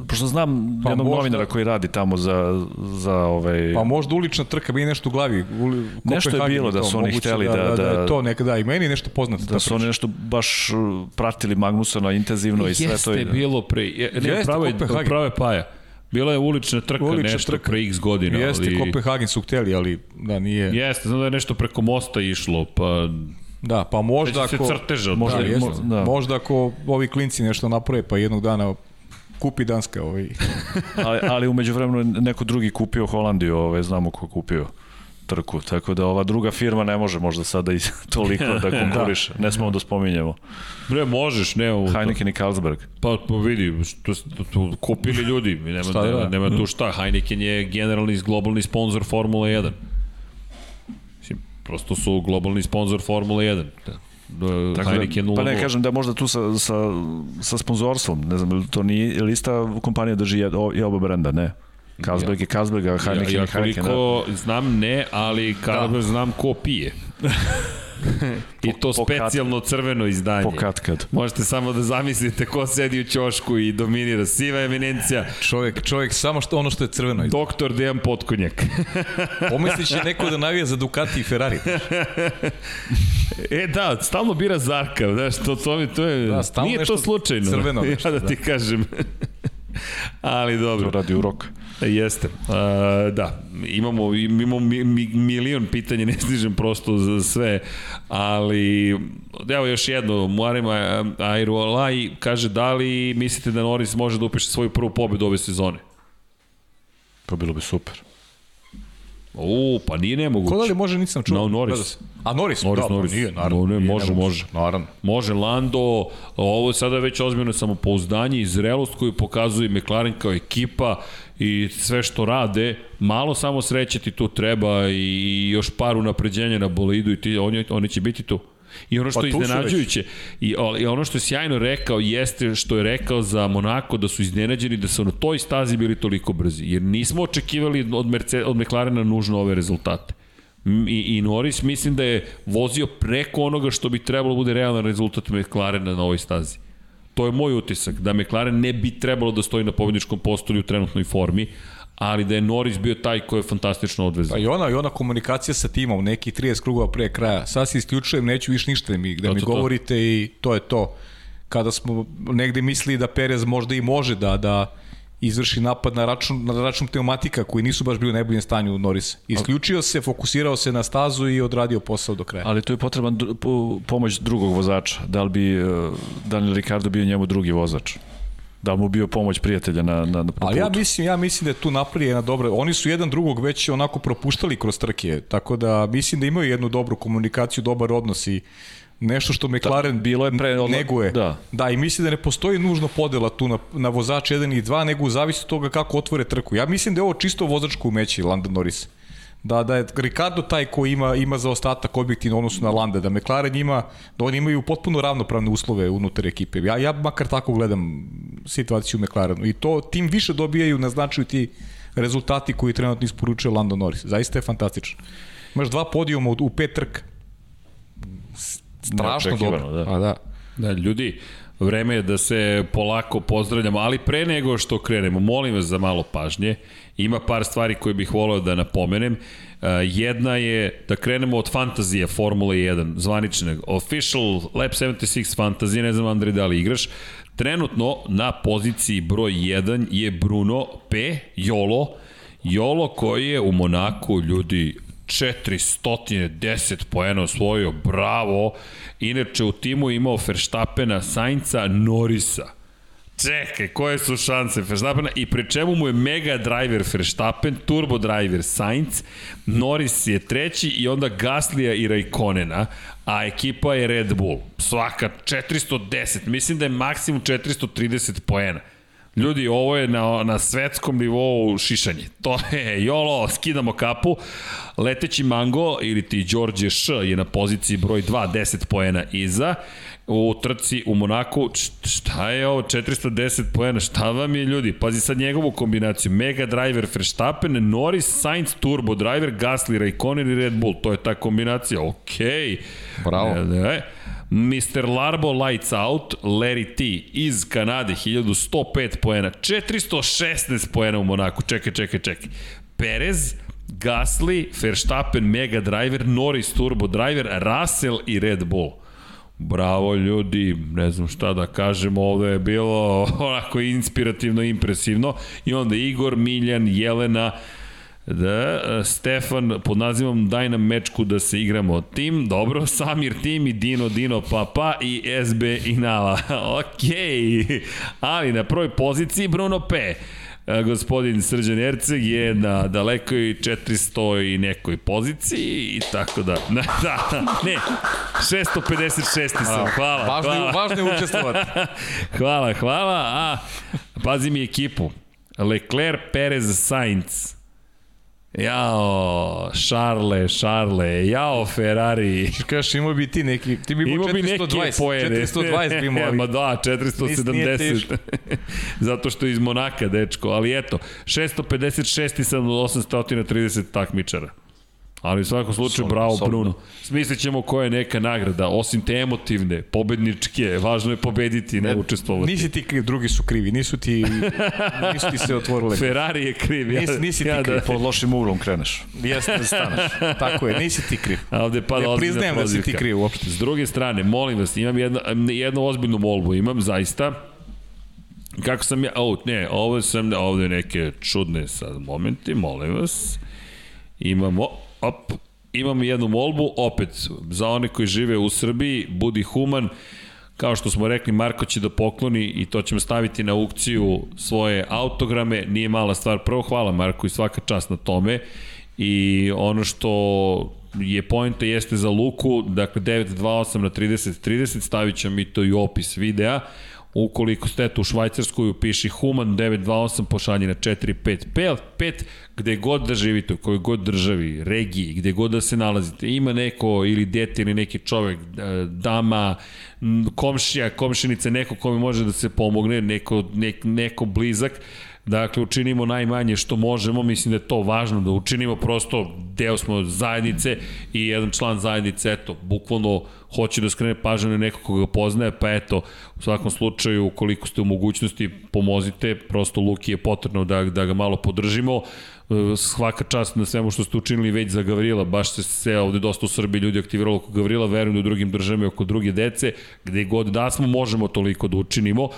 pošto znam pa jednog možda, novinara koji radi tamo za za ovaj Pa možda ulična trka bi nešto u glavi. Uli, nešto je bilo da su oni hteli da, da, da, da, da to nekada da, i meni nešto poznato da su oni nešto baš pratili Magnusona intenzivno i sve Jeste to je bilo pre ne Jeste, pravo je pravo je Paja. Bila je ulična trka ulična nešto trka. pre x godina. Jeste, ali... Kopenhagen su hteli, ali da nije... Jeste, znam da je nešto preko mosta išlo, pa Da, pa možda ako... Se crteža, možda, da, jeste, da. možda ako ovi klinci nešto naprave, pa jednog dana kupi Danska ovaj. ali, ali umeđu vremenu neko drugi kupio Holandiju, ovaj, znamo ko kupio trku, tako da ova druga firma ne može možda sada i toliko da konkuriše, da. ne smemo da spominjemo. Ne, možeš, ne. U Heineken i Carlsberg. Pa, pa vidi, što, to, to, kupili ljudi, nema, šta, nema, nema tu šta, Heineken je generalni globalni sponsor Formula 1. Prosto su globalni sponsor Formule 1. Da. Tako Heineken da, pa ne kažem da možda tu sa, sa, sa sponzorstvom, ne znam, to nije lista kompanija drži i oba brenda, ne. Carlsberg je Carlsberg, a Heineken ja, ja, je Heineken. Ja koliko da. znam ne, ali Carlsberg da. znam ko pije. I to po, specijalno crveno izdanje. Pokatkad. Možete samo da zamislite ko sedi u ćošku i dominira siva eminencija. Čovjek, čovjek samo što ono što je crveno. Izdanje. Doktor Dejan Potkonjak. Pomislit će neko da navija za Ducati i Ferrari. e da, stalno bira Zarka, znaš, to, to, mi, to je, da, nije to slučajno. Crveno. Nešto, ja da ti da. kažem. Ali dobro. To radi urok. Jeste. Uh, da, imamo, imamo mi, mi, milion pitanja, ne stižem prosto za sve, ali evo još jedno, Muarima Airualai kaže da li mislite da Norris može da upiše svoju prvu pobedu ove sezone? Pa bilo bi super. U, pa nije nemoguće. Ko da li može, nisam čuo. No, Norris. A Norris, Norris, da, pa Norris. nije, naravno. No, ne, nije može, nemoguće. može. Naravno. Može Lando, ovo je sada već ozbiljno samopouzdanje i zrelost koju pokazuje McLaren kao ekipa i sve što rade, malo samo sreće ti tu treba i još par unapređenja na bolidu i ti, oni, oni će biti tu. I ono što Pa je iznenađujuće, i, i ono što je sjajno rekao jeste što je rekao za Monako da su iznenađeni da su na toj stazi bili toliko brzi. Jer nismo očekivali od, Mercedes, od McLarena nužno ove rezultate. I, I Norris mislim da je vozio preko onoga što bi trebalo da bude realan rezultat McLarena na ovoj stazi. To je moj utisak, da McLaren ne bi trebalo da stoji na pobedničkom postolju u trenutnoj formi, ali da je Norris bio taj koji je fantastično odvezao. Pa i ona, i ona komunikacija sa timom, neki 30 krugova pre kraja. Sad se isključujem, neću više ništa da mi, da To, mi to, to. govorite i to je to. Kada smo negde mislili da Perez možda i može da, da izvrši napad na račun, na račun pneumatika koji nisu baš bili u najboljem stanju Norris. Isključio se, fokusirao se na stazu i odradio posao do kraja. Ali tu je potreban pomoć drugog vozača. Da li bi uh, Daniel Ricardo bio njemu drugi vozač? Da mu bio pomoć prijatelja na, na, na putu? Ali ja mislim, ja mislim da je tu napravljena dobra. Oni su jedan drugog već onako propuštali kroz trke, tako da mislim da imaju jednu dobru komunikaciju, dobar odnos i nešto što McLaren Da, bilo je pre- odla- neguje. da. da, i mislim da ne postoji nužno podela tu na, na vozač 1 i 2, nego zavisi od toga kako otvore trku. Ja mislim da je ovo čisto vozačko umeće Landa Norris. Da, da je Ricardo taj koji ima, ima za ostatak objektivno odnosu na Landa, da McLaren ima, da oni imaju potpuno ravnopravne uslove unutar ekipe. Ja, ja makar tako gledam situaciju u McLarenu. I to tim više dobijaju na značaju ti rezultati koji trenutno isporučuje Lando Norris. Zaista je fantastično. Imaš dva podijuma u, u pet trka. Strašno dobro. da. A da. Da, ljudi, vreme je da se polako pozdravljamo, ali pre nego što krenemo, molim vas za malo pažnje. Ima par stvari koje bih voleo da napomenem. Uh, jedna je da krenemo od fantazije Formule 1, zvaničnog. Official Lab 76 fantazije, ne znam Andrej da li igraš. Trenutno na poziciji broj 1 je Bruno P. Jolo. Jolo koji je u Monaku, ljudi, 410 poena osvojio, bravo. Inače u timu je imao Verstappena, Sainca, Norisa. Čekaj, koje su šanse Verstappena i pri čemu mu je mega driver Verstappen, turbo driver Sainz, Norris je treći i onda Gaslija i Raikkonena, a ekipa je Red Bull. Svaka 410, mislim da je maksimum 430 poena. Ljudi, ovo je na, na svetskom nivou šišanje. To je, jolo, skidamo kapu. Leteći Mango ili ti Đorđe Š je na poziciji broj 2, 10 poena iza. U trci u Monaku, šta je ovo, 410 poena, šta vam je ljudi? Pazi sad njegovu kombinaciju, Mega Driver Verstappen, Norris, Sainz, Turbo Driver, Gasly, Raikkonen i Red Bull, to je ta kombinacija, okej. Bravo. Ne, ne. Mr. Larbo Lights Out, Larry T iz Kanade, 1105 poena, 416 poena u Monaku, čekaj, čekaj, čekaj. Perez, Gasly, Verstappen, Mega Driver, Norris Turbo Driver, Russell i Red Bull. Bravo ljudi, ne znam šta da kažem, ovo je bilo onako inspirativno, impresivno. I onda Igor, Miljan, Jelena, Da, Stefan pod nazivom Daj nam mečku da se igramo tim, dobro, Samir tim i Dino Dino Papa i SB Inala. Okej, ali na prvoj poziciji Bruno P. E, Gospodin Srđan Erceg je na dalekoj 400 i nekoj poziciji i tako da. Da, da, ne, 656 sam, hvala. Važno, hvala. je, važno je učestvovati. hvala, hvala. A, pazi mi ekipu. Leclerc, Perez, Sainz. Jao, Šarle, Šarle, jao Ferrari. Kažeš, imao bi ti neki, ti bi imao Imao bi neke 420, poene. 420 bi imao. Ma da, Nis- nije 470. teško. Zato što je iz Monaka, dečko. Ali eto, 656 sam od 830 takmičara. Ali u svakom slučaju, Solidno, bravo. Bruno. Smislit ćemo koja je neka nagrada, osim te emotivne, pobedničke, važno je pobediti, ne učestvovati. Nisi ti kriv, drugi su krivi, nisu ti, nisu ti se otvorile. Ferrari je kriv. Ja, Nisi, nisi ti ja kriv. da, Pod lošim uglom kreneš. Jeste da staneš. Tako je, nisi ti kriv. A ovde pada Ne ozbiljna priznajem da si ti kriv uopšte. S druge strane, molim vas, imam jedno, jednu ozbiljnu molbu, imam zaista, kako sam ja, o, ne, ovo sam, ovde neke čudne sad momenti, molim vas, imamo, op, imam jednu molbu, opet, za one koji žive u Srbiji, budi human, kao što smo rekli, Marko će da pokloni i to ćemo staviti na aukciju svoje autograme, nije mala stvar. Prvo hvala Marko i svaka čast na tome. i ono što je pojenta jeste za Luku, dakle 928 na 30-30, stavit ćemo mi to i opis videa, Ukoliko ste tu u Švajcarskoj, upiši Human 928, pošalji na 455, gde god da živite, u kojoj god državi, regiji, gde god da se nalazite, ima neko ili dete ili neki čovek, e, dama, komšija, komšinica, neko kome može da se pomogne, neko, nek, neko blizak, Dakle, učinimo najmanje što možemo, mislim da je to važno da učinimo, prosto deo smo zajednice i jedan član zajednice, eto, bukvalno hoće da skrene pažnju na nekog koga poznaje, pa eto, u svakom slučaju, koliko ste u mogućnosti, pomozite, prosto Luki je potrebno da, da ga malo podržimo, svaka čast na svemu što ste učinili već za Gavrila, baš se se ovde dosta u Srbiji ljudi aktiviralo oko Gavrila, verujem da u drugim državama oko druge dece, gde god da smo možemo toliko da učinimo.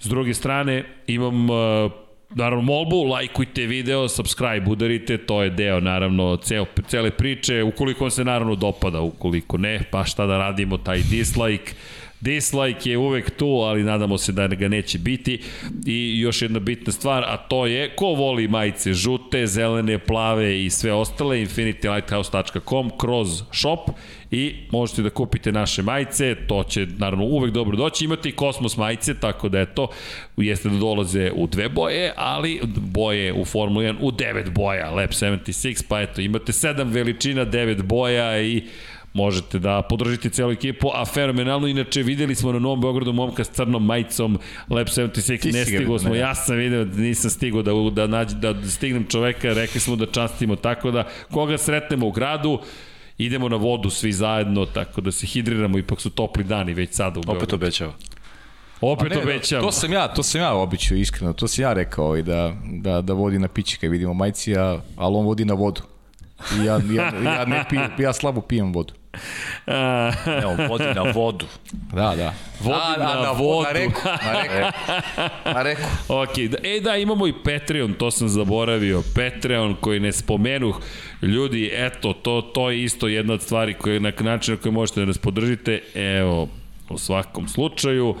S druge strane, imam uh, naravno molbu, lajkujte video, subscribe, udarite, to je deo naravno ceo, cele priče, ukoliko vam se naravno dopada, ukoliko ne, pa šta da radimo, taj dislike, Dislike je uvek tu, ali nadamo se da ga neće biti. I još jedna bitna stvar, a to je ko voli majice žute, zelene, plave i sve ostale, infinitylighthouse.com kroz shop i možete da kupite naše majice, to će naravno uvek dobro doći, imate i kosmos majice, tako da eto, jeste da dolaze u dve boje, ali boje u Formula 1 u devet boja, Lab 76, pa eto, imate sedam veličina, devet boja i možete da podržite celu ekipu, a fenomenalno, inače videli smo na Novom Beogradu momka s crnom majicom Lab 76, ne stigo smo, ja sam video nisam stigo da, da, nađe, da stignem čoveka, rekli smo da častimo, tako da koga sretnemo u gradu, idemo na vodu svi zajedno, tako da se hidriramo, ipak su topli dani već sada u Beogradu. Opet obećava. Opet ne, obećam. To sam ja, to sam ja običao iskreno, to sam ja rekao i da, da, da vodi na piće kad vidimo majci, a, ali on vodi na vodu. I ja, ja, ja, ne pijem, ja slabo pijem vodu. Evo, vodi na vodu. Da, da. Vodi A, na, na vodu. Na reku, na reku. Na reku. ok, da, e da, imamo i Patreon, to sam zaboravio. Patreon koji ne spomenuh. Ljudi, eto, to, to je isto jedna od stvari koje, na način na koji možete da nas podržite. Evo, u svakom slučaju.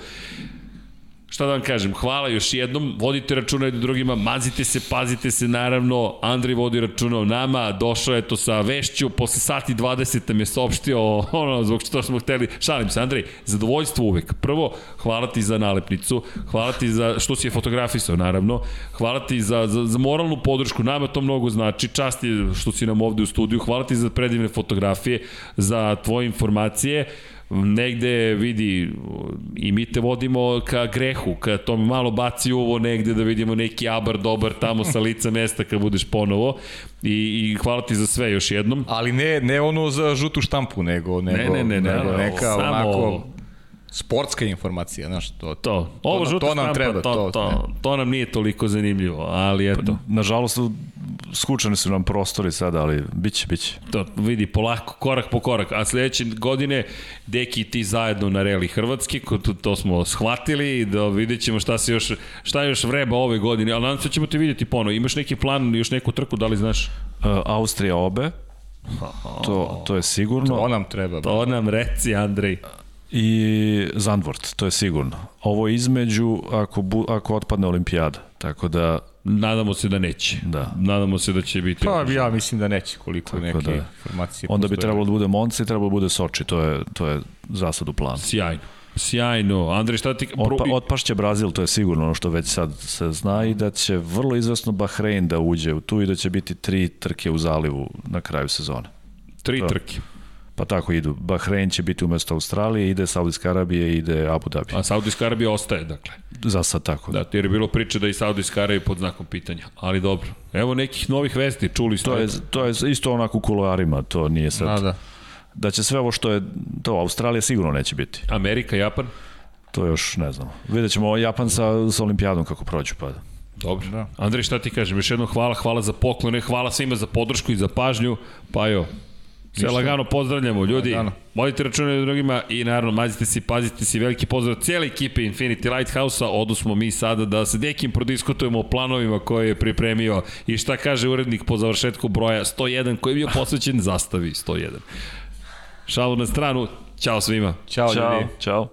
Šta da vam kažem, hvala još jednom, vodite računa jednim drugima, mazite se, pazite se, naravno, Andrej vodi računa o nama, došao je to sa vešću, posle sati 20 nam je saopštio ono, zbog što smo hteli, šalim se, Andrej, zadovoljstvo uvek. Prvo, hvala ti za nalepnicu, hvala ti za što si je fotografisao, naravno, hvala ti za, za, za moralnu podršku, nama to mnogo znači, čast je što si nam ovde u studiju, hvala ti za predivne fotografije, za tvoje informacije, negde vidi i mi te vodimo ka grehu, ka tom malo baci uvo negde da vidimo neki abar dobar tamo sa lica mesta kad budeš ponovo i, i hvala ti za sve još jednom. Ali ne, ne ono za žutu štampu, nego, nego, ne, ne, ne, nego ne, neka samo... onako sportska informacija, znaš, to, to, ovo to, to nam treba, to, to, to, to nam nije toliko zanimljivo, ali eto. Nažalost, skučani su nam prostori sada, ali biće, biće. To vidi polako, korak po korak. A sledeće godine, Deki ti zajedno na Reli Hrvatski, to, to smo shvatili, da vidjet ćemo šta se još, šta još vreba ove godine, ali nadam se da ćemo te vidjeti ponovo. Imaš neki plan, još neku trku, da li znaš? Uh, Austrija obe, to, to je sigurno. To nam treba. To nam reci, Andrej i Zandvort, to je sigurno. Ovo između ako, bu, ako otpadne olimpijada, tako da... Nadamo se da neće. Da. Nadamo se da će biti... Pa ja mislim da neće koliko tako neke da. informacije Onda postoje. bi trebalo da bude Monci i trebalo da bude Soči, to je, to je zasad u planu. Sjajno. Sjajno. Andrej, šta ti... Otpa, otpašće Brazil, to je sigurno ono što već sad se zna i da će vrlo izvesno Bahrein da uđe u tu i da će biti tri trke u zalivu na kraju sezone. Tri to. trke. Pa tako idu. Bahrein će biti umesto Australije, ide Saudijska Arabija, ide Abu Dhabi. A Saudijska Arabija ostaje, dakle. Za sad tako. Da, jer je bilo priče da i Saudijska Arabija pod znakom pitanja. Ali dobro. Evo nekih novih vesti, čuli ste. To je, to je isto onako u kuloarima, to nije sad. A, da. da će sve ovo što je, to Australija sigurno neće biti. Amerika, Japan? To još ne znamo. Vidjet ćemo Japan sa, sa olimpijadom kako prođu, pa Dobro. Da. Andrej, šta ti kažem? Još jednom hvala, hvala za poklone, hvala svima za podršku i za pažnju. Pa jo, Sve lagano pozdravljamo, ljudi. Lagano. Vodite račune drugima i naravno mazite se, pazite se, veliki pozdrav cijele ekipe Infinity Lighthouse-a. Odusmo mi sada da se nekim prodiskutujemo o planovima koje je pripremio i šta kaže urednik po završetku broja 101 koji je bio posvećen zastavi 101. Šalu na stranu, Ćao svima. Ćao, Ćao. ljudi. Ćao.